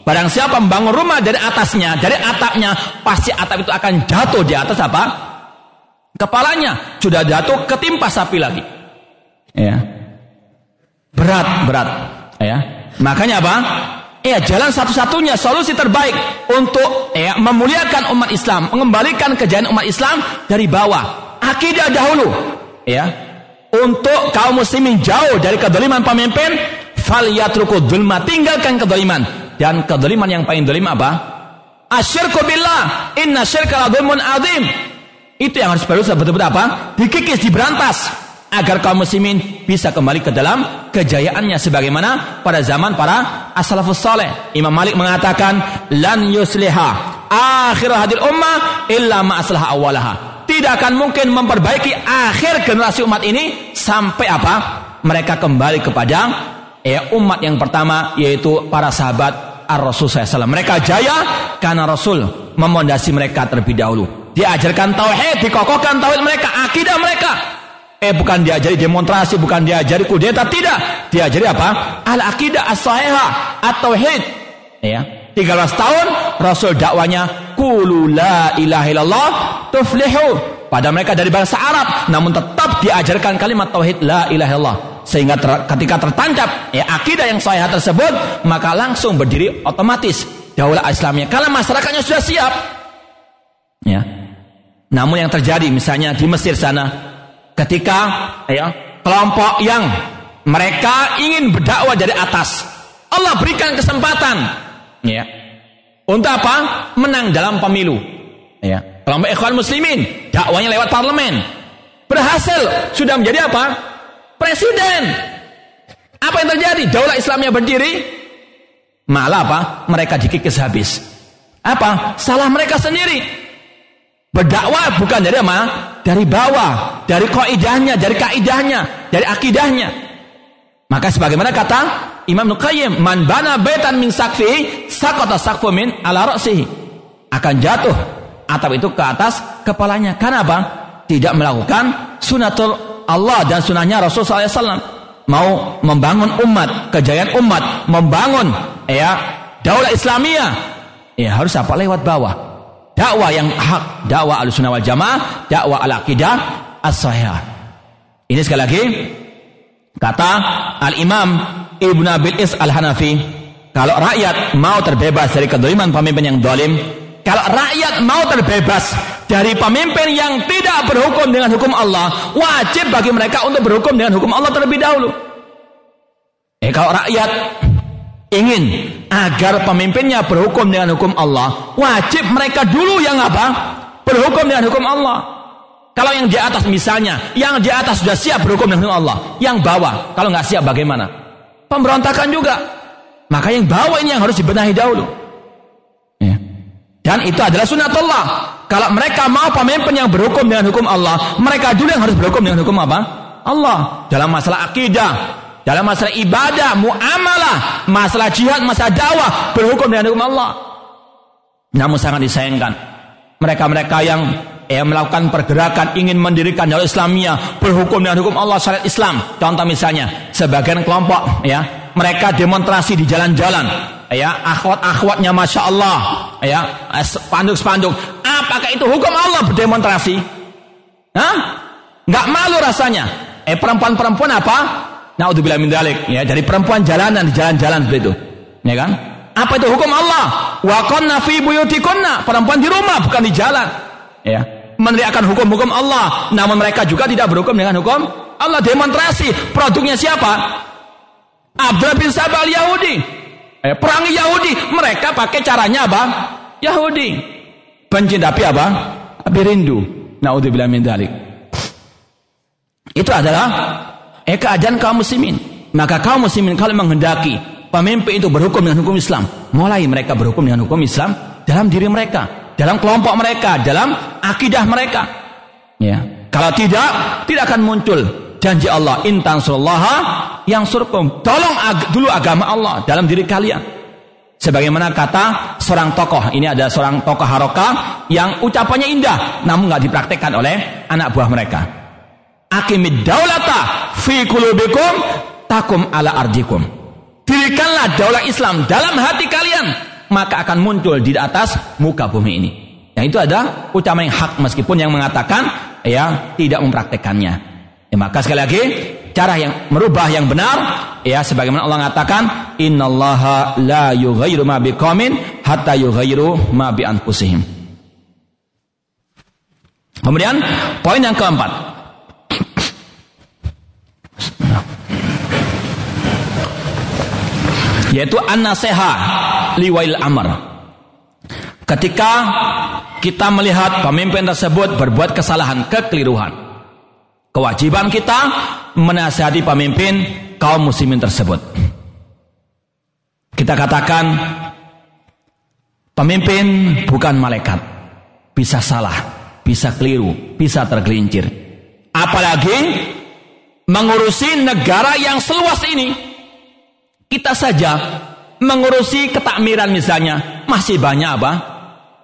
Barang siapa membangun rumah dari atasnya, dari atapnya, pasti atap itu akan jatuh di atas apa? Kepalanya sudah jatuh ketimpa sapi lagi. Ya. Berat, berat. Ya. Makanya apa? Ya, jalan satu-satunya solusi terbaik untuk ya, memuliakan umat Islam, mengembalikan kejayaan umat Islam dari bawah. Akidah dahulu, ya. Untuk kaum muslimin jauh dari kedoliman pemimpin, fal yatruku dzulma, tinggalkan kedoliman dan kedoliman yang paling dolim apa? Asyirku billah. Inna syirka la azim. Itu yang harus berusaha betul-betul apa? Dikikis, diberantas. Agar kaum muslimin bisa kembali ke dalam kejayaannya sebagaimana pada zaman para as-salafus saleh. Imam Malik mengatakan, "Lan yusliha akhir hadil ummah illa ma aslaha awalaha." Tidak akan mungkin memperbaiki akhir generasi umat ini sampai apa? Mereka kembali kepada ya umat yang pertama yaitu para sahabat ar-Rasul SAW. Mereka jaya karena Rasul memondasi mereka terlebih dahulu. Diajarkan tauhid, dikokohkan tauhid mereka, akidah mereka. Eh bukan diajari demonstrasi, bukan diajari kudeta, tidak. Diajari apa? Al-aqidah as-sahihah, at-tauhid. Ya. 13 tahun Rasul dakwanya qulu la ilaha illallah tuflihu. Pada mereka dari bangsa Arab namun tetap diajarkan kalimat tauhid la ilaha illallah. Sehingga ter, ketika tertancap ya akidah yang sahih tersebut maka langsung berdiri otomatis. Daulah Islamnya. Kalau masyarakatnya sudah siap. Ya. Namun yang terjadi misalnya di Mesir sana ketika ya kelompok yang mereka ingin berdakwah dari atas Allah berikan kesempatan. Ya untuk apa menang dalam pemilu ya kelompok ikhwan muslimin dakwanya lewat parlemen berhasil sudah menjadi apa presiden. Apa yang terjadi? Daulah Islamnya berdiri, malah apa? Mereka dikikis habis. Apa? Salah mereka sendiri. Berdakwah bukan dari mana? Dari bawah, dari kaidahnya, dari kaidahnya, dari akidahnya. Maka sebagaimana kata Imam Nukayyim, "Man bana baitan min sakfi, sakota sakfu min ala ra'sihi." Akan jatuh atap itu ke atas kepalanya. Karena apa? Tidak melakukan sunatul Allah dan sunnahnya Rasul SAW mau membangun umat, kejayaan umat, membangun ya daulah Islamiyah, ya harus apa lewat bawah. Dakwah yang hak, dakwah al-sunnah wal jamaah, dakwah al-aqidah as-sahihah. Ini sekali lagi kata Al-Imam Ibn Abil Is Al-Hanafi, kalau rakyat mau terbebas dari kedoliman pemimpin yang dolim, kalau rakyat mau terbebas dari pemimpin yang tidak berhukum dengan hukum Allah, wajib bagi mereka untuk berhukum dengan hukum Allah terlebih dahulu. Eh kalau rakyat ingin agar pemimpinnya berhukum dengan hukum Allah, wajib mereka dulu yang apa? Berhukum dengan hukum Allah. Kalau yang di atas misalnya, yang di atas sudah siap berhukum dengan Allah, yang bawah kalau nggak siap bagaimana? Pemberontakan juga. Maka yang bawah ini yang harus dibenahi dahulu. Dan itu adalah sunatullah. Kalau mereka mau pemimpin yang berhukum dengan hukum Allah, mereka dulu yang harus berhukum dengan hukum apa? Allah. Dalam masalah akidah, dalam masalah ibadah, muamalah, masalah jihad, masalah dakwah, berhukum dengan hukum Allah. Namun sangat disayangkan. Mereka-mereka yang yang melakukan pergerakan ingin mendirikan jalur Islamiyah berhukum dengan hukum Allah syariat Islam. Contoh misalnya, sebagian kelompok ya, mereka demonstrasi di jalan-jalan. Ya akhwat-akhwatnya masya Allah. Ya spanduk-spanduk. Apakah itu hukum Allah berdemonstrasi? Hah? nggak malu rasanya. Eh perempuan-perempuan apa? Naudzubillah min dalik. Ya dari perempuan jalanan di jalan-jalan begitu ya kan? Apa itu hukum Allah? Wa kunna fi buyutikunna. Perempuan di rumah bukan di jalan. Ya meneriakkan hukum-hukum Allah namun mereka juga tidak berhukum dengan hukum Allah demonstrasi produknya siapa Abdullah bin Sabal Yahudi Eh, perangi Yahudi, mereka pakai caranya apa? Yahudi. Benci tapi apa? Tapi rindu. Naudzubillah min dzalik. Itu adalah eh keadaan kaum muslimin. Maka kaum muslimin kalau menghendaki pemimpin itu berhukum dengan hukum Islam, mulai mereka berhukum dengan hukum Islam dalam diri mereka, dalam kelompok mereka, dalam akidah mereka. Ya. Kalau tidak, tidak akan muncul janji Allah intan surullaha yang surkum tolong ag dulu agama Allah dalam diri kalian. Sebagaimana kata seorang tokoh ini ada seorang tokoh haroka yang ucapannya indah namun nggak dipraktekkan oleh anak buah mereka. Akimid daulata fi kulubikum takum ala arjikum. Dirikanlah daulah Islam dalam hati kalian maka akan muncul di atas muka bumi ini yang itu ada ucapan yang hak meskipun yang mengatakan ya tidak mempraktekannya. Ya, maka sekali lagi cara yang merubah yang benar ya sebagaimana Allah mengatakan innallaha la yughayyiru ma biqaumin hatta yughayyiru ma bi anfusihim. Kemudian poin yang keempat. Yaitu an-nasiha liwail amr. Ketika kita melihat pemimpin tersebut berbuat kesalahan, kekeliruan, kewajiban kita menasihati pemimpin kaum muslimin tersebut. Kita katakan pemimpin bukan malaikat, bisa salah, bisa keliru, bisa tergelincir. Apalagi mengurusi negara yang seluas ini. Kita saja mengurusi ketakmiran misalnya masih banyak apa?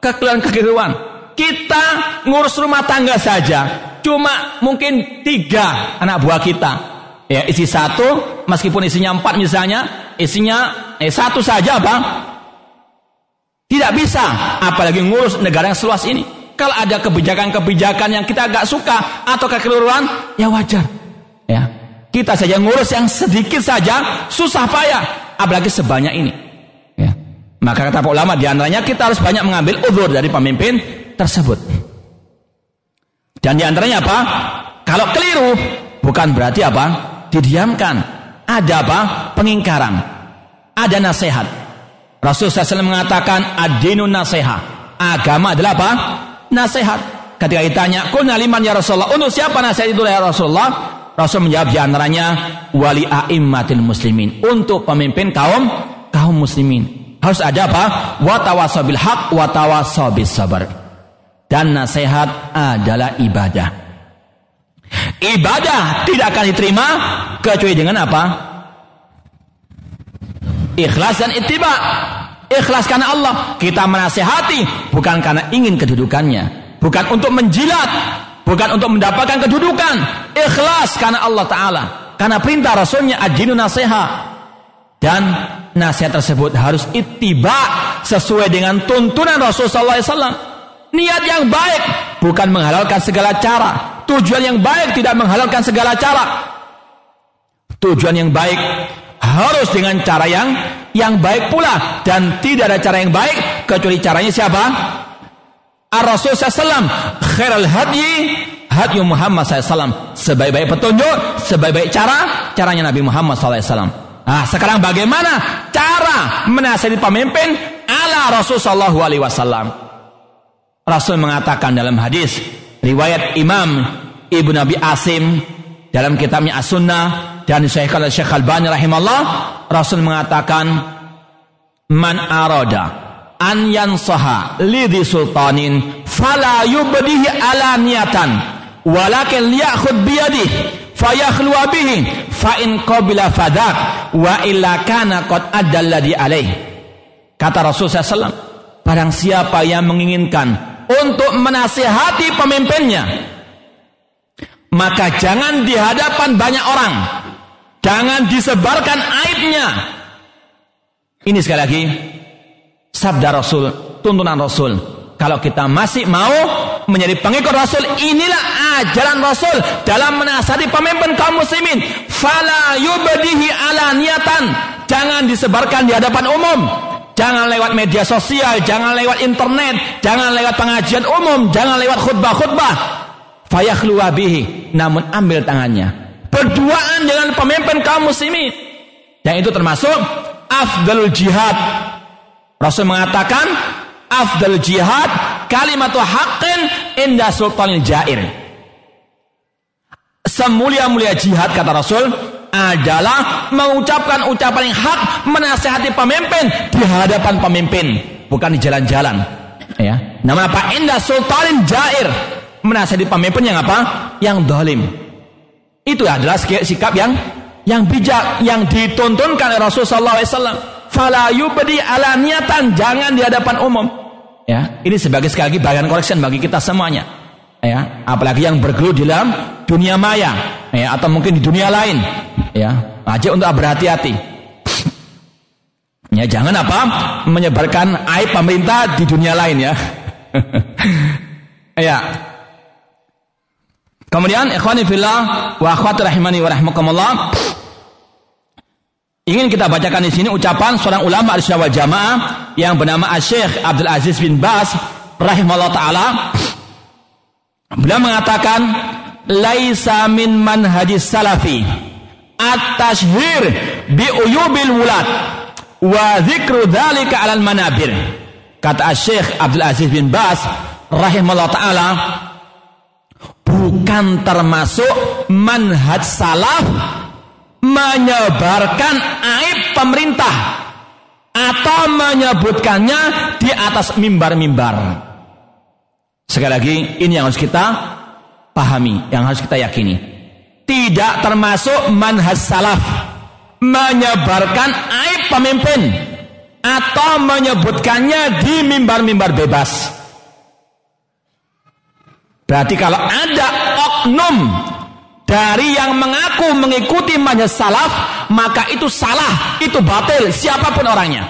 kekeliruan-kekeliruan. Kita ngurus rumah tangga saja, cuma mungkin tiga anak buah kita. Ya, isi satu, meskipun isinya empat misalnya, isinya eh satu saja bang. Tidak bisa, apalagi ngurus negara yang seluas ini. Kalau ada kebijakan-kebijakan yang kita agak suka atau kekeliruan, ya wajar. Ya, kita saja ngurus yang sedikit saja, susah payah, apalagi sebanyak ini. Maka kata ulama di antaranya kita harus banyak mengambil uzur dari pemimpin tersebut. Dan di antaranya apa? Kalau keliru bukan berarti apa? Didiamkan. Ada apa? Pengingkaran. Ada nasihat. Rasulullah SAW mengatakan adinun nasihat. Agama adalah apa? Nasihat. Ketika ditanya, "Kunna liman ya Rasulullah?" Untuk siapa nasihat itu ya Rasulullah? Rasul menjawab di antaranya wali a'immatil muslimin untuk pemimpin kaum kaum muslimin. Harus ada apa? Watawasabil haq, watawasabil sabar. Dan nasihat adalah ibadah. Ibadah tidak akan diterima kecuali dengan apa? Ikhlas dan ittiba. Ikhlas karena Allah. Kita menasehati bukan karena ingin kedudukannya, bukan untuk menjilat, bukan untuk mendapatkan kedudukan. Ikhlas karena Allah Taala. Karena perintah Rasulnya ajinu nasihat dan nasihat tersebut harus ittiba sesuai dengan tuntunan Rasulullah SAW. Niat yang baik bukan menghalalkan segala cara. Tujuan yang baik tidak menghalalkan segala cara. Tujuan yang baik harus dengan cara yang yang baik pula dan tidak ada cara yang baik kecuali caranya siapa? Ar-Rasul SAW khairal hadyi hadyu Muhammad SAW sebaik-baik petunjuk sebaik-baik cara caranya Nabi Muhammad SAW Ah, sekarang bagaimana cara menasihati pemimpin ala Rasul Shallallahu Alaihi Wasallam? Rasul mengatakan dalam hadis riwayat Imam Ibnu Nabi Asim dalam kitabnya As-Sunnah dan Syekh Syekh Al-Bani rahimahullah Rasul mengatakan man arada an yansaha lidhi sultanin fala yubdihi alaniyatan walakin liyakhud biyadihi fayakhluwa bihi fa in qabila fadak wa illa kana qad addalladhi alaih. Kata Rasul SAW barang siapa yang menginginkan untuk menasihati pemimpinnya maka jangan di hadapan banyak orang jangan disebarkan aibnya. Ini sekali lagi sabda Rasul tuntunan Rasul kalau kita masih mau menjadi pengikut Rasul, inilah ajaran Rasul dalam menasihati pemimpin kaum muslimin. Fala yubdihi ala niatan. Jangan disebarkan di hadapan umum. Jangan lewat media sosial, jangan lewat internet, jangan lewat pengajian umum, jangan lewat khutbah-khutbah. Fayakhlu bihi, namun ambil tangannya. Berduaan dengan pemimpin kaum muslimin. Dan itu termasuk afdalul jihad. Rasul mengatakan afdal jihad kalimatu haqqin inda sultanil jair. Semulia-mulia jihad kata Rasul adalah mengucapkan ucapan yang hak menasehati pemimpin di hadapan pemimpin, bukan di jalan-jalan. Ya. Nama apa? Indah sultanin jair. Menasehati pemimpin yang apa? Yang dolim. Itu adalah sikap yang yang bijak yang ditontonkan oleh Rasulullah SAW. Fala yubdi alaniatan jangan di hadapan umum. Ya, ini sebagai sekali lagi bagian correction bagi kita semuanya. Ya, apalagi yang bergelut di dalam dunia maya, ya, atau mungkin di dunia lain. Ya, wajib untuk berhati-hati. Ya, jangan apa menyebarkan aib pemerintah di dunia lain ya. ya, Kemudian ikhwani fillah wa akhwati rahimani wa rahmakumullah. Ingin kita bacakan di sini ucapan seorang ulama al-sunnah wal jamaah yang bernama Syekh Abdul Aziz bin Bas rahimahullah taala. Beliau mengatakan laisa min manhajis salafi at-tashhir bi uyubil wulad wa dzikru dzalika 'alal manabir. Kata Syekh Abdul Aziz bin Bas rahimahullah taala bukan termasuk manhaj salaf menyebarkan aib pemerintah atau menyebutkannya di atas mimbar-mimbar. Sekali lagi, ini yang harus kita pahami, yang harus kita yakini. Tidak termasuk manhaj salaf menyebarkan aib pemimpin atau menyebutkannya di mimbar-mimbar bebas. Berarti kalau ada oknum dari yang mengaku mengikuti manhaj salaf, maka itu salah, itu batil, siapa pun orangnya.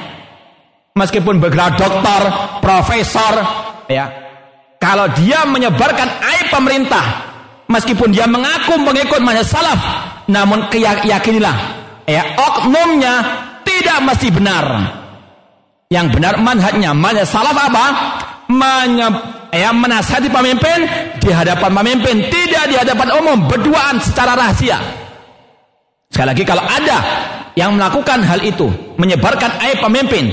Meskipun bergerak dokter, profesor, ya. Kalau dia menyebarkan aib pemerintah, meskipun dia mengaku mengikut manhaj salaf, namun keyakinilah, ya, oknumnya tidak mesti benar. Yang benar manhajnya, manhaj salaf apa? Menye yang menasihati pemimpin di hadapan pemimpin, tidak di hadapan umum, berduaan secara rahasia. Sekali lagi kalau ada yang melakukan hal itu, menyebarkan aib pemimpin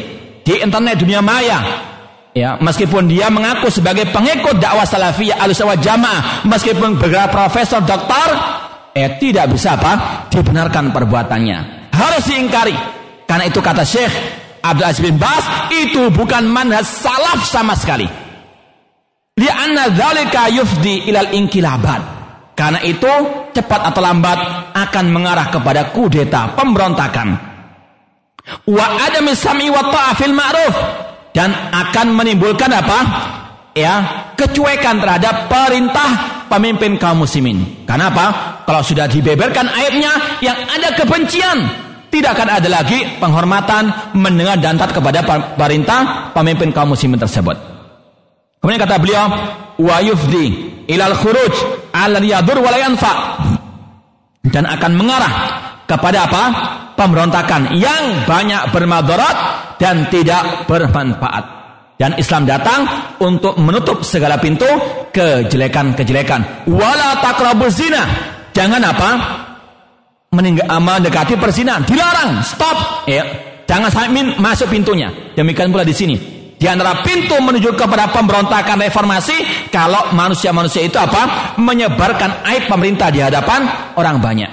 di internet dunia maya, ya meskipun dia mengaku sebagai pengikut dakwah salafiyah alusawah jamaah, meskipun bergerak profesor, doktor, eh tidak bisa apa dibenarkan perbuatannya, harus diingkari. Karena itu kata Syekh Abdul Aziz bin Bas itu bukan manhaj salaf sama sekali. Lianna dzalika yufdi ilal inkilabat. Karena itu cepat atau lambat akan mengarah kepada kudeta, pemberontakan. Wa adami sam'i wa ta'afil ma'ruf dan akan menimbulkan apa? Ya, kecuekan terhadap perintah pemimpin kaum muslimin. Karena apa? Kalau sudah dibeberkan aibnya yang ada kebencian, tidak akan ada lagi penghormatan mendengar dan taat kepada perintah pemimpin kaum muslimin tersebut. Kemudian kata beliau, wa yufdi ilal khuruj al yadur wa dan akan mengarah kepada apa? Pemberontakan yang banyak bermadarat dan tidak bermanfaat. Dan Islam datang untuk menutup segala pintu kejelekan-kejelekan. Wala taqrabu zina. Jangan apa? Meninggal, mendekati perzinahan. Dilarang. Stop. Ya. Jangan sampai masuk pintunya. Demikian pula di sini di antara pintu menuju kepada pemberontakan reformasi kalau manusia-manusia itu apa? Menyebarkan aib pemerintah di hadapan orang banyak.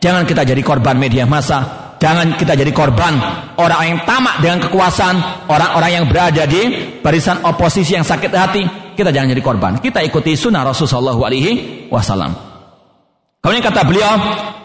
Jangan kita jadi korban media massa. Jangan kita jadi korban orang yang tamak dengan kekuasaan, orang-orang yang berada di barisan oposisi yang sakit hati. Kita jangan jadi korban. Kita ikuti sunnah Rasulullah Alaihi Wasallam. Kemudian kata beliau,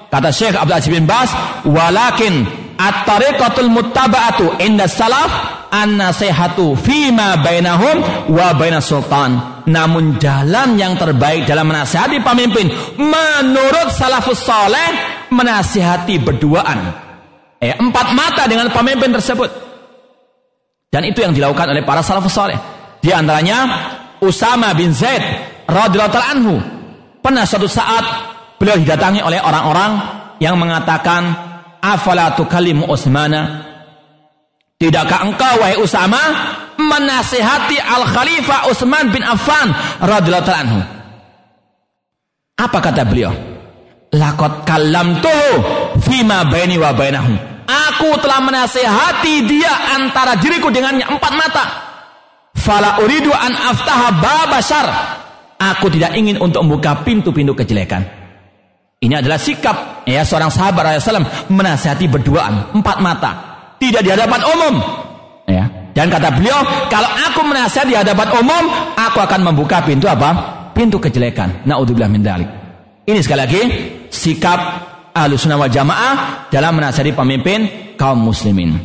kata Syekh Abdul Aziz bin Bas, walakin at-tariqatul muttaba'atu inda salaf an-nasihatu fima bainahum wa bainas sultan. Namun jalan yang terbaik dalam menasihati pemimpin menurut salafus soleh menasihati berduaan. Eh, empat mata dengan pemimpin tersebut. Dan itu yang dilakukan oleh para salafus soleh. Di antaranya Usama bin Zaid radhiyallahu anhu. Pernah suatu saat beliau didatangi oleh orang-orang yang mengatakan afala tukallimu Utsmana Tidakkah engkau wahai Usama menasihati Al Khalifah Utsman bin Affan radhiyallahu anhu? Apa kata beliau? Lakot kalam tuh fima baini wa bainahu. Aku telah menasihati dia antara diriku dengannya empat mata. Fala uridu an aftaha babasar. Aku tidak ingin untuk membuka pintu-pintu kejelekan. Ini adalah sikap ya seorang sahabat Rasulullah menasihati berduaan empat mata tidak di hadapan umum. Ya. Dan kata beliau, kalau aku menasihat di hadapan umum, aku akan membuka pintu apa? Pintu kejelekan. Naudzubillah min dalik. Ini sekali lagi sikap ahlu sunnah wal jamaah dalam menasihati pemimpin kaum muslimin.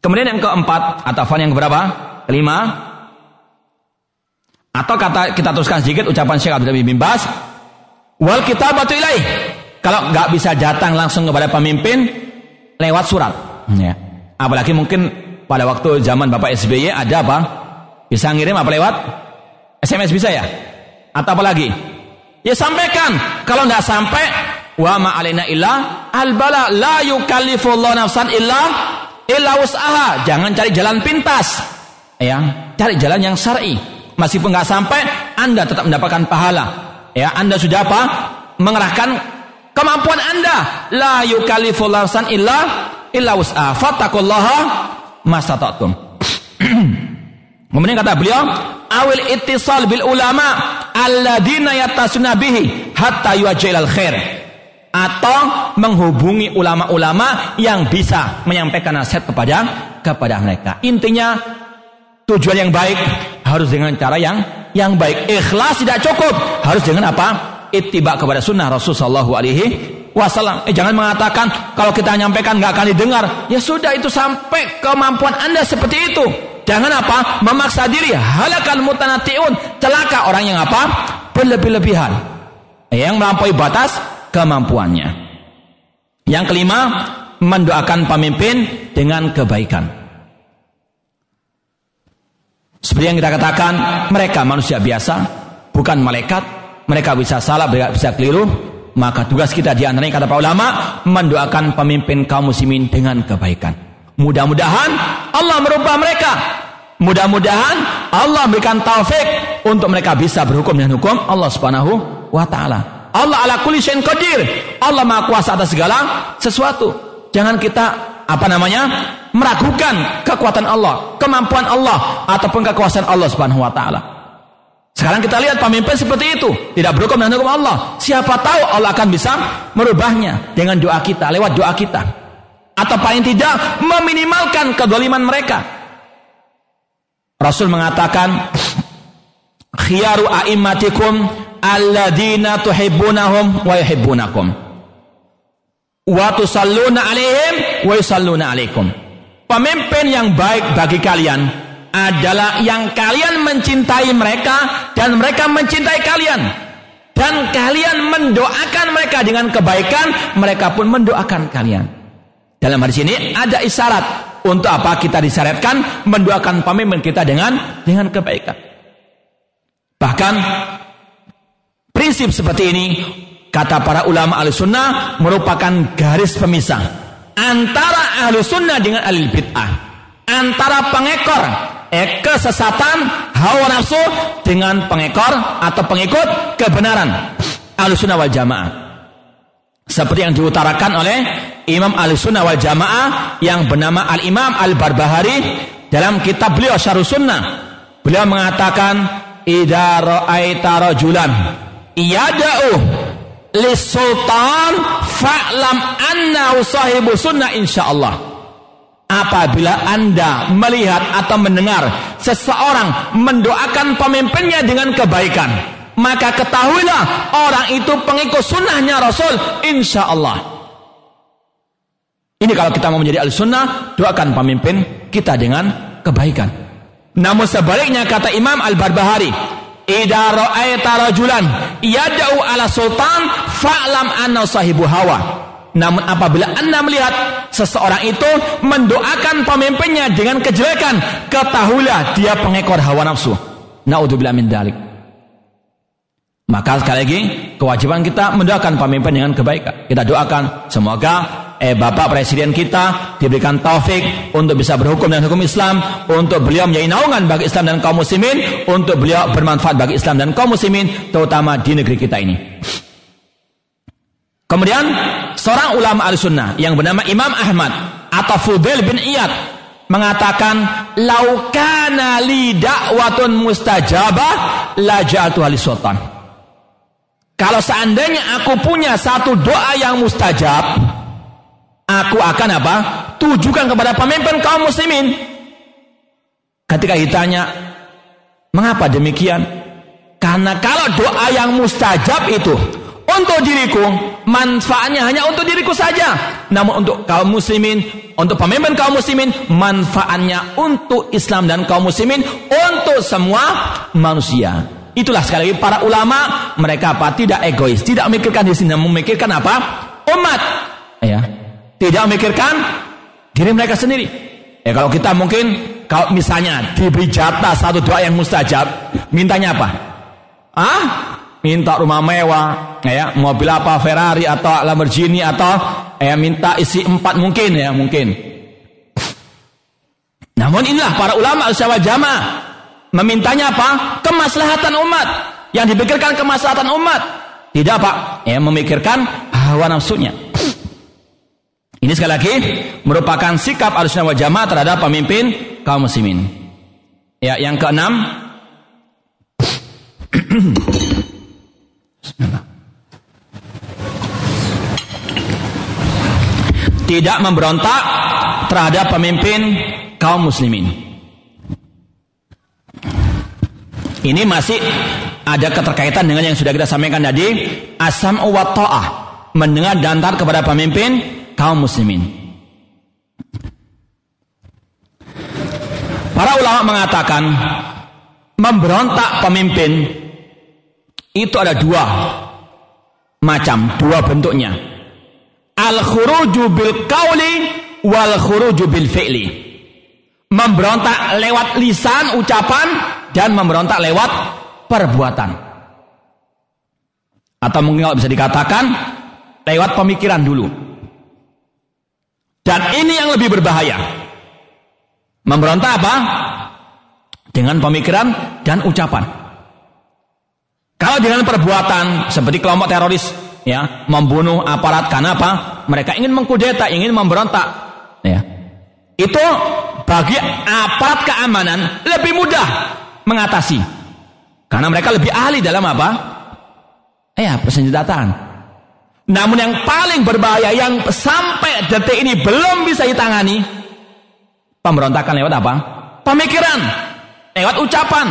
Kemudian yang keempat, atau yang keberapa? Kelima. Atau kata kita teruskan sedikit ucapan Syekh Abdul bin Bas. Wal kitabatu ilaih. Kalau nggak bisa datang langsung kepada pemimpin, lewat surat. Ya. Apalagi mungkin pada waktu zaman Bapak SBY ada apa? Bisa ngirim apa lewat? SMS bisa ya? Atau apa lagi? Ya sampaikan. Kalau nggak sampai, wa ma alaina illa al bala la yukallifullahu nafsan illa illa usaha. Jangan cari jalan pintas. Ya, cari jalan yang syar'i. Meskipun nggak sampai, Anda tetap mendapatkan pahala. Ya, Anda sudah apa? Mengerahkan kemampuan Anda. La yukallifullahu nafsan illa illa usaha. Fattaqullaha mastata'tum. Kemudian kata beliau, awil ittisal bil ulama alladzina yatasuna bihi hatta yuajilal khair atau menghubungi ulama-ulama yang bisa menyampaikan nasihat kepada kepada mereka. Intinya tujuan yang baik harus dengan cara yang yang baik. Ikhlas tidak cukup, harus dengan apa? Ittiba kepada sunnah Rasulullah Shallallahu Alaihi Wasallam. Eh jangan mengatakan kalau kita menyampaikan nggak akan didengar. Ya sudah itu sampai kemampuan anda seperti itu. Jangan apa? Memaksa diri. Halakan mutanatiun. Celaka orang yang apa? Berlebih-lebihan. Yang melampaui batas kemampuannya. Yang kelima, mendoakan pemimpin dengan kebaikan. Seperti yang kita katakan, mereka manusia biasa, bukan malaikat. Mereka bisa salah, bisa keliru. Maka tugas kita di antaranya kata para ulama, mendoakan pemimpin kaum muslimin dengan kebaikan. Mudah-mudahan Allah merubah mereka. Mudah-mudahan Allah memberikan taufik untuk mereka bisa berhukum dengan hukum Allah Subhanahu wa taala. Allah ala kulli syai'in qadir. Allah Maha kuasa atas segala sesuatu. Jangan kita apa namanya? meragukan kekuatan Allah, kemampuan Allah ataupun kekuasaan Allah Subhanahu wa taala. Sekarang kita lihat pemimpin seperti itu, tidak berhukum dengan hukum Allah. Siapa tahu Allah akan bisa merubahnya dengan doa kita, lewat doa kita atau paling tidak meminimalkan kedoliman mereka. Rasul mengatakan khiyaru a'immatikum alladina tuhibbunahum wa yuhibbunakum wa alaihim wa yusalluna alaikum. Pemimpin yang baik bagi kalian adalah yang kalian mencintai mereka dan mereka mencintai kalian. Dan kalian mendoakan mereka dengan kebaikan, mereka pun mendoakan kalian. Dalam hadis ini ada isyarat untuk apa kita disyaratkan mendoakan pemimpin kita dengan dengan kebaikan. Bahkan prinsip seperti ini kata para ulama ahli sunnah merupakan garis pemisah antara ahli sunnah dengan ahli bid'ah, antara pengekor eh, kesesatan hawa nafsu dengan pengekor atau pengikut kebenaran ahli sunnah wal jamaah. Seperti yang diutarakan oleh Imam Al-Sunnah wal Jamaah yang bernama Al-Imam Al-Barbahari dalam kitab beliau Syarh Sunnah. Beliau mengatakan, "Idza ra'aita rajulan yada'u lis-sultan fa'lam anna sahibu sunnah insyaallah." Apabila Anda melihat atau mendengar seseorang mendoakan pemimpinnya dengan kebaikan, maka ketahuilah orang itu pengikut sunnahnya Rasul insya Allah ini kalau kita mau menjadi al-sunnah doakan pemimpin kita dengan kebaikan namun sebaliknya kata Imam Al-Barbahari Ida ra'aita rajulan yada'u ala sultan fa'lam anna sahibu hawa namun apabila anda melihat seseorang itu mendoakan pemimpinnya dengan kejelekan, ketahuilah dia pengekor hawa nafsu. Naudzubillah min dalik. Maka sekali lagi kewajiban kita mendoakan pemimpin dengan kebaikan. Kita doakan semoga eh Bapak Presiden kita diberikan taufik untuk bisa berhukum dengan hukum Islam, untuk beliau menjadi naungan bagi Islam dan kaum muslimin, untuk beliau bermanfaat bagi Islam dan kaum muslimin terutama di negeri kita ini. Kemudian seorang ulama al-sunnah yang bernama Imam Ahmad atau Fudail bin Iyad mengatakan laukana li da'watun mustajabah la ja'atu sultan kalau seandainya aku punya satu doa yang mustajab, aku akan apa? Tujukan kepada pemimpin kaum muslimin. Ketika ditanya, mengapa demikian? Karena kalau doa yang mustajab itu untuk diriku, manfaatnya hanya untuk diriku saja. Namun untuk kaum muslimin, untuk pemimpin kaum muslimin, manfaatnya untuk Islam dan kaum muslimin, untuk semua manusia. Itulah sekali lagi para ulama, mereka apa? Tidak egois, tidak memikirkan di sini, memikirkan apa? Umat. Ya. Tidak memikirkan diri mereka sendiri. Ya kalau kita mungkin kalau misalnya diberi jatah satu doa yang mustajab, mintanya apa? Ah, minta rumah mewah, ya, mobil apa Ferrari atau Lamborghini atau ya minta isi empat mungkin ya mungkin. Namun inilah para ulama al jamaah memintanya apa? Kemaslahatan umat. Yang dipikirkan kemaslahatan umat. Tidak apa? Ya memikirkan hawa nafsunya. Ini sekali lagi merupakan sikap al wal jamaah terhadap pemimpin kaum muslimin. Ya, yang keenam Tidak memberontak terhadap pemimpin kaum muslimin. Ini masih ada keterkaitan dengan yang sudah kita sampaikan tadi, asam wa ta'ah, mendengar dan taat kepada pemimpin kaum muslimin. Para ulama mengatakan memberontak pemimpin itu ada dua macam, dua bentuknya. Al-khuruju bil kauli wal khuruju bil fi'li. Memberontak lewat lisan, ucapan dan memberontak lewat perbuatan. Atau mungkin kalau bisa dikatakan lewat pemikiran dulu. Dan ini yang lebih berbahaya. Memberontak apa? Dengan pemikiran dan ucapan. Kalau dengan perbuatan seperti kelompok teroris ya membunuh aparat karena apa? Mereka ingin mengkudeta, ingin memberontak. Ya. Itu bagi aparat keamanan lebih mudah mengatasi. Karena mereka lebih ahli dalam apa? Ya, persenjataan. Namun yang paling berbahaya yang sampai detik ini belum bisa ditangani pemberontakan lewat apa? Pemikiran, lewat ucapan,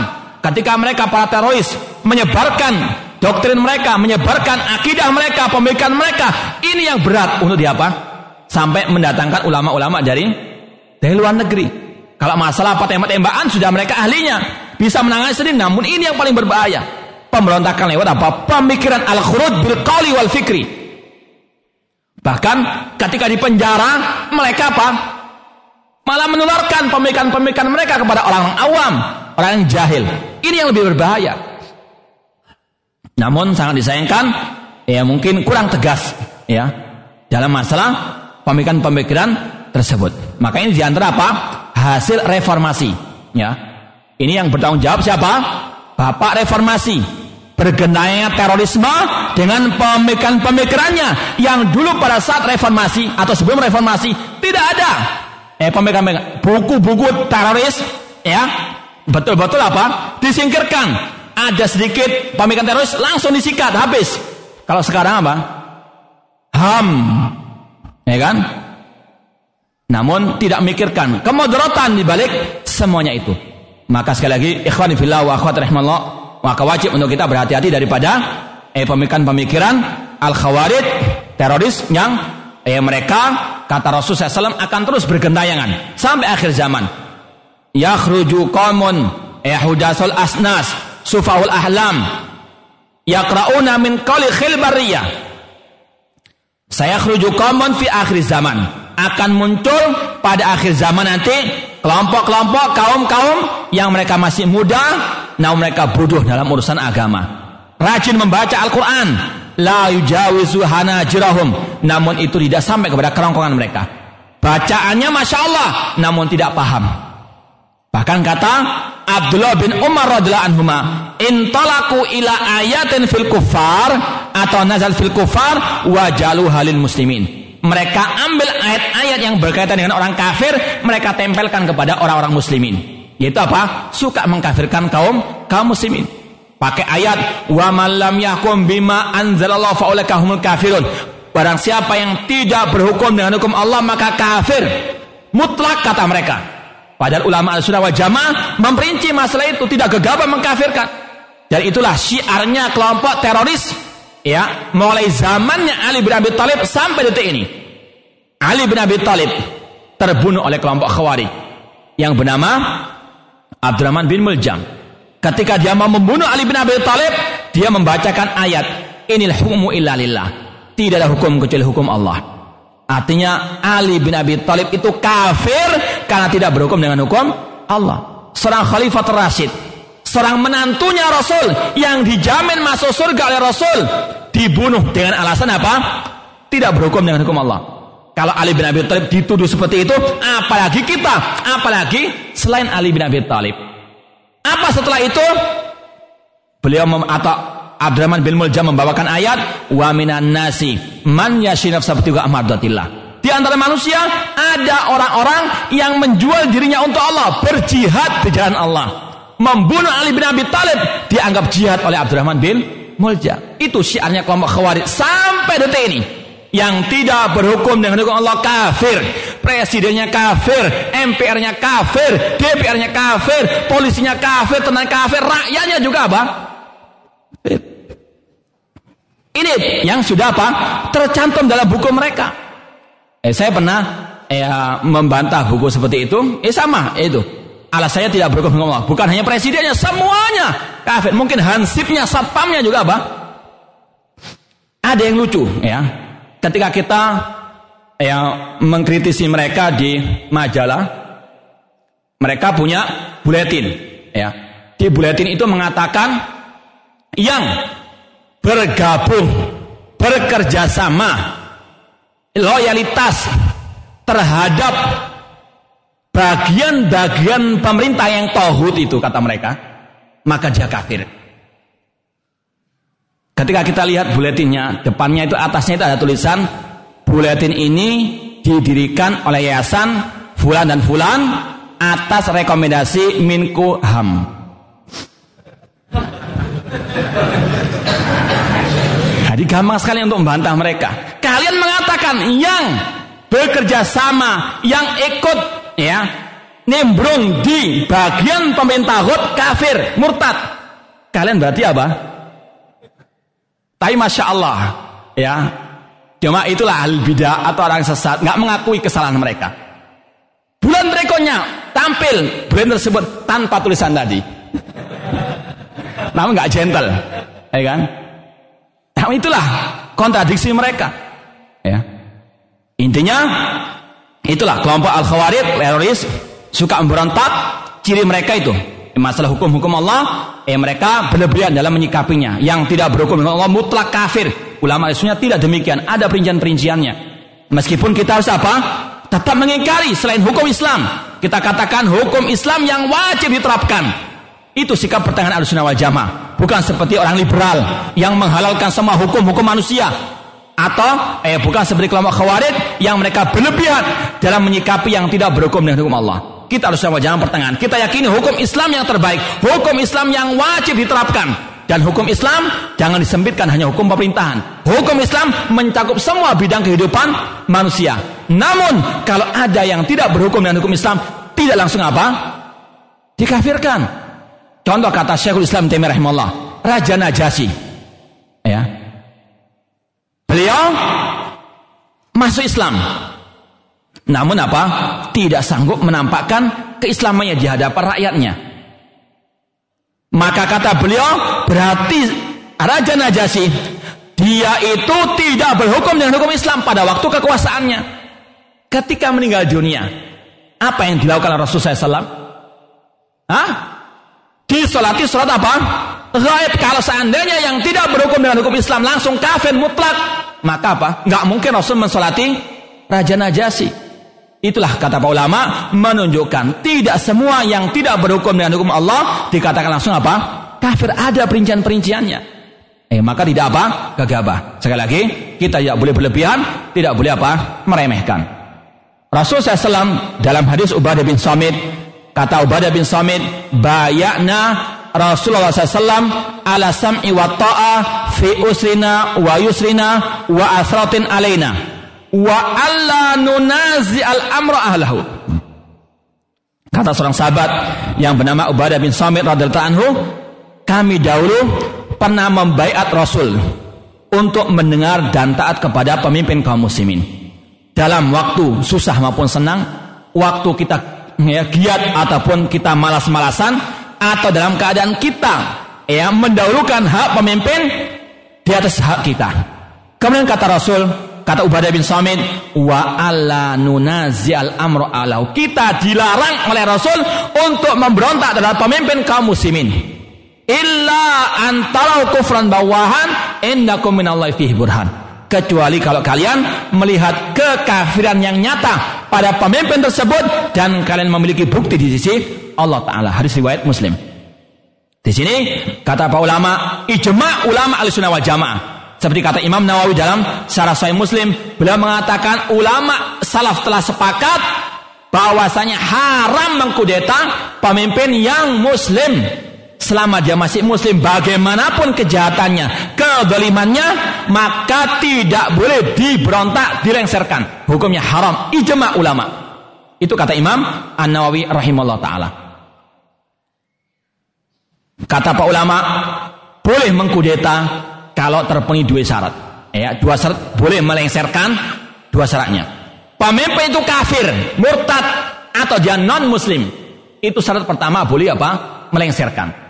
ketika mereka para teroris menyebarkan doktrin mereka, menyebarkan akidah mereka, pemikiran mereka, ini yang berat untuk diapa? Sampai mendatangkan ulama-ulama dari dari luar negeri. Kalau masalah apa tembak-tembakan sudah mereka ahlinya, bisa menangani sendiri. Namun ini yang paling berbahaya. Pemberontakan lewat apa? Pemikiran al-khurud bil qawli wal fikri. Bahkan ketika di penjara mereka apa? Malah menularkan pemikiran-pemikiran mereka kepada orang awam, orang yang jahil. Ini yang lebih berbahaya. Namun sangat disayangkan, ya mungkin kurang tegas, ya dalam masalah pemikiran-pemikiran tersebut. Maka ini di antara apa? Hasil reformasi, ya. Ini yang bertanggung jawab siapa? Bapak reformasi bergenayanya terorisme dengan pemikiran-pemikirannya yang dulu pada saat reformasi atau sebelum reformasi tidak ada eh pemikiran buku-buku teroris ya betul-betul apa? Disingkirkan. Ada sedikit pemikiran teroris langsung disikat habis. Kalau sekarang apa? Ham. Ya kan? Namun tidak mikirkan. Kemudaratan dibalik semuanya itu. Maka sekali lagi ikhwan fillah wa akhwat rahimallah maka wajib untuk kita berhati-hati daripada eh pemikiran-pemikiran al khawarid teroris yang eh mereka kata Rasulullah SAW akan terus bergentayangan sampai akhir zaman. Yakhruju qaumun yahudasul eh, asnas sufahul ahlam. Yaqrauna min qali khil bariyah. Saya khruju qaumun fi akhir zaman. Akan muncul pada akhir zaman nanti kelompok-kelompok kaum-kaum yang mereka masih muda namun mereka bodoh dalam urusan agama. Rajin membaca Al-Quran, la yujawizu hanajirahum. Namun itu tidak sampai kepada kerongkongan mereka. Bacaannya Masya Allah namun tidak paham bahkan kata Abdullah bin Umar radhiyallahu anhuma intalaku ila ayatin fil kufar atau nazal fil kufar wajalu halil muslimin mereka ambil ayat-ayat yang berkaitan dengan orang kafir mereka tempelkan kepada orang-orang muslimin yaitu apa suka mengkafirkan kaum kaum muslimin Pakai ayat wa man lam yahkum bima anzalallahu humul kafirun. Barang siapa yang tidak berhukum dengan hukum Allah maka kafir. Mutlak kata mereka. Padahal ulama al-sunnah wal jamaah memperinci masalah itu tidak gegabah mengkafirkan. Dan itulah syiarnya kelompok teroris ya mulai zamannya Ali bin Abi Thalib sampai detik ini. Ali bin Abi Thalib terbunuh oleh kelompok Khawarij yang bernama Abdurrahman bin Muljam. Ketika dia mau membunuh Ali bin Abi Thalib dia membacakan ayat inil hukmu illa lillah. Tidak ada hukum kecuali hukum Allah artinya Ali bin Abi Thalib itu kafir karena tidak berhukum dengan hukum Allah seorang khalifah Rasid seorang menantunya Rasul yang dijamin masuk surga oleh Rasul dibunuh dengan alasan apa? Tidak berhukum dengan hukum Allah. Kalau Ali bin Abi Thalib dituduh seperti itu, apalagi kita, apalagi selain Ali bin Abi Thalib. Apa setelah itu? Beliau mem atau Abdurrahman bin Muljam membawakan ayat wa minan nasi man yashinaf sabtiga amadatillah. Di antara manusia ada orang-orang yang menjual dirinya untuk Allah, berjihad di jalan Allah membunuh Ali bin Abi Thalib dianggap jihad oleh Abdurrahman bin Mulja. Itu syiarnya kelompok Khawarij sampai detik ini. Yang tidak berhukum dengan hukum Allah kafir. Presidennya kafir, MPR-nya kafir, DPR-nya kafir, polisinya kafir, tenang kafir, rakyatnya juga apa? Ini yang sudah apa? Tercantum dalam buku mereka. Eh, saya pernah eh, membantah buku seperti itu. Eh sama, eh, itu Alasannya tidak berhukum dengan Allah. Bukan hanya presidennya, semuanya kafir. Mungkin hansipnya, satpamnya juga apa? Ada yang lucu ya. Ketika kita ya mengkritisi mereka di majalah, mereka punya buletin ya. Di buletin itu mengatakan yang bergabung, bekerja sama, loyalitas terhadap bagian-bagian pemerintah yang tohut itu kata mereka, maka dia kafir. Ketika kita lihat buletinnya, depannya itu atasnya itu ada tulisan buletin ini didirikan oleh yayasan Fulan dan Fulan atas rekomendasi Minko Ham. Jadi gampang sekali untuk membantah mereka. Kalian mengatakan yang bekerja sama, yang ikut ya nimbrung di bagian pemerintah Hud kafir murtad. Kalian berarti apa? Tapi masya Allah ya cuma itulah al bidah atau orang sesat nggak mengakui kesalahan mereka. Bulan berikutnya tampil bulan tersebut tanpa tulisan tadi. Namun nggak gentle ya kan nah, itulah kontradiksi mereka ya intinya Itulah kelompok Al-Khawarij, teroris, suka memberontak, ciri mereka itu. Masalah hukum-hukum Allah, eh mereka berlebihan dalam menyikapinya. Yang tidak berhukum dengan Allah mutlak kafir. Ulama isunya tidak demikian, ada perincian-perinciannya. Meskipun kita harus apa? Tetap mengingkari selain hukum Islam. Kita katakan hukum Islam yang wajib diterapkan. Itu sikap pertengahan al-sunnah wal jamaah. Bukan seperti orang liberal yang menghalalkan semua hukum-hukum manusia atau eh bukan seperti kelompok khawarij yang mereka berlebihan dalam menyikapi yang tidak berhukum dengan hukum Allah. Kita harus sama jangan pertengahan. Kita yakini hukum Islam yang terbaik, hukum Islam yang wajib diterapkan. Dan hukum Islam jangan disempitkan hanya hukum pemerintahan. Hukum Islam mencakup semua bidang kehidupan manusia. Namun kalau ada yang tidak berhukum dengan hukum Islam, tidak langsung apa? Dikafirkan. Contoh kata Syekhul Islam Taimiyah rahimahullah, Raja Najasyi. Ya, Beliau masuk Islam. Namun apa? Tidak sanggup menampakkan keislamannya di hadapan rakyatnya. Maka kata beliau, berarti Raja Najasyi dia itu tidak berhukum dengan hukum Islam pada waktu kekuasaannya. Ketika meninggal dunia, apa yang dilakukan Rasulullah SAW? Hah? Disolati sholat apa? Gaib. Kalau seandainya yang tidak berhukum dengan hukum Islam langsung kafir mutlak, maka apa? Nggak mungkin Rasul mensolati Raja Najasi. Itulah kata para ulama menunjukkan tidak semua yang tidak berhukum dengan hukum Allah dikatakan langsung apa? Kafir ada perincian-perinciannya. Eh maka tidak apa? Gegabah. Sekali lagi kita tidak boleh berlebihan, tidak boleh apa? Meremehkan. Rasul SAW dalam hadis Ubadah bin Samit kata Ubadah bin Samit bayakna Rasulullah SAW ala sam'i wa ta'a fi usrina wa yusrina wa asratin alaina wa alla nunazi al amra ahlahu kata seorang sahabat yang bernama Ubadah bin Samit radhiyallahu anhu kami dahulu pernah membaiat Rasul untuk mendengar dan taat kepada pemimpin kaum muslimin. Dalam waktu susah maupun senang, waktu kita ya, giat ataupun kita malas-malasan, atau dalam keadaan kita ya mendahulukan hak pemimpin di atas hak kita. Kemudian kata Rasul, kata Ubadah bin Samit, wa alla nunazi'al amru alau. Kita dilarang oleh Rasul untuk memberontak terhadap pemimpin kaum muslimin illa antara kufran bawahan indakum minallahi fihi burhan kecuali kalau kalian melihat kekafiran yang nyata pada pemimpin tersebut dan kalian memiliki bukti di sisi Allah taala. Hadis riwayat Muslim. Di sini kata para ulama ijma ulama al-sunnah wal jamaah. Seperti kata Imam Nawawi dalam Syarah Sahih Muslim beliau mengatakan ulama salaf telah sepakat bahwasanya haram mengkudeta pemimpin yang muslim selama dia masih muslim bagaimanapun kejahatannya kedolimannya maka tidak boleh diberontak dilengserkan hukumnya haram. Ijma ulama. Itu kata Imam An-Nawawi rahimahullah ta'ala. Kata pak ulama boleh mengkudeta kalau terpenuhi dua syarat. Ya dua syarat boleh melengserkan dua syaratnya. Pemimpin itu kafir murtad atau dia non muslim itu syarat pertama boleh apa? Melengserkan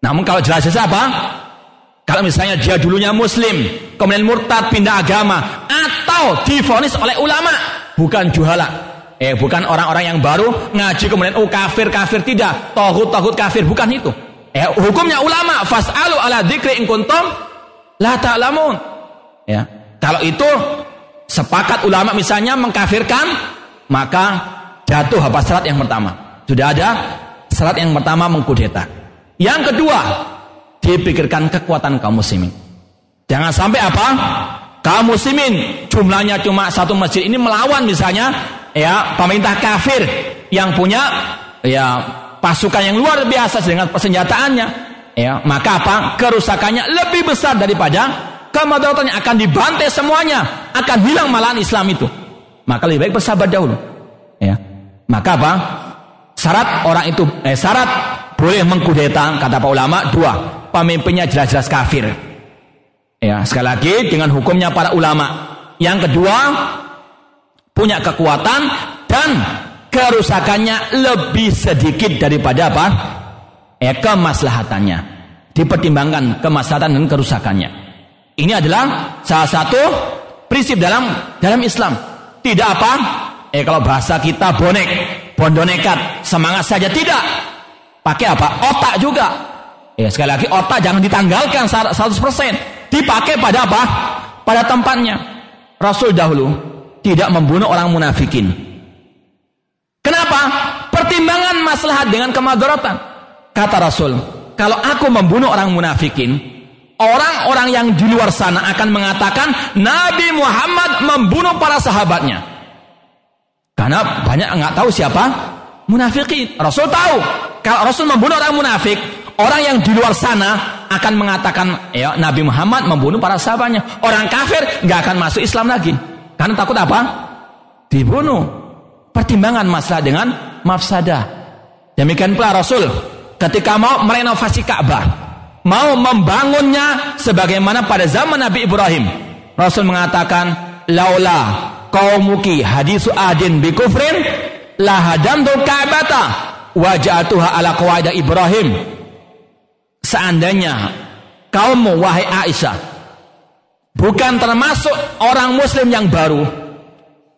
namun kalau jelas-jelas apa? Kalau misalnya dia dulunya muslim, kemudian murtad pindah agama, atau difonis oleh ulama, bukan juhala. Eh, bukan orang-orang yang baru ngaji kemudian oh kafir kafir tidak, tohut tohut kafir bukan itu. Eh, hukumnya ulama fasalu ala dzikri in kuntum la ta'lamun. Ya. Kalau itu sepakat ulama misalnya mengkafirkan, maka jatuh apa syarat yang pertama. Sudah ada syarat yang pertama mengkudeta. Yang kedua, dipikirkan kekuatan kaum muslimin. Jangan sampai apa? Kaum muslimin jumlahnya cuma satu masjid. Ini melawan misalnya ya pemerintah kafir yang punya ya pasukan yang luar biasa dengan persenjataannya. Ya maka apa? Kerusakannya lebih besar daripada kemadaratannya akan dibantai semuanya akan hilang malahan Islam itu. Maka lebih baik bersabar dahulu. Ya maka apa? Syarat orang itu eh syarat boleh mengkudeta kata para ulama dua. Pemimpinnya jelas-jelas kafir. Ya sekali lagi dengan hukumnya para ulama. Yang kedua punya kekuatan dan kerusakannya lebih sedikit daripada apa? Ya kemaslahatannya. Dipertimbangkan kemaslahatan dan kerusakannya. Ini adalah salah satu prinsip dalam dalam Islam. Tidak apa? Eh kalau bahasa kita bonek bondonekat semangat saja tidak Pakai apa? Otak juga. Ya, sekali lagi otak jangan ditanggalkan 100%. Dipakai pada apa? Pada tempatnya. Rasul dahulu tidak membunuh orang munafikin. Kenapa? Pertimbangan maslahat dengan kemadaratan. Kata Rasul, kalau aku membunuh orang munafikin, orang-orang yang di luar sana akan mengatakan Nabi Muhammad membunuh para sahabatnya. Karena banyak nggak tahu siapa munafikin. Rasul tahu kalau Rasul membunuh orang munafik, orang yang di luar sana akan mengatakan ya Nabi Muhammad membunuh para sahabatnya. Orang kafir nggak akan masuk Islam lagi. Karena takut apa? Dibunuh. Pertimbangan masalah dengan mafsadah. Demikian pula Rasul ketika mau merenovasi Ka'bah, mau membangunnya sebagaimana pada zaman Nabi Ibrahim. Rasul mengatakan, "Laula qaumuki hadisu adin bi kufrin lahadamtu Ka'bata." Wajatuha ala qawaida Ibrahim. Seandainya kaummu wahai Aisyah bukan termasuk orang muslim yang baru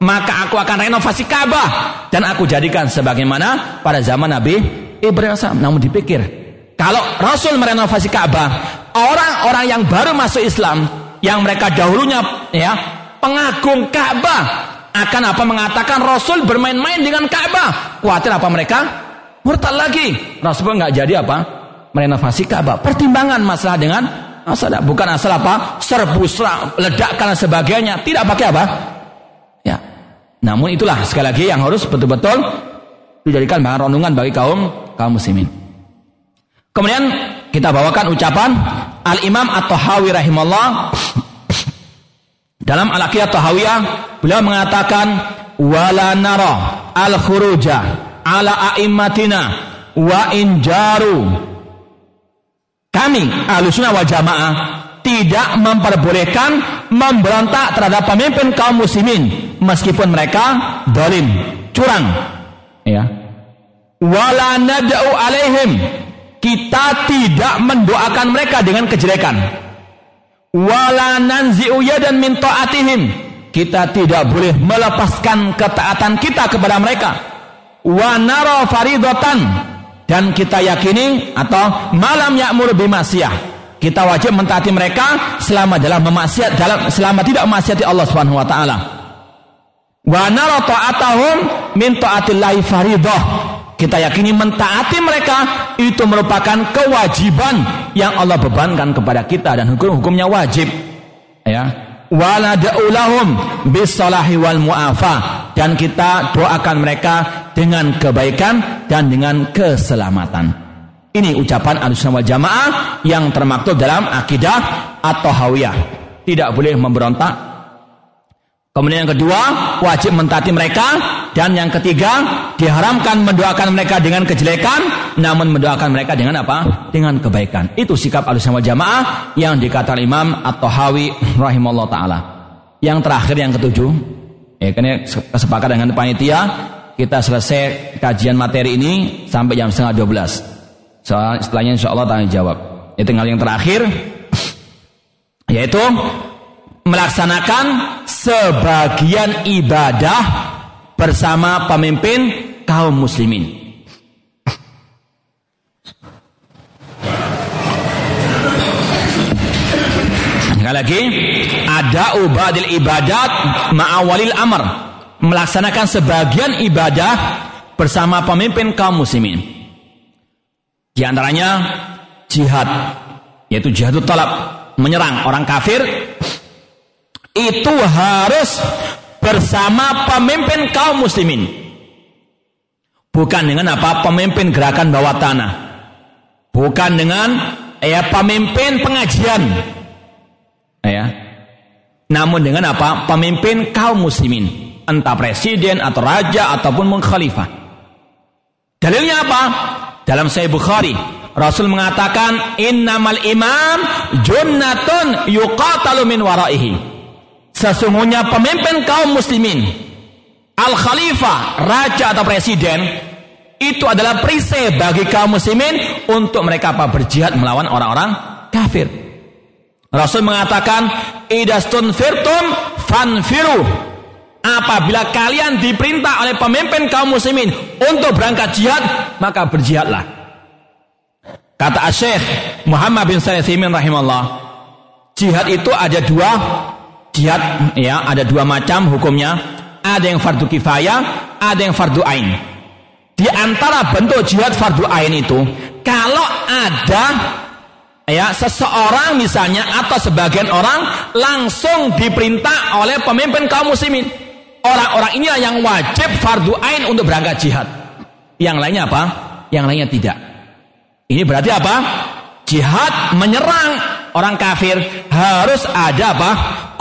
maka aku akan renovasi Ka'bah dan aku jadikan sebagaimana pada zaman Nabi Ibrahim namun dipikir kalau Rasul merenovasi Ka'bah orang-orang yang baru masuk Islam yang mereka dahulunya ya pengagung Ka'bah akan apa mengatakan Rasul bermain-main dengan Ka'bah? Khawatir apa mereka murtad lagi. Rasulullah nggak jadi apa? Merenovasi Ka'bah. Pertimbangan masalah dengan masalah bukan asal apa? Serbu serang, ledakkan dan sebagainya. Tidak pakai apa? Ya. Namun itulah sekali lagi yang harus betul-betul dijadikan bahan renungan bagi kaum kaum muslimin. Kemudian kita bawakan ucapan Al Imam At-Tahawi rahimahullah dalam Al-Aqidah Tahawiyah beliau mengatakan wala nara al-khuruja ala a'immatina wa injaru kami alusuna wa jamaah tidak memperbolehkan memberontak terhadap pemimpin kaum muslimin meskipun mereka dolim, curang. Ya. Wala nad'u alaihim. Kita tidak mendoakan mereka dengan kejelekan. Wala nanzi'u yadan min ta'atihim. Kita tidak boleh melepaskan ketaatan kita kepada mereka. Wa nara faridatan dan kita yakini atau malam ya'mur bimasiyah kita wajib mentaati mereka selama dalam memaksiat dalam selama tidak memaksiati Allah Subhanahu wa taala. Wa nara ta'atahum min ta'atillahi faridah. Kita yakini mentaati mereka itu merupakan kewajiban yang Allah bebankan kepada kita dan hukum-hukumnya wajib. Ya. Wala da'ulahum bisalahi wal mu'afa dan kita doakan mereka dengan kebaikan dan dengan keselamatan. Ini ucapan Ahlussunnah wal Jamaah yang termaktub dalam akidah atau hawiyah. Tidak boleh memberontak. Kemudian yang kedua, wajib mentaati mereka dan yang ketiga, diharamkan mendoakan mereka dengan kejelekan, namun mendoakan mereka dengan apa? Dengan kebaikan. Itu sikap Ahlussunnah wal Jamaah yang dikatakan Imam atau Hawi rahimahullah taala. Yang terakhir yang ketujuh, ya ini kesepakatan dengan panitia, kita selesai kajian materi ini sampai jam setengah dua belas. Soal setelahnya insya Allah tanya jawab. Ini tinggal yang terakhir yaitu melaksanakan sebagian ibadah bersama pemimpin kaum muslimin. Sekali lagi, ada ubadil ibadat ma'awalil amr. Melaksanakan sebagian ibadah bersama pemimpin kaum muslimin. Di antaranya jihad, yaitu jihad talab, menyerang orang kafir itu harus bersama pemimpin kaum muslimin. Bukan dengan apa? Pemimpin gerakan bawah tanah. Bukan dengan ya pemimpin pengajian. Ya. Namun dengan apa? Pemimpin kaum muslimin. Entah presiden atau raja ataupun mengkhalifah. Dalilnya apa? Dalam Sahih Bukhari, Rasul mengatakan innamal imam junnatun yuqatalu min waraihi. Sesungguhnya pemimpin kaum muslimin, al khalifah, raja atau presiden itu adalah perisai bagi kaum muslimin untuk mereka apa berjihad melawan orang-orang kafir. Rasul mengatakan idastun firtum fanfiru Apabila kalian diperintah oleh pemimpin kaum muslimin untuk berangkat jihad, maka berjihadlah. Kata Syekh Muhammad bin Salih rahimahullah, jihad itu ada dua jihad ya, ada dua macam hukumnya. Ada yang fardu kifayah, ada yang fardu ain. Di antara bentuk jihad fardu ain itu, kalau ada ya seseorang misalnya atau sebagian orang langsung diperintah oleh pemimpin kaum muslimin Orang-orang inilah yang wajib fardu ain untuk berangkat jihad. Yang lainnya apa? Yang lainnya tidak. Ini berarti apa? Jihad menyerang orang kafir harus ada apa?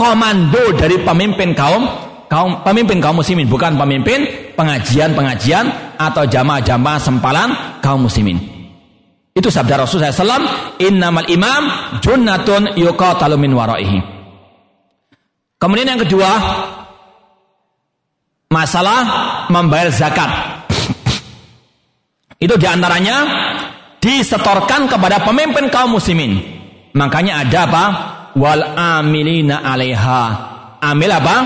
Komando dari pemimpin kaum kaum pemimpin kaum muslimin, bukan pemimpin pengajian-pengajian atau jamaah-jamaah sempalan kaum muslimin. Itu sabda Rasulullah SAW, innamal imam junnatun yuqatalu min waraihi. Kemudian yang kedua, masalah membayar zakat. Itu di antaranya disetorkan kepada pemimpin kaum muslimin. Makanya ada apa? Wal amilina alaiha. Amil apa?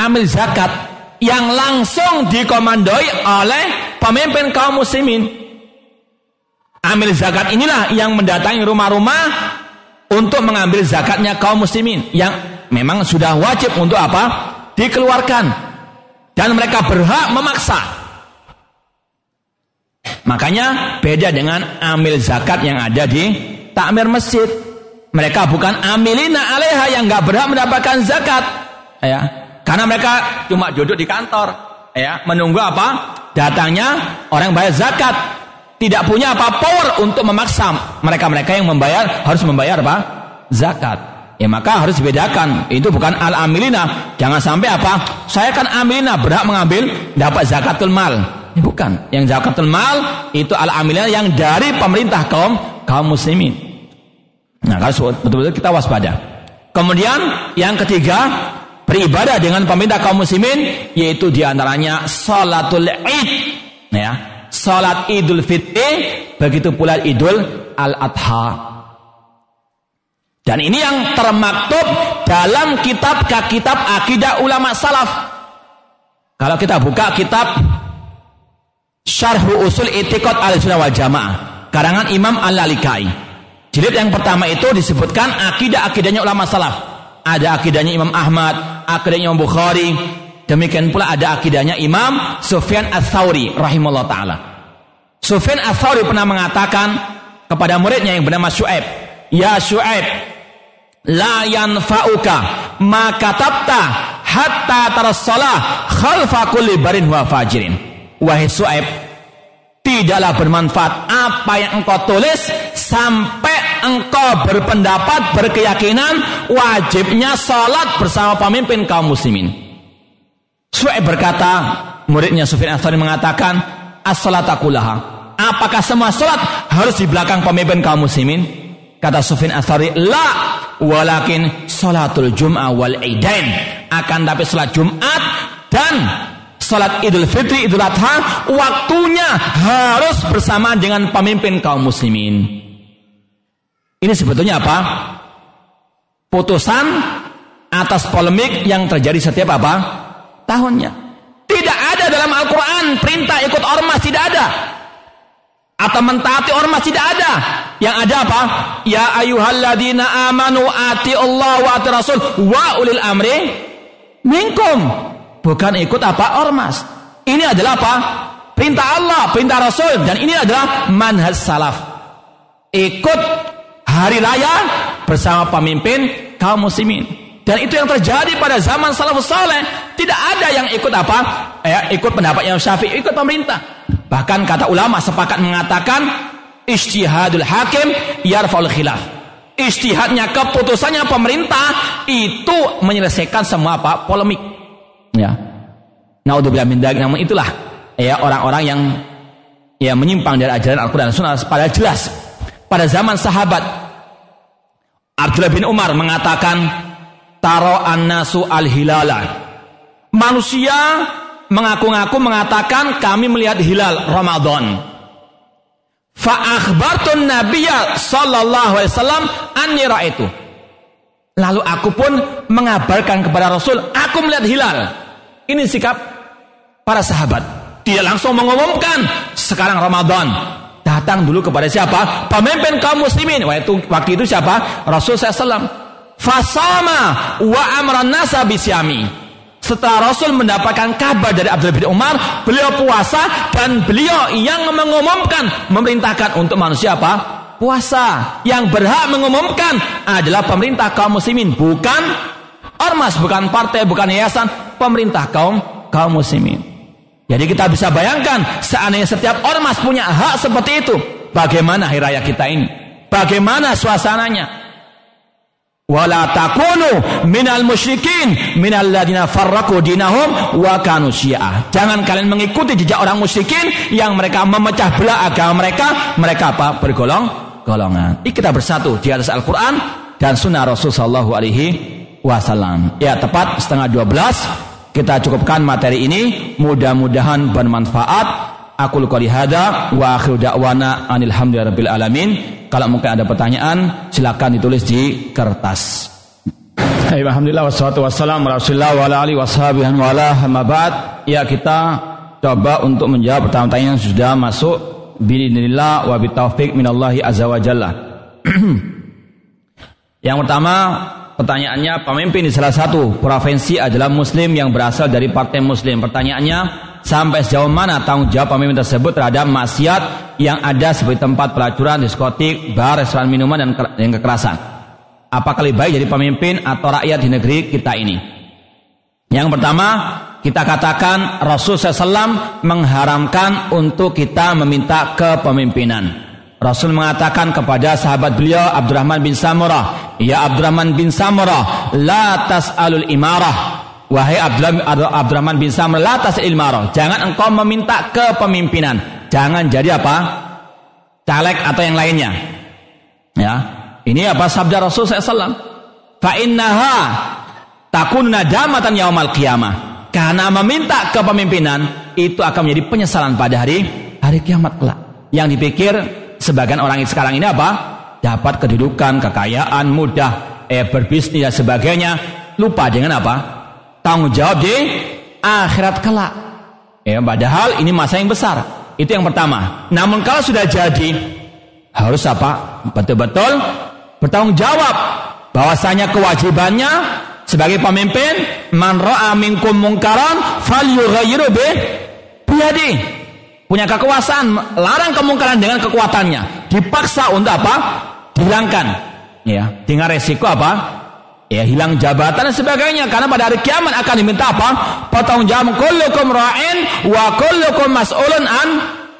Amil zakat yang langsung dikomandoi oleh pemimpin kaum muslimin. Amil zakat inilah yang mendatangi rumah-rumah untuk mengambil zakatnya kaum muslimin yang memang sudah wajib untuk apa? Dikeluarkan dan mereka berhak memaksa. Makanya beda dengan amil zakat yang ada di takmir masjid. Mereka bukan amilina alaiha yang nggak berhak mendapatkan zakat, ya. Karena mereka cuma duduk di kantor, ya, menunggu apa? Datangnya orang bayar zakat. Tidak punya apa power untuk memaksa mereka-mereka yang membayar harus membayar apa? Zakat. Ya maka harus dibedakan. Itu bukan al-amilina. Jangan sampai apa? Saya kan amilina berhak mengambil dapat zakatul mal. Ini bukan. Yang zakatul mal itu al-amilina yang dari pemerintah kaum kaum muslimin. Nah, harus betul-betul kita waspada. Kemudian yang ketiga, beribadah dengan pemerintah kaum muslimin yaitu di antaranya salatul id ya salat idul fitri begitu pula idul al adha dan ini yang termaktub dalam kitab-kitab akidah ulama salaf. Kalau kita buka kitab Syarhu Usul Itiqad Al-Sunnah wal Jamaah karangan Imam Al-Lalikai jilid yang pertama itu disebutkan akidah-akidahnya ulama salaf ada akidahnya Imam Ahmad, akidahnya Imam Bukhari, demikian pula ada akidahnya Imam Sufyan Ats-Tsauri rahimahullah taala. Sufyan Ats-Tsauri pernah mengatakan kepada muridnya yang bernama Syuaib, "Ya Syuaib, la yanfa'uka ma katabta hatta tarassalah khalfa kulli barin wa fajirin." Wahai Syuaib, tidaklah bermanfaat apa yang engkau tulis sampai engkau berpendapat berkeyakinan wajibnya salat bersama pemimpin kaum muslimin. Suai berkata, muridnya Sufyan Ats mengatakan, as-salatakullaha. Apakah semua salat harus di belakang pemimpin kaum muslimin? Kata Sufyan ats la, walakin salatul jum'ah wal idain. Akan tapi salat Jumat dan Salat Idul Fitri, Idul Adha, waktunya harus bersamaan dengan pemimpin kaum muslimin. Ini sebetulnya apa? Putusan atas polemik yang terjadi setiap apa? Tahunnya. Tidak ada dalam Al-Quran perintah ikut ormas, tidak ada. Atau mentaati ormas tidak ada. Yang ada apa? Ya ayuhalladina amanu ati Allah wa ati Rasul wa ulil amri minkum bukan ikut apa ormas. Ini adalah apa? Perintah Allah, perintah Rasul dan ini adalah manhaj salaf. Ikut hari raya bersama pemimpin kaum muslimin. Dan itu yang terjadi pada zaman salafus saleh. Tidak ada yang ikut apa? Eh, ikut pendapat yang syafi'i, ikut pemerintah. Bahkan kata ulama sepakat mengatakan ijtihadul hakim yarfa'ul khilaf. Ijtihadnya keputusannya pemerintah itu menyelesaikan semua apa? polemik. Ya. Naudzubillah min dzalik. Namun itulah ya orang-orang yang ya menyimpang dari ajaran Al-Qur'an dan Sunnah pada jelas pada zaman sahabat Abdullah bin Umar mengatakan taro annasu al-hilala. Manusia mengaku-ngaku mengatakan kami melihat hilal Ramadan. Fa akhbartun nabiyya sallallahu alaihi wasallam anni raaitu. Lalu aku pun mengabarkan kepada Rasul, aku melihat hilal. Ini sikap para sahabat. Dia langsung mengumumkan sekarang Ramadan. Datang dulu kepada siapa? Pemimpin kaum muslimin. Waktu, waktu itu siapa? Rasul SAW. Fasama wa amran nasa bisyami. Setelah Rasul mendapatkan kabar dari Abdul bin Umar, beliau puasa dan beliau yang mengumumkan, memerintahkan untuk manusia apa? Puasa. Yang berhak mengumumkan adalah pemerintah kaum muslimin, bukan ormas, bukan partai, bukan yayasan, pemerintah kaum kaum muslimin. Jadi kita bisa bayangkan seandainya setiap ormas punya hak seperti itu, bagaimana hari raya kita ini? Bagaimana suasananya? Wala takunu minal musyrikin minal ladina farraqu dinahum wa kanu syiah. Jangan kalian mengikuti jejak orang musyrikin yang mereka memecah belah agama mereka, mereka apa? Bergolong golongan. Ini kita bersatu di atas Al-Qur'an dan sunnah Rasul sallallahu alaihi wasallam. Ya, tepat setengah dua belas kita cukupkan materi ini. Mudah-mudahan bermanfaat. Aku qouli hada wa akhiru da'wana anil hamdulillahirabbil alamin. Kalau mungkin ada pertanyaan, silakan ditulis di kertas. Alhamdulillah wassalatu wassalamu rasulillah wa ala alihi washabihi wa ala ba'd. Ya kita coba untuk menjawab pertanyaan yang sudah masuk Bismillah wa bitaufiq minallahi azza wa jalla. yang pertama pertanyaannya pemimpin di salah satu provinsi adalah muslim yang berasal dari partai muslim. Pertanyaannya sampai sejauh mana tanggung jawab pemimpin tersebut terhadap maksiat yang ada seperti tempat pelacuran, diskotik, bar, restoran minuman dan yang kekerasan. Apakah lebih baik jadi pemimpin atau rakyat di negeri kita ini? Yang pertama, kita katakan Rasul SAW mengharamkan untuk kita meminta kepemimpinan. Rasul mengatakan kepada sahabat beliau Abdurrahman bin Samurah, "Ya Abdurrahman bin Samurah, la tas'alul imarah." Wahai Abdurrahman bin Samurah, la tas'al imarah. Jangan engkau meminta kepemimpinan. Jangan jadi apa? Caleg atau yang lainnya. Ya. Ini apa sabda Rasul SAW? Fa innaha takun nadamatan yaumal qiyamah. Karena meminta kepemimpinan itu akan menjadi penyesalan pada hari hari kiamat kelak. Yang dipikir sebagian orang sekarang ini apa? Dapat kedudukan, kekayaan, mudah, eh berbisnis dan sebagainya. Lupa dengan apa? Tanggung jawab di akhirat kelak. Ya, padahal ini masa yang besar. Itu yang pertama. Namun kalau sudah jadi harus apa? Betul-betul bertanggung jawab bahwasanya kewajibannya sebagai pemimpin man ra'a minkum mungkaran falyughayyiru bi punya kekuasaan larang kemungkaran dengan kekuatannya. Dipaksa untuk apa? Dihilangkan. Ya dengan resiko apa? Ya hilang jabatan dan sebagainya. Karena pada hari kiamat akan diminta apa? Jam kullukum ra'in wa kullukum mas'ulun an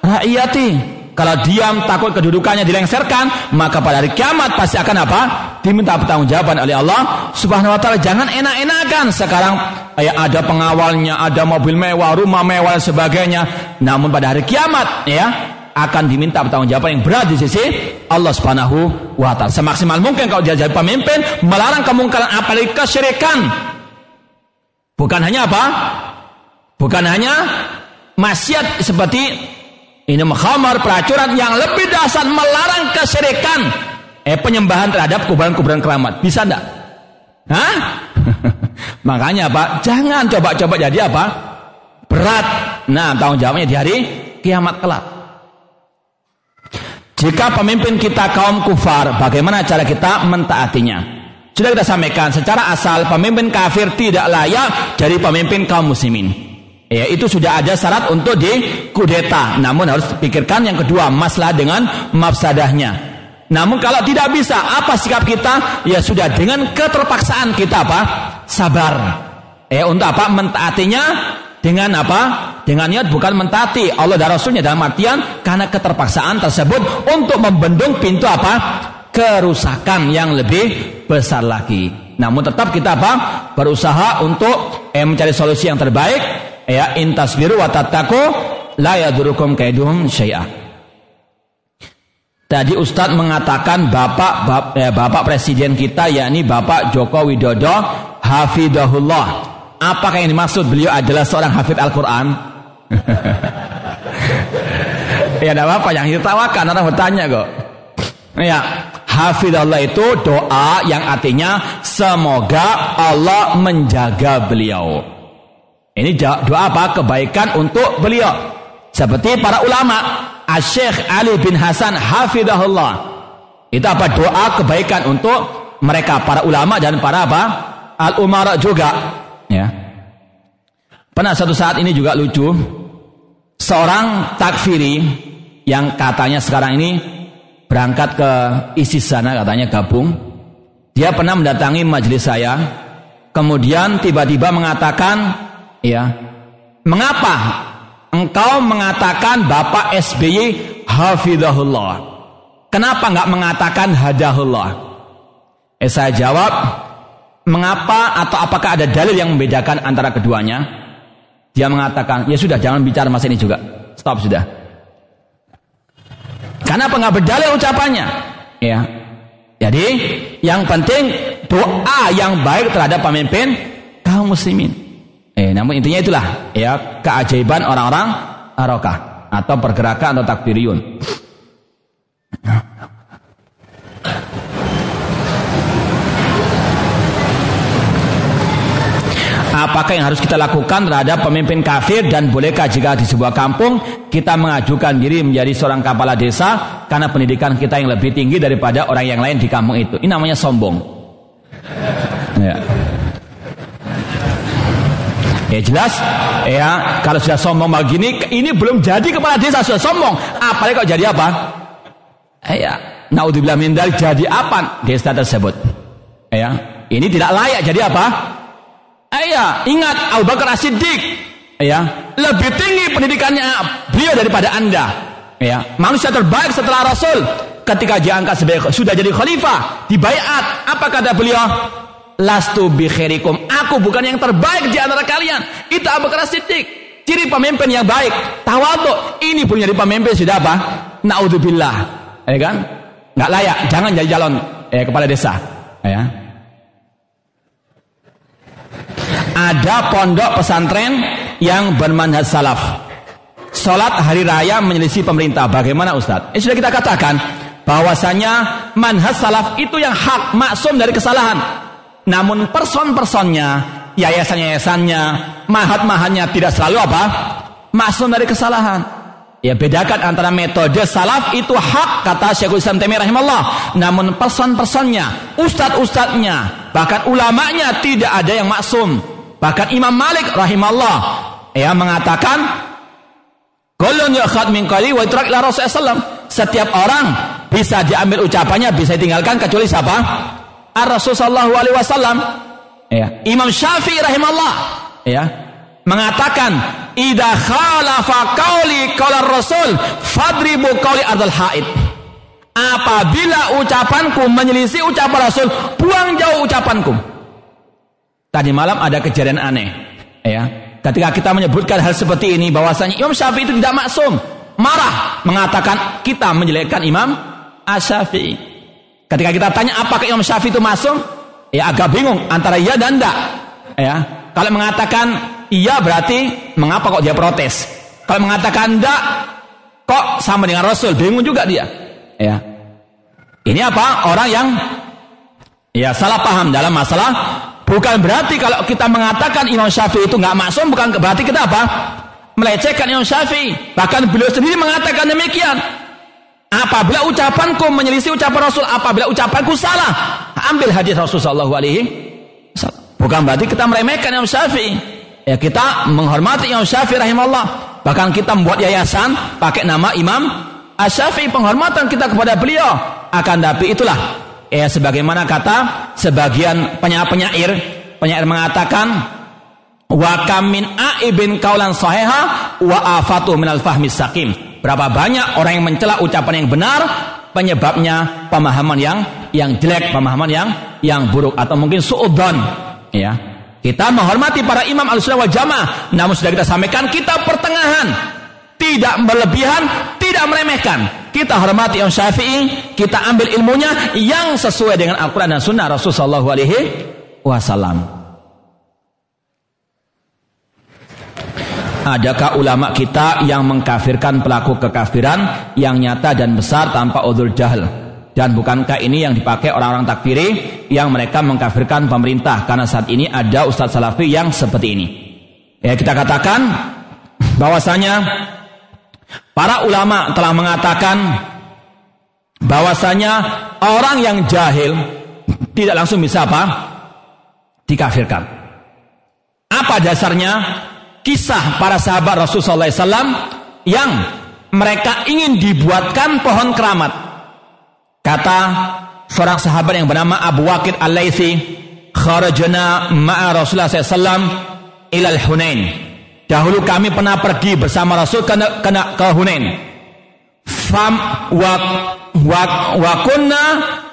ra'iyati kalau diam takut kedudukannya dilengserkan, maka pada hari kiamat pasti akan apa? Diminta pertanggungjawaban oleh Allah Subhanahu wa taala. Jangan enak-enakan sekarang ya ada pengawalnya, ada mobil mewah, rumah mewah dan sebagainya. Namun pada hari kiamat ya akan diminta pertanggungjawaban yang berat di sisi Allah Subhanahu wa taala. Semaksimal mungkin kalau dia jadi pemimpin melarang kemungkaran apalagi kesyirikan. Bukan hanya apa? Bukan hanya maksiat seperti ini menghamar peracuran yang lebih dasar melarang kesyirikan. Eh penyembahan terhadap kuburan-kuburan keramat. Bisa enggak? Hah? Makanya Pak, jangan coba-coba jadi apa? Berat. Nah, tanggung jawabnya di hari kiamat kelak. Jika pemimpin kita kaum kufar, bagaimana cara kita mentaatinya? Sudah kita sampaikan, secara asal pemimpin kafir tidak layak jadi pemimpin kaum muslimin. Ya, itu sudah ada syarat untuk dikudeta. Namun harus pikirkan yang kedua, masalah dengan mafsadahnya. Namun kalau tidak bisa, apa sikap kita? Ya sudah dengan keterpaksaan kita apa? Sabar. Ya, untuk apa? Mentaatinya dengan apa? Dengan niat bukan mentaati Allah dan Rasulnya dalam artian karena keterpaksaan tersebut untuk membendung pintu apa? Kerusakan yang lebih besar lagi. Namun tetap kita apa? Berusaha untuk eh, mencari solusi yang terbaik ya intasbiru wa tattaqu la yadurukum kaiduhum syai'a. Tadi Ustadz mengatakan Bapak bap, eh, Bapak Presiden kita yakni Bapak Joko Widodo hafidahullah. Apakah yang dimaksud beliau adalah seorang hafid Al-Qur'an? ya tidak apa-apa yang ditawakan orang bertanya kok. Ya, hafidahullah itu doa yang artinya semoga Allah menjaga beliau. Ini doa apa? Kebaikan untuk beliau. Seperti para ulama. Asyikh Ali bin Hasan hafidahullah. Itu apa? Doa kebaikan untuk mereka. Para ulama dan para apa? Al-umara juga. Ya. Pernah satu saat ini juga lucu. Seorang takfiri yang katanya sekarang ini berangkat ke ISIS sana katanya gabung. Dia pernah mendatangi majelis saya. Kemudian tiba-tiba mengatakan Ya. Mengapa engkau mengatakan Bapak SBY hafizahullah? Kenapa enggak mengatakan hadahullah? Eh saya jawab, mengapa atau apakah ada dalil yang membedakan antara keduanya? Dia mengatakan, ya sudah jangan bicara mas ini juga. Stop sudah. Karena apa nggak berdalil ucapannya? Ya. Jadi yang penting doa yang baik terhadap pemimpin kaum muslimin. Eh, namun intinya itulah ya keajaiban orang-orang arokah atau pergerakan atau takbiriyun. Apakah yang harus kita lakukan terhadap pemimpin kafir dan bolehkah jika di sebuah kampung kita mengajukan diri menjadi seorang kepala desa karena pendidikan kita yang lebih tinggi daripada orang yang lain di kampung itu? Ini namanya sombong. Ya. Ya jelas, ya kalau sudah sombong begini, ini belum jadi kepala desa sudah sombong. Apalagi kok jadi apa? Ya, naudzubillah min jadi apa desa tersebut? Ya, ini tidak layak jadi apa? Ya, ingat Abu Bakar As-Siddiq, ya, lebih tinggi pendidikannya beliau daripada Anda. Ya, manusia terbaik setelah Rasul ketika diangkat sebagai sudah jadi khalifah, dibayat, apa kata beliau? Lastu bi khairikum. Aku bukan yang terbaik di antara kalian. Itu Abu Bakar Siddiq. Ciri pemimpin yang baik. Tawadhu. Ini punya di pemimpin sudah apa? Naudzubillah. Ya kan? Enggak layak. Jangan jadi calon ya kepala desa ya ada pondok pesantren yang bermanhaj salaf Sholat hari raya menyelisih pemerintah. Bagaimana Ustadz? Eh, sudah kita katakan bahwasanya manhaj salaf itu yang hak maksum dari kesalahan. Namun person-personnya, yayasan-yayasannya, mahat-mahatnya tidak selalu apa? Maksum dari kesalahan. Ya bedakan antara metode salaf itu hak kata Syekhul Islam Taimiyah rahimahullah. Namun person-personnya, ustadz-ustadznya, bahkan ulamanya tidak ada yang maksum. Bahkan Imam Malik rahimahullah ya mengatakan Kulun yu'khad min qali wa itrak ila Setiap orang bisa diambil ucapannya, bisa ditinggalkan kecuali siapa? Ar-Rasul sallallahu alaihi wasallam. Ya. Imam Syafi'i rahimahullah ya mengatakan idza khalafa qauli qaula rasul fadribu qauli adzal haid. Apabila ucapanku menyelisih ucapan rasul buang jauh ucapanku. Tadi malam ada kejadian aneh. Ya ketika kita menyebutkan hal seperti ini bahwasanya Imam Syafi'i itu tidak maksum. Marah. Mengatakan kita menjelekkan Imam Asy-Syafi'i ketika kita tanya apakah Imam Syafi'i itu masuk ya agak bingung antara iya dan enggak ya kalau mengatakan iya berarti mengapa kok dia protes? Kalau mengatakan enggak kok sama dengan Rasul? Bingung juga dia. Ya. Ini apa? Orang yang ya salah paham dalam masalah bukan berarti kalau kita mengatakan Imam Syafi'i itu nggak maksum bukan berarti kita apa? Melecehkan Imam Syafi'i. Bahkan beliau sendiri mengatakan demikian. Apabila ucapanku menyelisih ucapan Rasul, apabila ucapanku salah, ambil hadis Rasulullah Shallallahu Alaihi Bukan berarti kita meremehkan Imam Syafi'i. Ya kita menghormati Imam Syafi'i rahimahullah. Bahkan kita membuat yayasan pakai nama Imam Asy-Syafi'i penghormatan kita kepada beliau. Akan tapi itulah ya sebagaimana kata sebagian penyair-penyair penyair mengatakan wa kamin aibin kaulan sahiha wa afatu minal fahmi sakim. Berapa banyak orang yang mencela ucapan yang benar penyebabnya pemahaman yang yang jelek, pemahaman yang yang buruk atau mungkin suudzon Ya. Kita menghormati para imam al-sunnah wal jamaah. Namun sudah kita sampaikan, kita pertengahan. Tidak berlebihan, tidak meremehkan. Kita hormati Imam Syafi'i, kita ambil ilmunya yang sesuai dengan Al-Quran dan Sunnah Rasulullah Shallallahu Alaihi Wasallam. Adakah ulama kita yang mengkafirkan pelaku kekafiran yang nyata dan besar tanpa udhul jahil? Dan bukankah ini yang dipakai orang-orang takfiri yang mereka mengkafirkan pemerintah karena saat ini ada ustadz salafi yang seperti ini. Ya kita katakan bahwasanya para ulama telah mengatakan bahwasanya orang yang jahil tidak langsung bisa apa? dikafirkan. Apa dasarnya? Kisah para sahabat Rasulullah SAW yang mereka ingin dibuatkan pohon keramat Kata seorang sahabat yang bernama Abu Waqid Al-Laythi, kharajna ma'a Rasulullah SAW ilal Hunain. Dahulu kami pernah pergi bersama Rasul ke, ke, ke Hunain. Fam wa, wa, wa kunna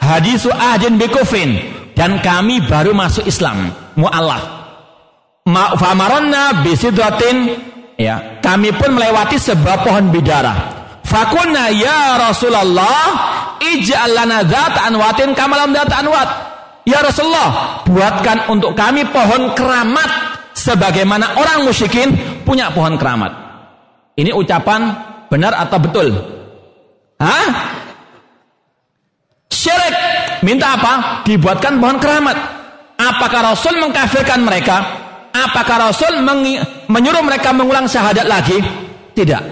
hadisu ahdin bikufin. Dan kami baru masuk Islam. Mu'alaf. Ma, famaronna bisidratin. Ya, kami pun melewati sebuah pohon bidara. Fakunna ya Rasulullah ij'al lana dzata anwatin dzata anwat. Ya Rasulullah, buatkan untuk kami pohon keramat sebagaimana orang musyrikin punya pohon keramat. Ini ucapan benar atau betul? Hah? Syirik. Minta apa? Dibuatkan pohon keramat. Apakah Rasul mengkafirkan mereka? Apakah Rasul menyuruh mereka mengulang syahadat lagi? Tidak.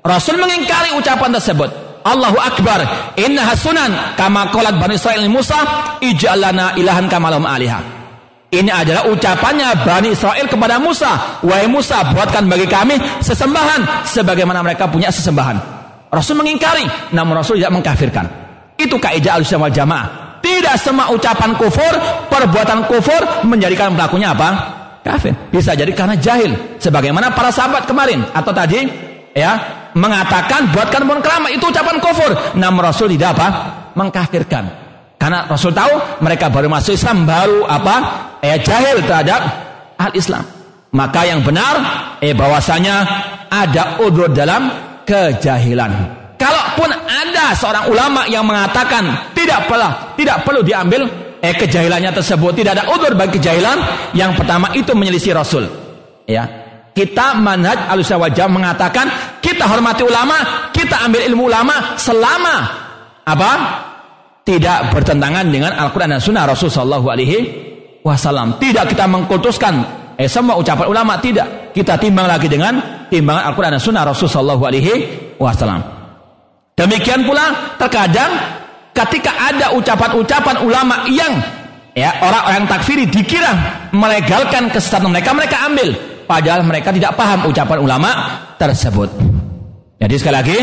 Rasul mengingkari ucapan tersebut. Allahu Akbar. Inna hasunan kama qalat Bani Israel Musa ij'alana ilahan kama lahum aliha. Ini adalah ucapannya Bani Israel kepada Musa. Wahai Musa, buatkan bagi kami sesembahan sebagaimana mereka punya sesembahan. Rasul mengingkari, namun Rasul tidak mengkafirkan. Itu kaidah al wal jamaah. Tidak semua ucapan kufur, perbuatan kufur menjadikan pelakunya apa? Kafir. Bisa jadi karena jahil. Sebagaimana para sahabat kemarin atau tadi ya mengatakan buatkan pohon keramat itu ucapan kufur. Namun Rasul tidak apa? Mengkafirkan. Karena Rasul tahu mereka baru masuk Islam baru apa? Eh jahil terhadap al Islam. Maka yang benar eh bahwasanya ada udur dalam kejahilan. Kalau Kalaupun ada seorang ulama yang mengatakan tidak perlu tidak perlu diambil eh kejahilannya tersebut tidak ada udur bagi kejahilan, yang pertama itu menyelisih Rasul. Ya. Kita manhaj alusya wajah mengatakan kita hormati ulama, kita ambil ilmu ulama selama apa? Tidak bertentangan dengan Al-Quran dan Sunnah Rasul Sallallahu Alaihi Wasallam. Tidak kita mengkultuskan Eh semua ucapan ulama tidak. Kita timbang lagi dengan timbangan Al-Quran dan Sunnah Rasul Sallallahu Alaihi Wasallam. Demikian pula terkadang ketika ada ucapan-ucapan ulama yang ya orang-orang takfiri dikira melegalkan kesesatan mereka, mereka ambil. Padahal mereka tidak paham ucapan ulama tersebut. Jadi sekali lagi,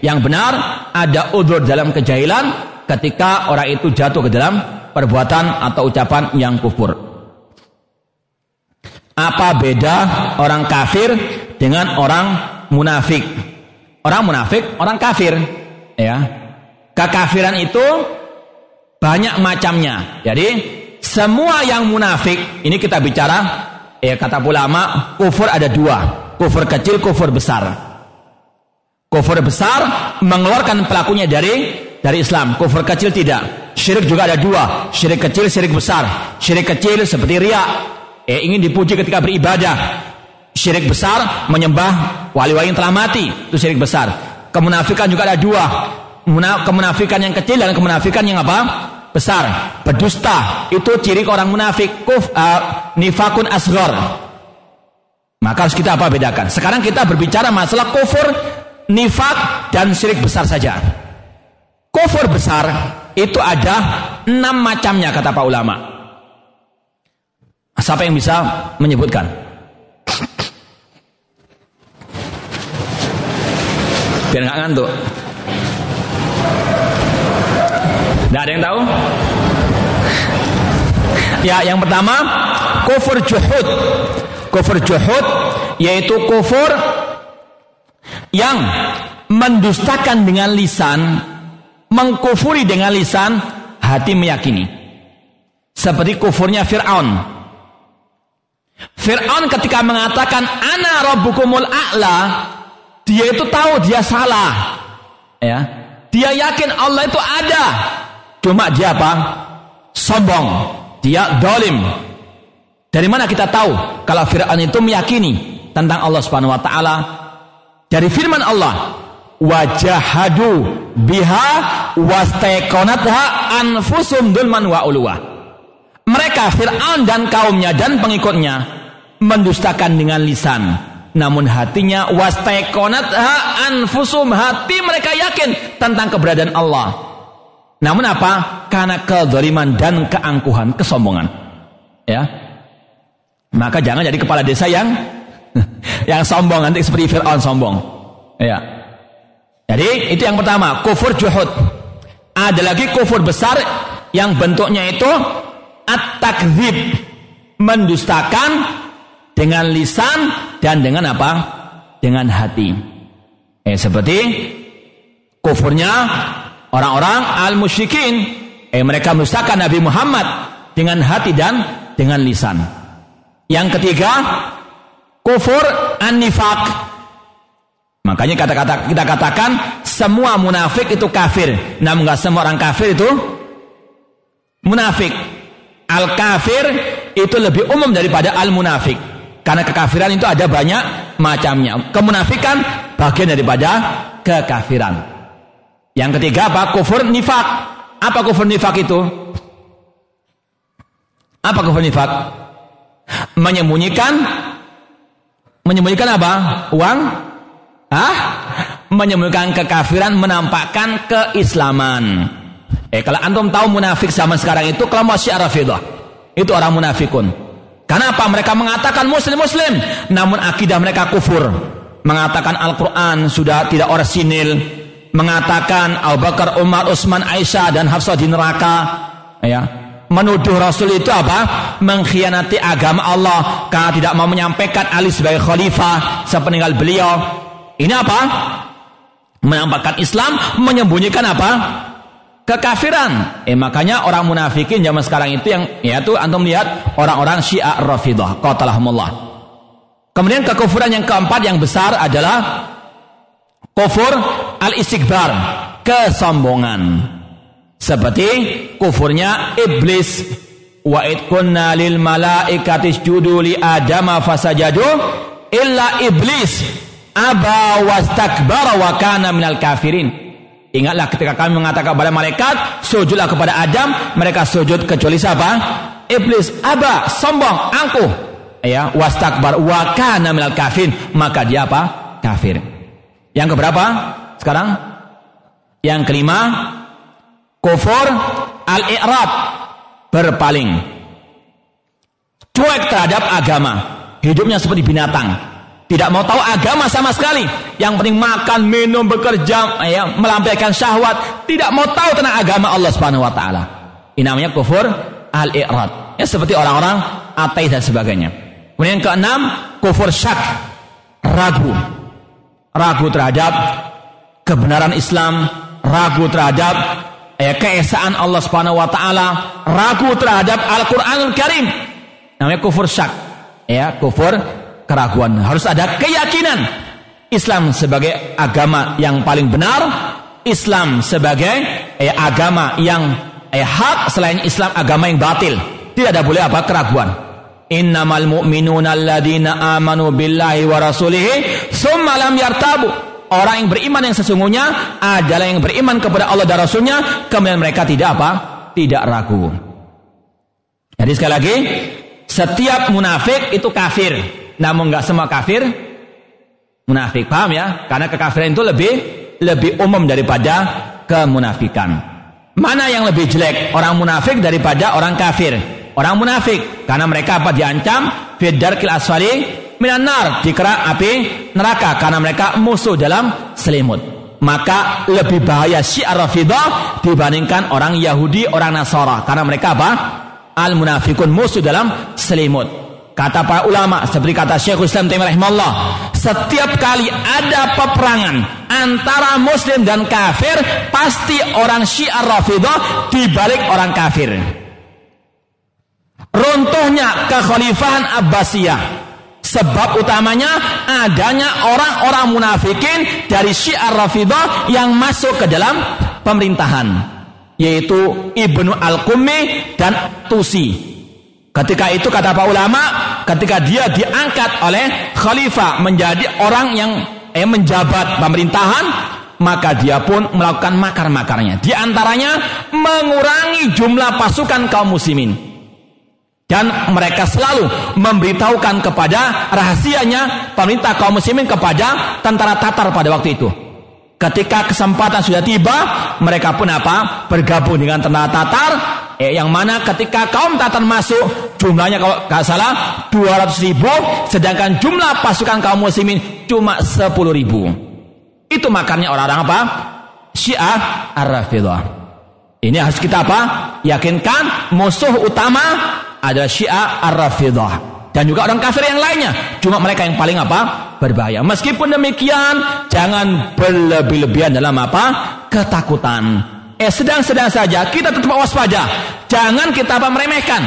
yang benar ada udur dalam kejahilan ketika orang itu jatuh ke dalam perbuatan atau ucapan yang kufur. Apa beda orang kafir dengan orang munafik? Orang munafik, orang kafir, ya. Kekafiran itu banyak macamnya. Jadi semua yang munafik, ini kita bicara, ya kata ulama, kufur ada dua, kufur kecil, kufur besar. Kufur besar mengeluarkan pelakunya dari dari Islam. Kufur kecil tidak. Syirik juga ada dua, syirik kecil, syirik besar. Syirik kecil seperti riak, eh, ingin dipuji ketika beribadah. Syirik besar menyembah wali-wali yang telah mati, itu syirik besar. Kemunafikan juga ada dua. Kemunafikan yang kecil dan kemunafikan yang apa? Besar. Berdusta itu ciri orang munafik. Kuf uh, nifakun asghar. Maka harus kita apa bedakan? Sekarang kita berbicara masalah kufur, nifak dan syirik besar saja. Kufur besar itu ada enam macamnya kata pak ulama. Siapa yang bisa menyebutkan? Biar nggak ngantuk. Tidak ada yang tahu? Ya, yang pertama kufur juhud. Kufur juhud yaitu kufur yang mendustakan dengan lisan, mengkufuri dengan lisan, hati meyakini. Seperti kufurnya Fir'aun Fir'aun ketika mengatakan ana rabbukumul a'la, dia itu tahu dia salah. Ya. Dia yakin Allah itu ada. Cuma dia apa? Sombong. Dia dolim. Dari mana kita tahu kalau Fir'aun itu meyakini tentang Allah Subhanahu wa taala? Dari firman Allah, wajahadu biha wastaiqanatha anfusum dulman wa uluwa mereka Fir'aun dan kaumnya dan pengikutnya mendustakan dengan lisan namun hatinya wastaiqonat anfusum hati mereka yakin tentang keberadaan Allah namun apa? Karena kezaliman dan keangkuhan kesombongan. Ya. Maka jangan jadi kepala desa yang yang sombong. Nanti seperti Fir'aun sombong. Ya. Jadi itu yang pertama. Kufur juhud. Ada lagi kufur besar yang bentuknya itu at-takzib mendustakan dengan lisan dan dengan apa? Dengan hati. Eh seperti kufurnya orang-orang al-musyrikin. Eh mereka mendustakan Nabi Muhammad dengan hati dan dengan lisan. Yang ketiga, kufur an-nifaq. Makanya kata-kata kita katakan semua munafik itu kafir. Namun enggak semua orang kafir itu munafik. Al-kafir itu lebih umum daripada al-munafik. Karena kekafiran itu ada banyak macamnya. Kemunafikan bagian daripada kekafiran. Yang ketiga apa? Kufur nifak. Apa kufur nifak itu? Apa kufur nifak? Menyembunyikan menyembunyikan apa? Uang? Hah? Menyembunyikan kekafiran menampakkan keislaman. Eh kalau antum tahu munafik zaman sekarang itu kelompok Syiah Rafidah. Itu orang munafikun. Kenapa mereka mengatakan muslim-muslim namun akidah mereka kufur. Mengatakan Al-Qur'an sudah tidak orisinil, mengatakan Abu Bakar, Umar, Utsman, Aisyah dan Hafsah di neraka. Ya. Menuduh Rasul itu apa? Mengkhianati agama Allah karena tidak mau menyampaikan Ali sebagai khalifah sepeninggal beliau. Ini apa? Menampakkan Islam, menyembunyikan apa? kekafiran. Eh makanya orang munafikin zaman sekarang itu yang yaitu antum lihat orang-orang Syiah Rafidah qatalahumullah. Kemudian kekufuran yang keempat yang besar adalah kufur al-istikbar, kesombongan. Seperti kufurnya iblis. Wa id kunna lil malaikati isjudu li adama fasajadu illa iblis aba wastakbara wa kana minal kafirin. Ingatlah ketika kami mengatakan kepada malaikat, sujudlah kepada Adam, mereka sujud kecuali siapa? Iblis aba, sombong, angkuh. Ya, wastakbar wa kana minal kafirin, maka dia apa? Kafir. Yang keberapa? Sekarang yang kelima, kufur al-i'rab, berpaling. Cuek terhadap agama. Hidupnya seperti binatang. Tidak mau tahu agama sama sekali. Yang penting makan, minum, bekerja, ya, melampaikan syahwat. Tidak mau tahu tentang agama Allah Subhanahu wa taala. Ini kufur al-i'rad. Ya seperti orang-orang ateis dan sebagainya. Kemudian yang keenam, kufur syak. Ragu. Ragu terhadap kebenaran Islam, ragu terhadap ya, keesaan Allah Subhanahu wa taala, ragu terhadap Al-Qur'anul Karim. Namanya kufur syak. Ya, kufur keraguan. Harus ada keyakinan Islam sebagai agama yang paling benar, Islam sebagai eh, agama yang eh, hak selain Islam agama yang batil. Tidak ada boleh apa keraguan. Innamal mu'minuna alladzina amanu billahi wa rasulihi summa lam yartabu. Orang yang beriman yang sesungguhnya adalah yang beriman kepada Allah dan Rasulnya, kemudian mereka tidak apa? Tidak ragu. Jadi sekali lagi, setiap munafik itu kafir. Namun nggak semua kafir munafik. Paham ya? Karena kekafiran itu lebih lebih umum daripada kemunafikan. Mana yang lebih jelek? Orang munafik daripada orang kafir. Orang munafik. Karena mereka apa? Diancam. Fidarkil asfali minan nar. Dikira api neraka. Karena mereka musuh dalam selimut. Maka lebih bahaya syiar rafidah dibandingkan orang Yahudi orang Nasara. Karena mereka apa? Al munafikun musuh dalam selimut. Kata para ulama seperti kata Syekh Islam Taimiyah setiap kali ada peperangan antara muslim dan kafir pasti orang syiar rafidah dibalik orang kafir runtuhnya kekhalifahan Abbasiyah Sebab utamanya adanya orang-orang munafikin dari Syiar Rafidah yang masuk ke dalam pemerintahan yaitu Ibnu Al-Qummi dan Tusi. Ketika itu kata para ulama, ketika dia diangkat oleh khalifah menjadi orang yang eh, menjabat pemerintahan, maka dia pun melakukan makar-makarnya. Di antaranya mengurangi jumlah pasukan kaum muslimin dan mereka selalu memberitahukan kepada rahasianya pemerintah kaum muslimin kepada tentara Tatar pada waktu itu. Ketika kesempatan sudah tiba, mereka pun apa? Bergabung dengan tentara Tatar. Eh, yang mana ketika kaum Tatar masuk, jumlahnya kalau nggak salah 200 ribu, sedangkan jumlah pasukan kaum muslimin cuma 10 ribu. Itu makannya orang-orang apa? Syiah Ar-Rafidah. Ini harus kita apa? Yakinkan musuh utama adalah Syiah Ar-Rafidah dan juga orang kafir yang lainnya. Cuma mereka yang paling apa? berbahaya. Meskipun demikian, jangan berlebih-lebihan dalam apa? ketakutan. Eh sedang-sedang saja kita tetap waspada. Jangan kita apa meremehkan.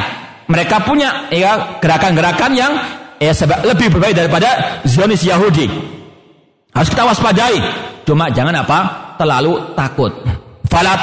Mereka punya ya gerakan-gerakan yang ya sebab lebih berbahaya daripada Zionis Yahudi. Harus kita waspadai. Cuma jangan apa? terlalu takut. Fala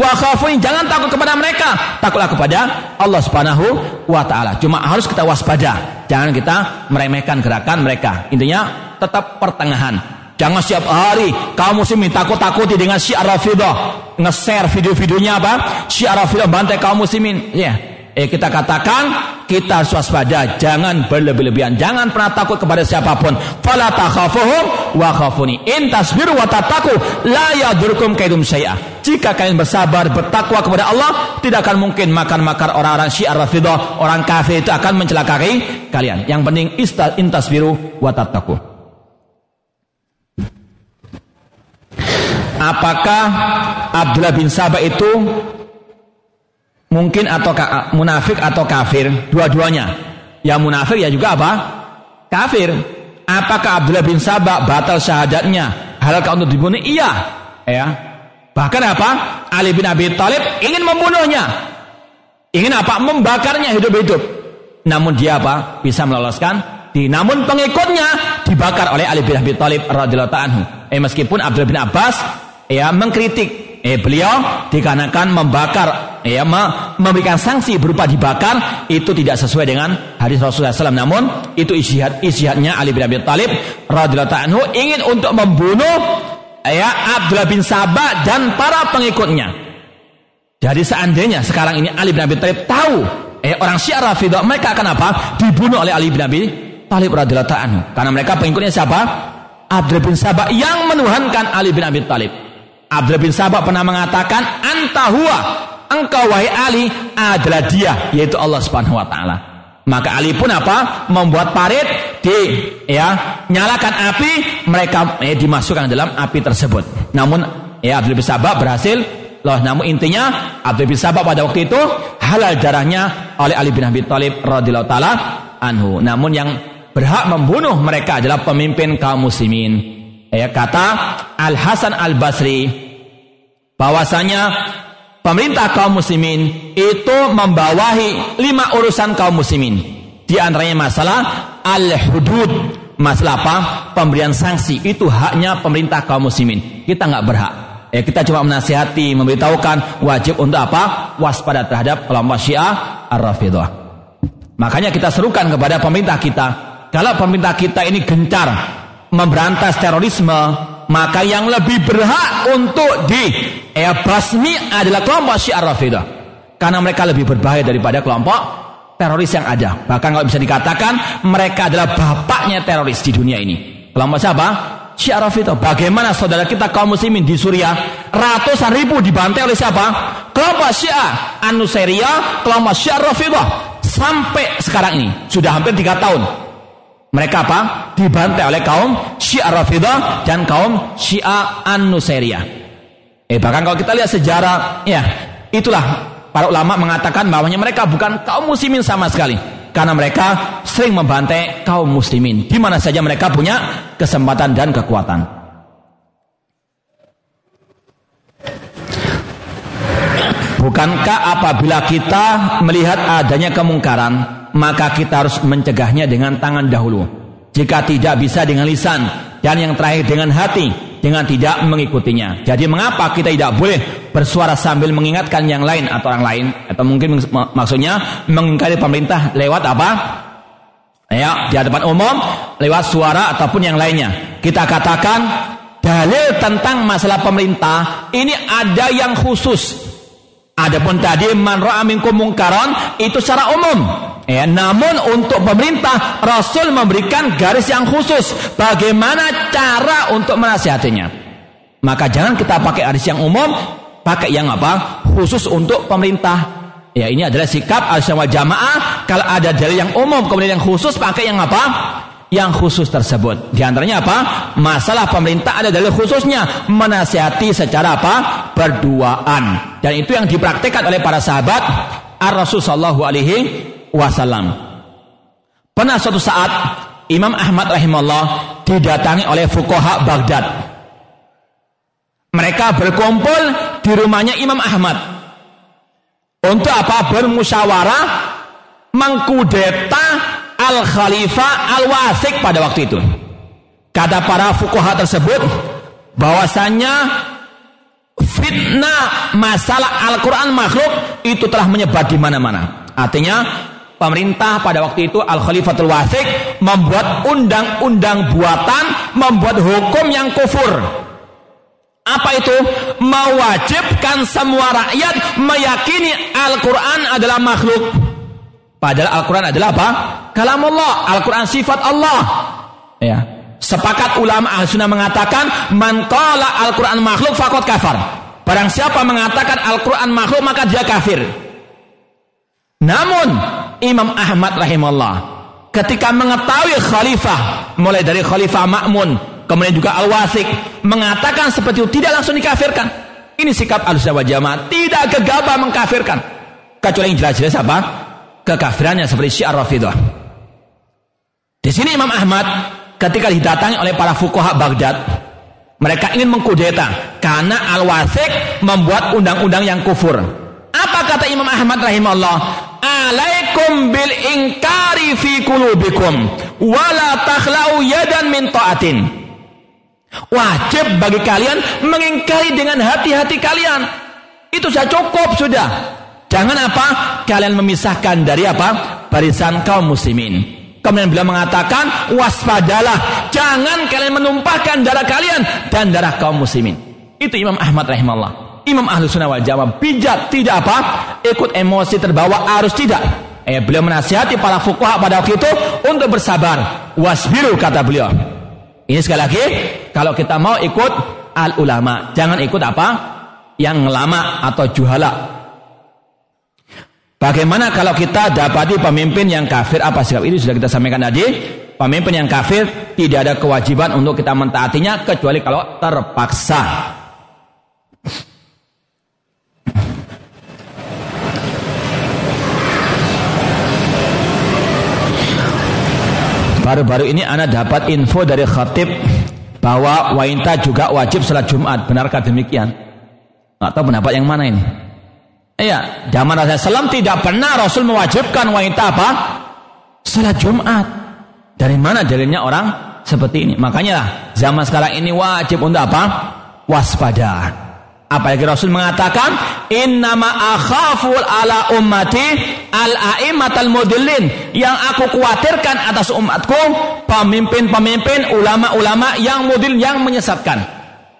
wa khafuni. Jangan takut kepada mereka, takutlah kepada Allah Subhanahu wa taala. Cuma harus kita waspada. Jangan kita meremehkan gerakan mereka. Intinya tetap pertengahan. Jangan setiap hari kaum muslimin takut-takuti dengan syiar Rafidah. Nge-share video-videonya apa? Syiar Rafidah bantai kaum muslimin. Ya. Yeah. Eh kita katakan kita waspada, jangan berlebih-lebihan, jangan pernah takut kepada siapa pun. Fala takhafuhum wa khafuni. In tasbiru wa tattaqu la yadurkum kaidum syai'a. Jika kalian bersabar, bertakwa kepada Allah, tidak akan mungkin makan-makar orang-orang Syiah Rafidah, orang kafir itu akan mencelakai kalian. Yang penting in tasbiru wa tattaqu. Apakah Abdullah bin Sabah itu mungkin atau munafik atau kafir dua-duanya. Ya munafik ya juga apa? Kafir. Apakah Abdullah bin Sabah batal syahadatnya? Halalkah untuk dibunuh? Iya. Ya. Bahkan apa? Ali bin Abi Thalib ingin membunuhnya. Ingin apa? Membakarnya hidup-hidup. Namun dia apa? Bisa meloloskan di namun pengikutnya dibakar oleh Ali bin Abi Thalib radhiyallahu anhu. Eh meskipun Abdullah bin Abbas ya mengkritik eh beliau dikarenakan membakar ya memberikan sanksi berupa dibakar itu tidak sesuai dengan hadis Rasulullah SAW namun itu isyihad isyihadnya Ali bin Abi Thalib radhiyallahu anhu ingin untuk membunuh ya Abdullah bin Sabah dan para pengikutnya. Jadi seandainya sekarang ini Ali bin Abi Thalib tahu eh orang Syiah Rafidah mereka akan apa? Dibunuh oleh Ali bin Abi Thalib radhiyallahu anhu. Karena mereka pengikutnya siapa? Abdullah bin Sabah yang menuhankan Ali bin Abi Thalib Abdullah bin Sabah pernah mengatakan antahua engkau wahai Ali adalah dia yaitu Allah Subhanahu wa taala. Maka Ali pun apa? Membuat parit di ya nyalakan api mereka eh, dimasukkan dalam api tersebut. Namun ya Abdul bin Sabah berhasil loh namun intinya Abdul bin Sabah pada waktu itu halal darahnya oleh Ali bin Abi Thalib radhiyallahu taala anhu. Namun yang berhak membunuh mereka adalah pemimpin kaum muslimin ya kata Al Hasan Al Basri bahwasanya pemerintah kaum muslimin itu membawahi lima urusan kaum muslimin. Di antaranya masalah al hudud masalah apa? Pemberian sanksi. Itu haknya pemerintah kaum muslimin. Kita nggak berhak. Ya kita cuma menasihati memberitahukan wajib untuk apa? Waspada terhadap kelompok syiah ar-rafidah makanya kita serukan kepada pemerintah kita. Kalau pemerintah kita ini gencar memberantas terorisme, maka yang lebih berhak untuk di ya, adalah kelompok Syiar Rafidah. Karena mereka lebih berbahaya daripada kelompok teroris yang ada. Bahkan kalau bisa dikatakan mereka adalah bapaknya teroris di dunia ini. Kelompok siapa? Syiar Rafidah. Bagaimana saudara kita kaum muslimin di Suriah ratusan ribu dibantai oleh siapa? Kelompok Syiah An-Nusairia, kelompok Syiar Rafidah. Sampai sekarang ini sudah hampir tiga tahun mereka apa? Dibantai oleh kaum Syiah Rafidah dan kaum Syiah An-Nusairiyah. Eh bahkan kalau kita lihat sejarah, ya itulah para ulama mengatakan bahwa mereka bukan kaum muslimin sama sekali. Karena mereka sering membantai kaum muslimin. Di mana saja mereka punya kesempatan dan kekuatan. Bukankah apabila kita melihat adanya kemungkaran, maka kita harus mencegahnya dengan tangan dahulu. Jika tidak bisa dengan lisan dan yang terakhir dengan hati dengan tidak mengikutinya. Jadi mengapa kita tidak boleh bersuara sambil mengingatkan yang lain atau orang lain atau mungkin maksudnya mengingkari pemerintah lewat apa? Ya, di hadapan umum lewat suara ataupun yang lainnya. Kita katakan dalil tentang masalah pemerintah ini ada yang khusus. Adapun tadi man ra'a minkum itu secara umum Ya, namun untuk pemerintah Rasul memberikan garis yang khusus bagaimana cara untuk menasihatinya. Maka jangan kita pakai garis yang umum, pakai yang apa? Khusus untuk pemerintah. Ya, ini adalah sikap al jamaah. Kalau ada dalil yang umum kemudian yang khusus pakai yang apa? Yang khusus tersebut. Di antaranya apa? Masalah pemerintah ada dalil khususnya menasihati secara apa? Berduaan. Dan itu yang dipraktikkan oleh para sahabat Ar-Rasul sallallahu alaihi wasallam. Pernah suatu saat Imam Ahmad rahimahullah didatangi oleh fukoha Baghdad. Mereka berkumpul di rumahnya Imam Ahmad. Untuk apa? Bermusyawarah mengkudeta Al-Khalifah Al-Wasik pada waktu itu. Kata para fukoha tersebut bahwasannya fitnah masalah Al-Quran makhluk itu telah menyebar di mana-mana. Artinya pemerintah pada waktu itu Al Khalifatul Wasik membuat undang-undang buatan, membuat hukum yang kufur. Apa itu? Mewajibkan semua rakyat meyakini Al-Quran adalah makhluk. Padahal Al-Quran adalah apa? Kalam Allah. Al-Quran sifat Allah. Ya. Sepakat ulama al-sunnah mengatakan, Man qala Al-Quran makhluk fakot kafar. Barang siapa mengatakan Al-Quran makhluk maka dia kafir. Namun Imam Ahmad rahimahullah ketika mengetahui khalifah mulai dari khalifah Ma'mun kemudian juga Al-Wasik mengatakan seperti itu tidak langsung dikafirkan. Ini sikap Al-Sunnah Jamaah tidak gegabah mengkafirkan. Kecuali yang jelas-jelas apa? Kekafirannya seperti Syiar Rafidah. Di sini Imam Ahmad ketika didatangi oleh para fuqaha Baghdad, mereka ingin mengkudeta karena Al-Wasik membuat undang-undang yang kufur. Apa kata Imam Ahmad rahimahullah? alaikum bil ingkari fi kulubikum wala takhlau yadan min ta'atin Wajib bagi kalian mengingkari dengan hati-hati kalian. Itu sudah cukup sudah. Jangan apa? Kalian memisahkan dari apa? Barisan kaum muslimin. Kemudian beliau mengatakan, waspadalah. Jangan kalian menumpahkan darah kalian dan darah kaum muslimin. Itu Imam Ahmad rahimahullah. Imam Ahlu Sunnah wal Jamaah bijak tidak apa? Ikut emosi terbawa arus tidak. Eh, beliau menasihati para fuqaha pada waktu itu untuk bersabar. Wasbiru kata beliau. Ini sekali lagi, kalau kita mau ikut al ulama, jangan ikut apa? Yang lama atau juhala. Bagaimana kalau kita dapati pemimpin yang kafir apa sikap ini sudah kita sampaikan tadi. Pemimpin yang kafir tidak ada kewajiban untuk kita mentaatinya kecuali kalau terpaksa. Baru-baru ini Anda dapat info dari khatib bahwa wanita juga wajib sholat Jumat. Benarkah demikian? Atau pendapat yang mana ini? Iya, zaman Rasulullah SAW tidak pernah Rasul mewajibkan wanita apa? Sholat Jumat. Dari mana dalilnya orang seperti ini? Makanya zaman sekarang ini wajib untuk apa? Waspada. Apalagi Rasul mengatakan, Innama akhaful ala ummati al al mudillin. Yang aku khawatirkan atas umatku, pemimpin-pemimpin, ulama-ulama yang mudil, yang menyesatkan.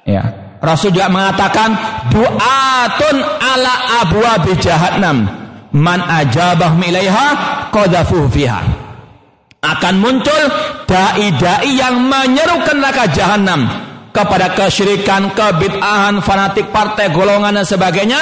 Ya. Rasul juga mengatakan, Du'atun ala abwa jahannam. Man ajabah milaiha qadafuh fiha. Akan muncul dai-dai yang menyeru ke neraka jahanam kepada kesyirikan, kebid'ahan, fanatik partai, golongan dan sebagainya.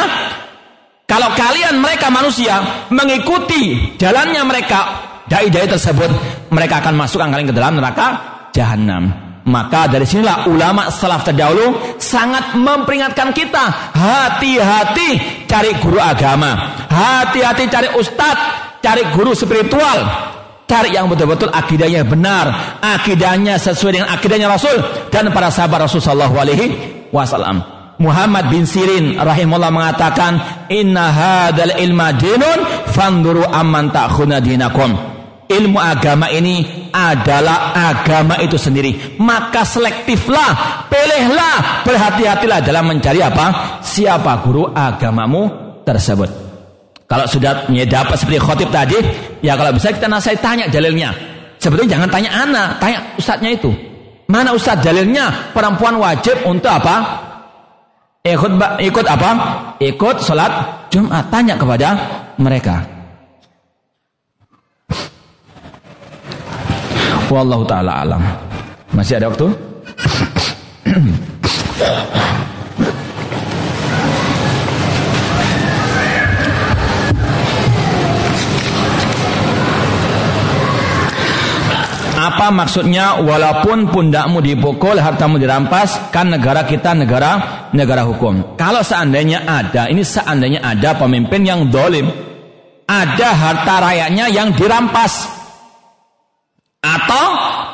Kalau kalian mereka manusia mengikuti jalannya mereka dai-dai tersebut, mereka akan masukkan kalian ke dalam neraka jahanam. Maka dari sinilah ulama salaf terdahulu sangat memperingatkan kita hati-hati cari guru agama, hati-hati cari ustadz, cari guru spiritual, Cari yang betul-betul akidahnya benar, akidahnya sesuai dengan akidahnya Rasul dan para sahabat Rasul sallallahu alaihi wasallam. Muhammad bin Sirin rahimahullah mengatakan, "Inna hadzal ilma dinun fanduru amman ta'khuna dinakum." Ilmu agama ini adalah agama itu sendiri. Maka selektiflah, pilihlah, berhati-hatilah dalam mencari apa? Siapa guru agamamu tersebut. Kalau sudah dapat seperti khotib tadi, ya kalau bisa kita nasihat tanya dalilnya. Sebetulnya jangan tanya anak, tanya ustadznya itu. Mana ustadz dalilnya? Perempuan wajib untuk apa? Ikut ikut apa? Ikut sholat Jumat. Tanya kepada mereka. Wallahu taala alam. Masih ada waktu? Apa maksudnya walaupun pundakmu dipukul, hartamu dirampas, kan negara kita negara negara hukum. Kalau seandainya ada, ini seandainya ada pemimpin yang dolim, ada harta rakyatnya yang dirampas, atau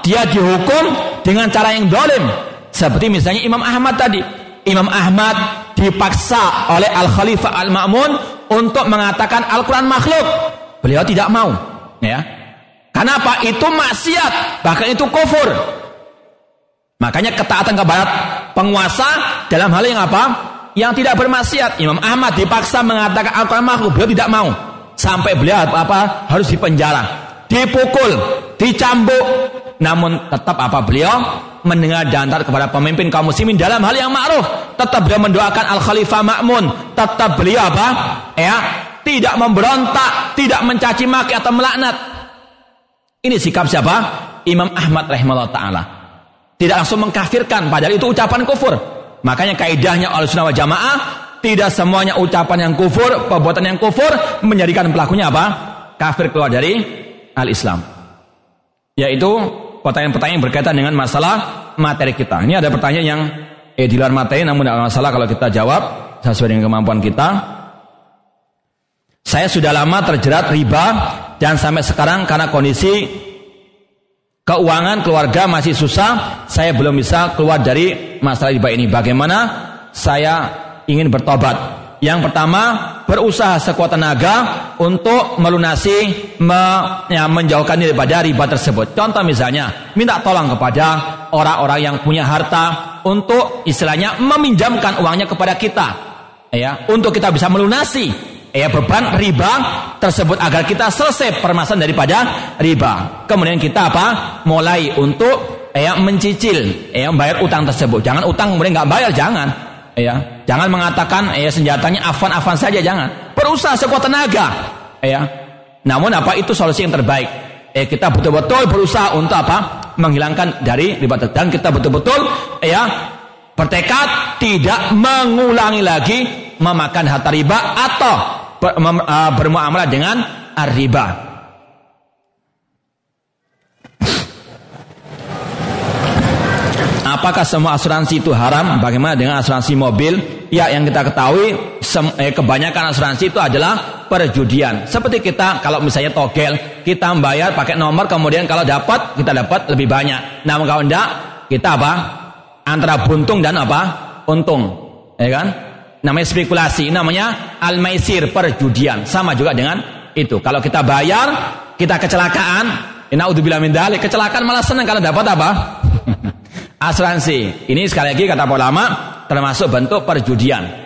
dia dihukum dengan cara yang dolim, seperti misalnya Imam Ahmad tadi. Imam Ahmad dipaksa oleh Al Khalifah Al Ma'mun untuk mengatakan Al Quran makhluk. Beliau tidak mau, ya Kenapa? Itu maksiat, bahkan itu kufur. Makanya ketaatan kepada penguasa dalam hal yang apa? Yang tidak bermaksiat. Imam Ahmad dipaksa mengatakan Al-Quran makhluk, beliau tidak mau. Sampai beliau apa harus dipenjara, dipukul, dicambuk. Namun tetap apa beliau mendengar dan kepada pemimpin kaum muslimin dalam hal yang ma'ruf. Tetap beliau mendoakan Al-Khalifah Ma'mun. Tetap beliau apa? Ya, tidak memberontak, tidak mencaci maki atau melaknat ini sikap siapa? Imam Ahmad rahimahullah ta'ala. Tidak langsung mengkafirkan, padahal itu ucapan kufur. Makanya kaidahnya oleh sunnah jamaah, tidak semuanya ucapan yang kufur, perbuatan yang kufur, menjadikan pelakunya apa? Kafir keluar dari al-Islam. Yaitu pertanyaan-pertanyaan berkaitan dengan masalah materi kita. Ini ada pertanyaan yang eh, di luar materi, namun tidak masalah kalau kita jawab sesuai dengan kemampuan kita. Saya sudah lama terjerat riba dan sampai sekarang karena kondisi keuangan keluarga masih susah, saya belum bisa keluar dari masalah riba ini. Bagaimana saya ingin bertobat? Yang pertama, berusaha sekuat tenaga untuk melunasi, me, ya, menjauhkan diri daripada riba tersebut. Contoh misalnya, minta tolong kepada orang-orang yang punya harta, Untuk istilahnya meminjamkan uangnya kepada kita. Ya, untuk kita bisa melunasi ya beban riba tersebut agar kita selesai permasalahan daripada riba. Kemudian kita apa? Mulai untuk ya mencicil ya membayar utang tersebut. Jangan utang kemudian nggak bayar, jangan. Ya, jangan mengatakan ya senjatanya afan-afan saja, jangan. Berusaha sekuat tenaga. Ya. Namun apa itu solusi yang terbaik? Eh kita betul-betul berusaha untuk apa? Menghilangkan dari riba dan kita betul-betul ya bertekad tidak mengulangi lagi memakan harta riba atau uh, bermuamalah dengan riba. Apakah semua asuransi itu haram? Bagaimana dengan asuransi mobil? Ya, yang kita ketahui eh, kebanyakan asuransi itu adalah perjudian. Seperti kita kalau misalnya togel, kita membayar pakai nomor, kemudian kalau dapat kita dapat lebih banyak. Namun kalau tidak, kita apa? Antara buntung dan apa? Untung, ya kan? namanya spekulasi, namanya al-maisir perjudian. Sama juga dengan itu. Kalau kita bayar, kita kecelakaan, naudzubillah min kecelakaan malah senang kalau dapat apa? Asuransi. Ini sekali lagi kata ulama termasuk bentuk perjudian.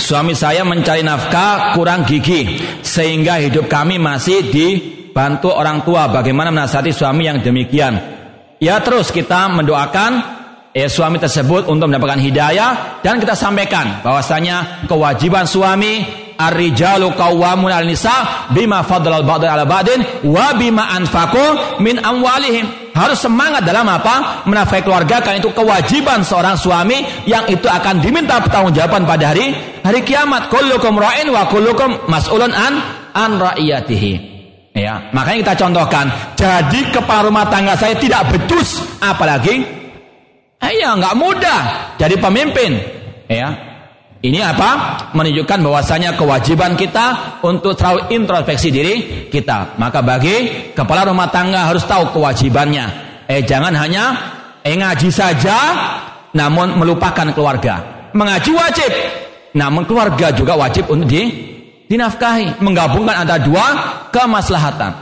Suami saya mencari nafkah kurang gigi sehingga hidup kami masih dibantu orang tua. Bagaimana menasihati suami yang demikian? Ya terus kita mendoakan eh, suami tersebut untuk mendapatkan hidayah dan kita sampaikan bahwasanya kewajiban suami ar-rijalu qawwamun 'alan nisa bima faddala al-ba'd 'ala ba'din wa bima anfaqu min amwalihim. Harus semangat dalam apa? Menafkahi keluarga karena itu kewajiban seorang suami yang itu akan diminta pertanggungjawaban pada hari hari kiamat. Kullukum ra'in wa kullukum mas'ulun an an ra'iyatihi. Ya, makanya kita contohkan. Jadi kepala rumah tangga saya tidak becus, apalagi eh, ya nggak mudah jadi pemimpin. Ya, ini apa? Menunjukkan bahwasanya kewajiban kita untuk terlalu introspeksi diri kita. Maka bagi kepala rumah tangga harus tahu kewajibannya. Eh jangan hanya eh ngaji saja, namun melupakan keluarga. Mengaji wajib, namun keluarga juga wajib untuk di dinafkahi, menggabungkan antara dua kemaslahatan.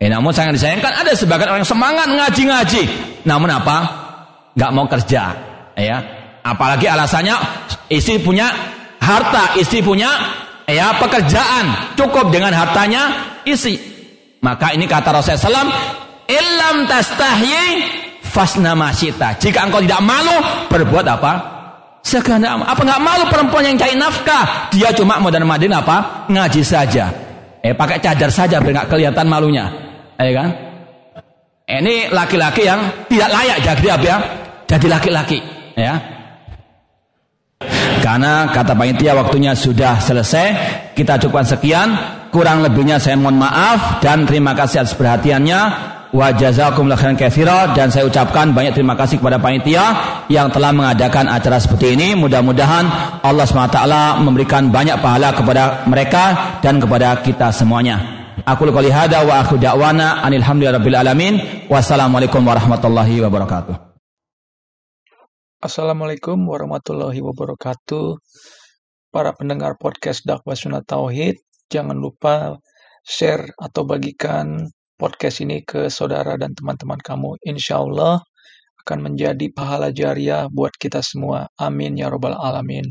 Eh, namun sangat disayangkan ada sebagian orang yang semangat ngaji-ngaji, namun apa? Gak mau kerja, ya. Apalagi alasannya istri punya harta, istri punya ya pekerjaan, cukup dengan hartanya isi. Maka ini kata Rasulullah SAW, ilam tastahyi fasna masita. Jika engkau tidak malu, berbuat apa? Sekarang apa nggak malu perempuan yang cari nafkah? Dia cuma mau dan madin apa? Ngaji saja. Eh pakai cadar saja biar nggak kelihatan malunya. Eh kan? Ini laki-laki yang tidak layak jadi apa ya? Jadi laki-laki, ya. Karena kata panitia waktunya sudah selesai, kita cukupkan sekian. Kurang lebihnya saya mohon maaf dan terima kasih atas perhatiannya wa jazakumullah khairan katsira dan saya ucapkan banyak terima kasih kepada panitia yang telah mengadakan acara seperti ini. Mudah-mudahan Allah SWT memberikan banyak pahala kepada mereka dan kepada kita semuanya. Aku qouli hada wa akhu da'wana anil alamin. Wassalamualaikum warahmatullahi wabarakatuh. Assalamualaikum warahmatullahi wabarakatuh. Para pendengar podcast Dakwah Sunnah Tauhid, jangan lupa share atau bagikan podcast ini ke saudara dan teman-teman kamu. Insya Allah akan menjadi pahala jariah buat kita semua. Amin ya robbal alamin.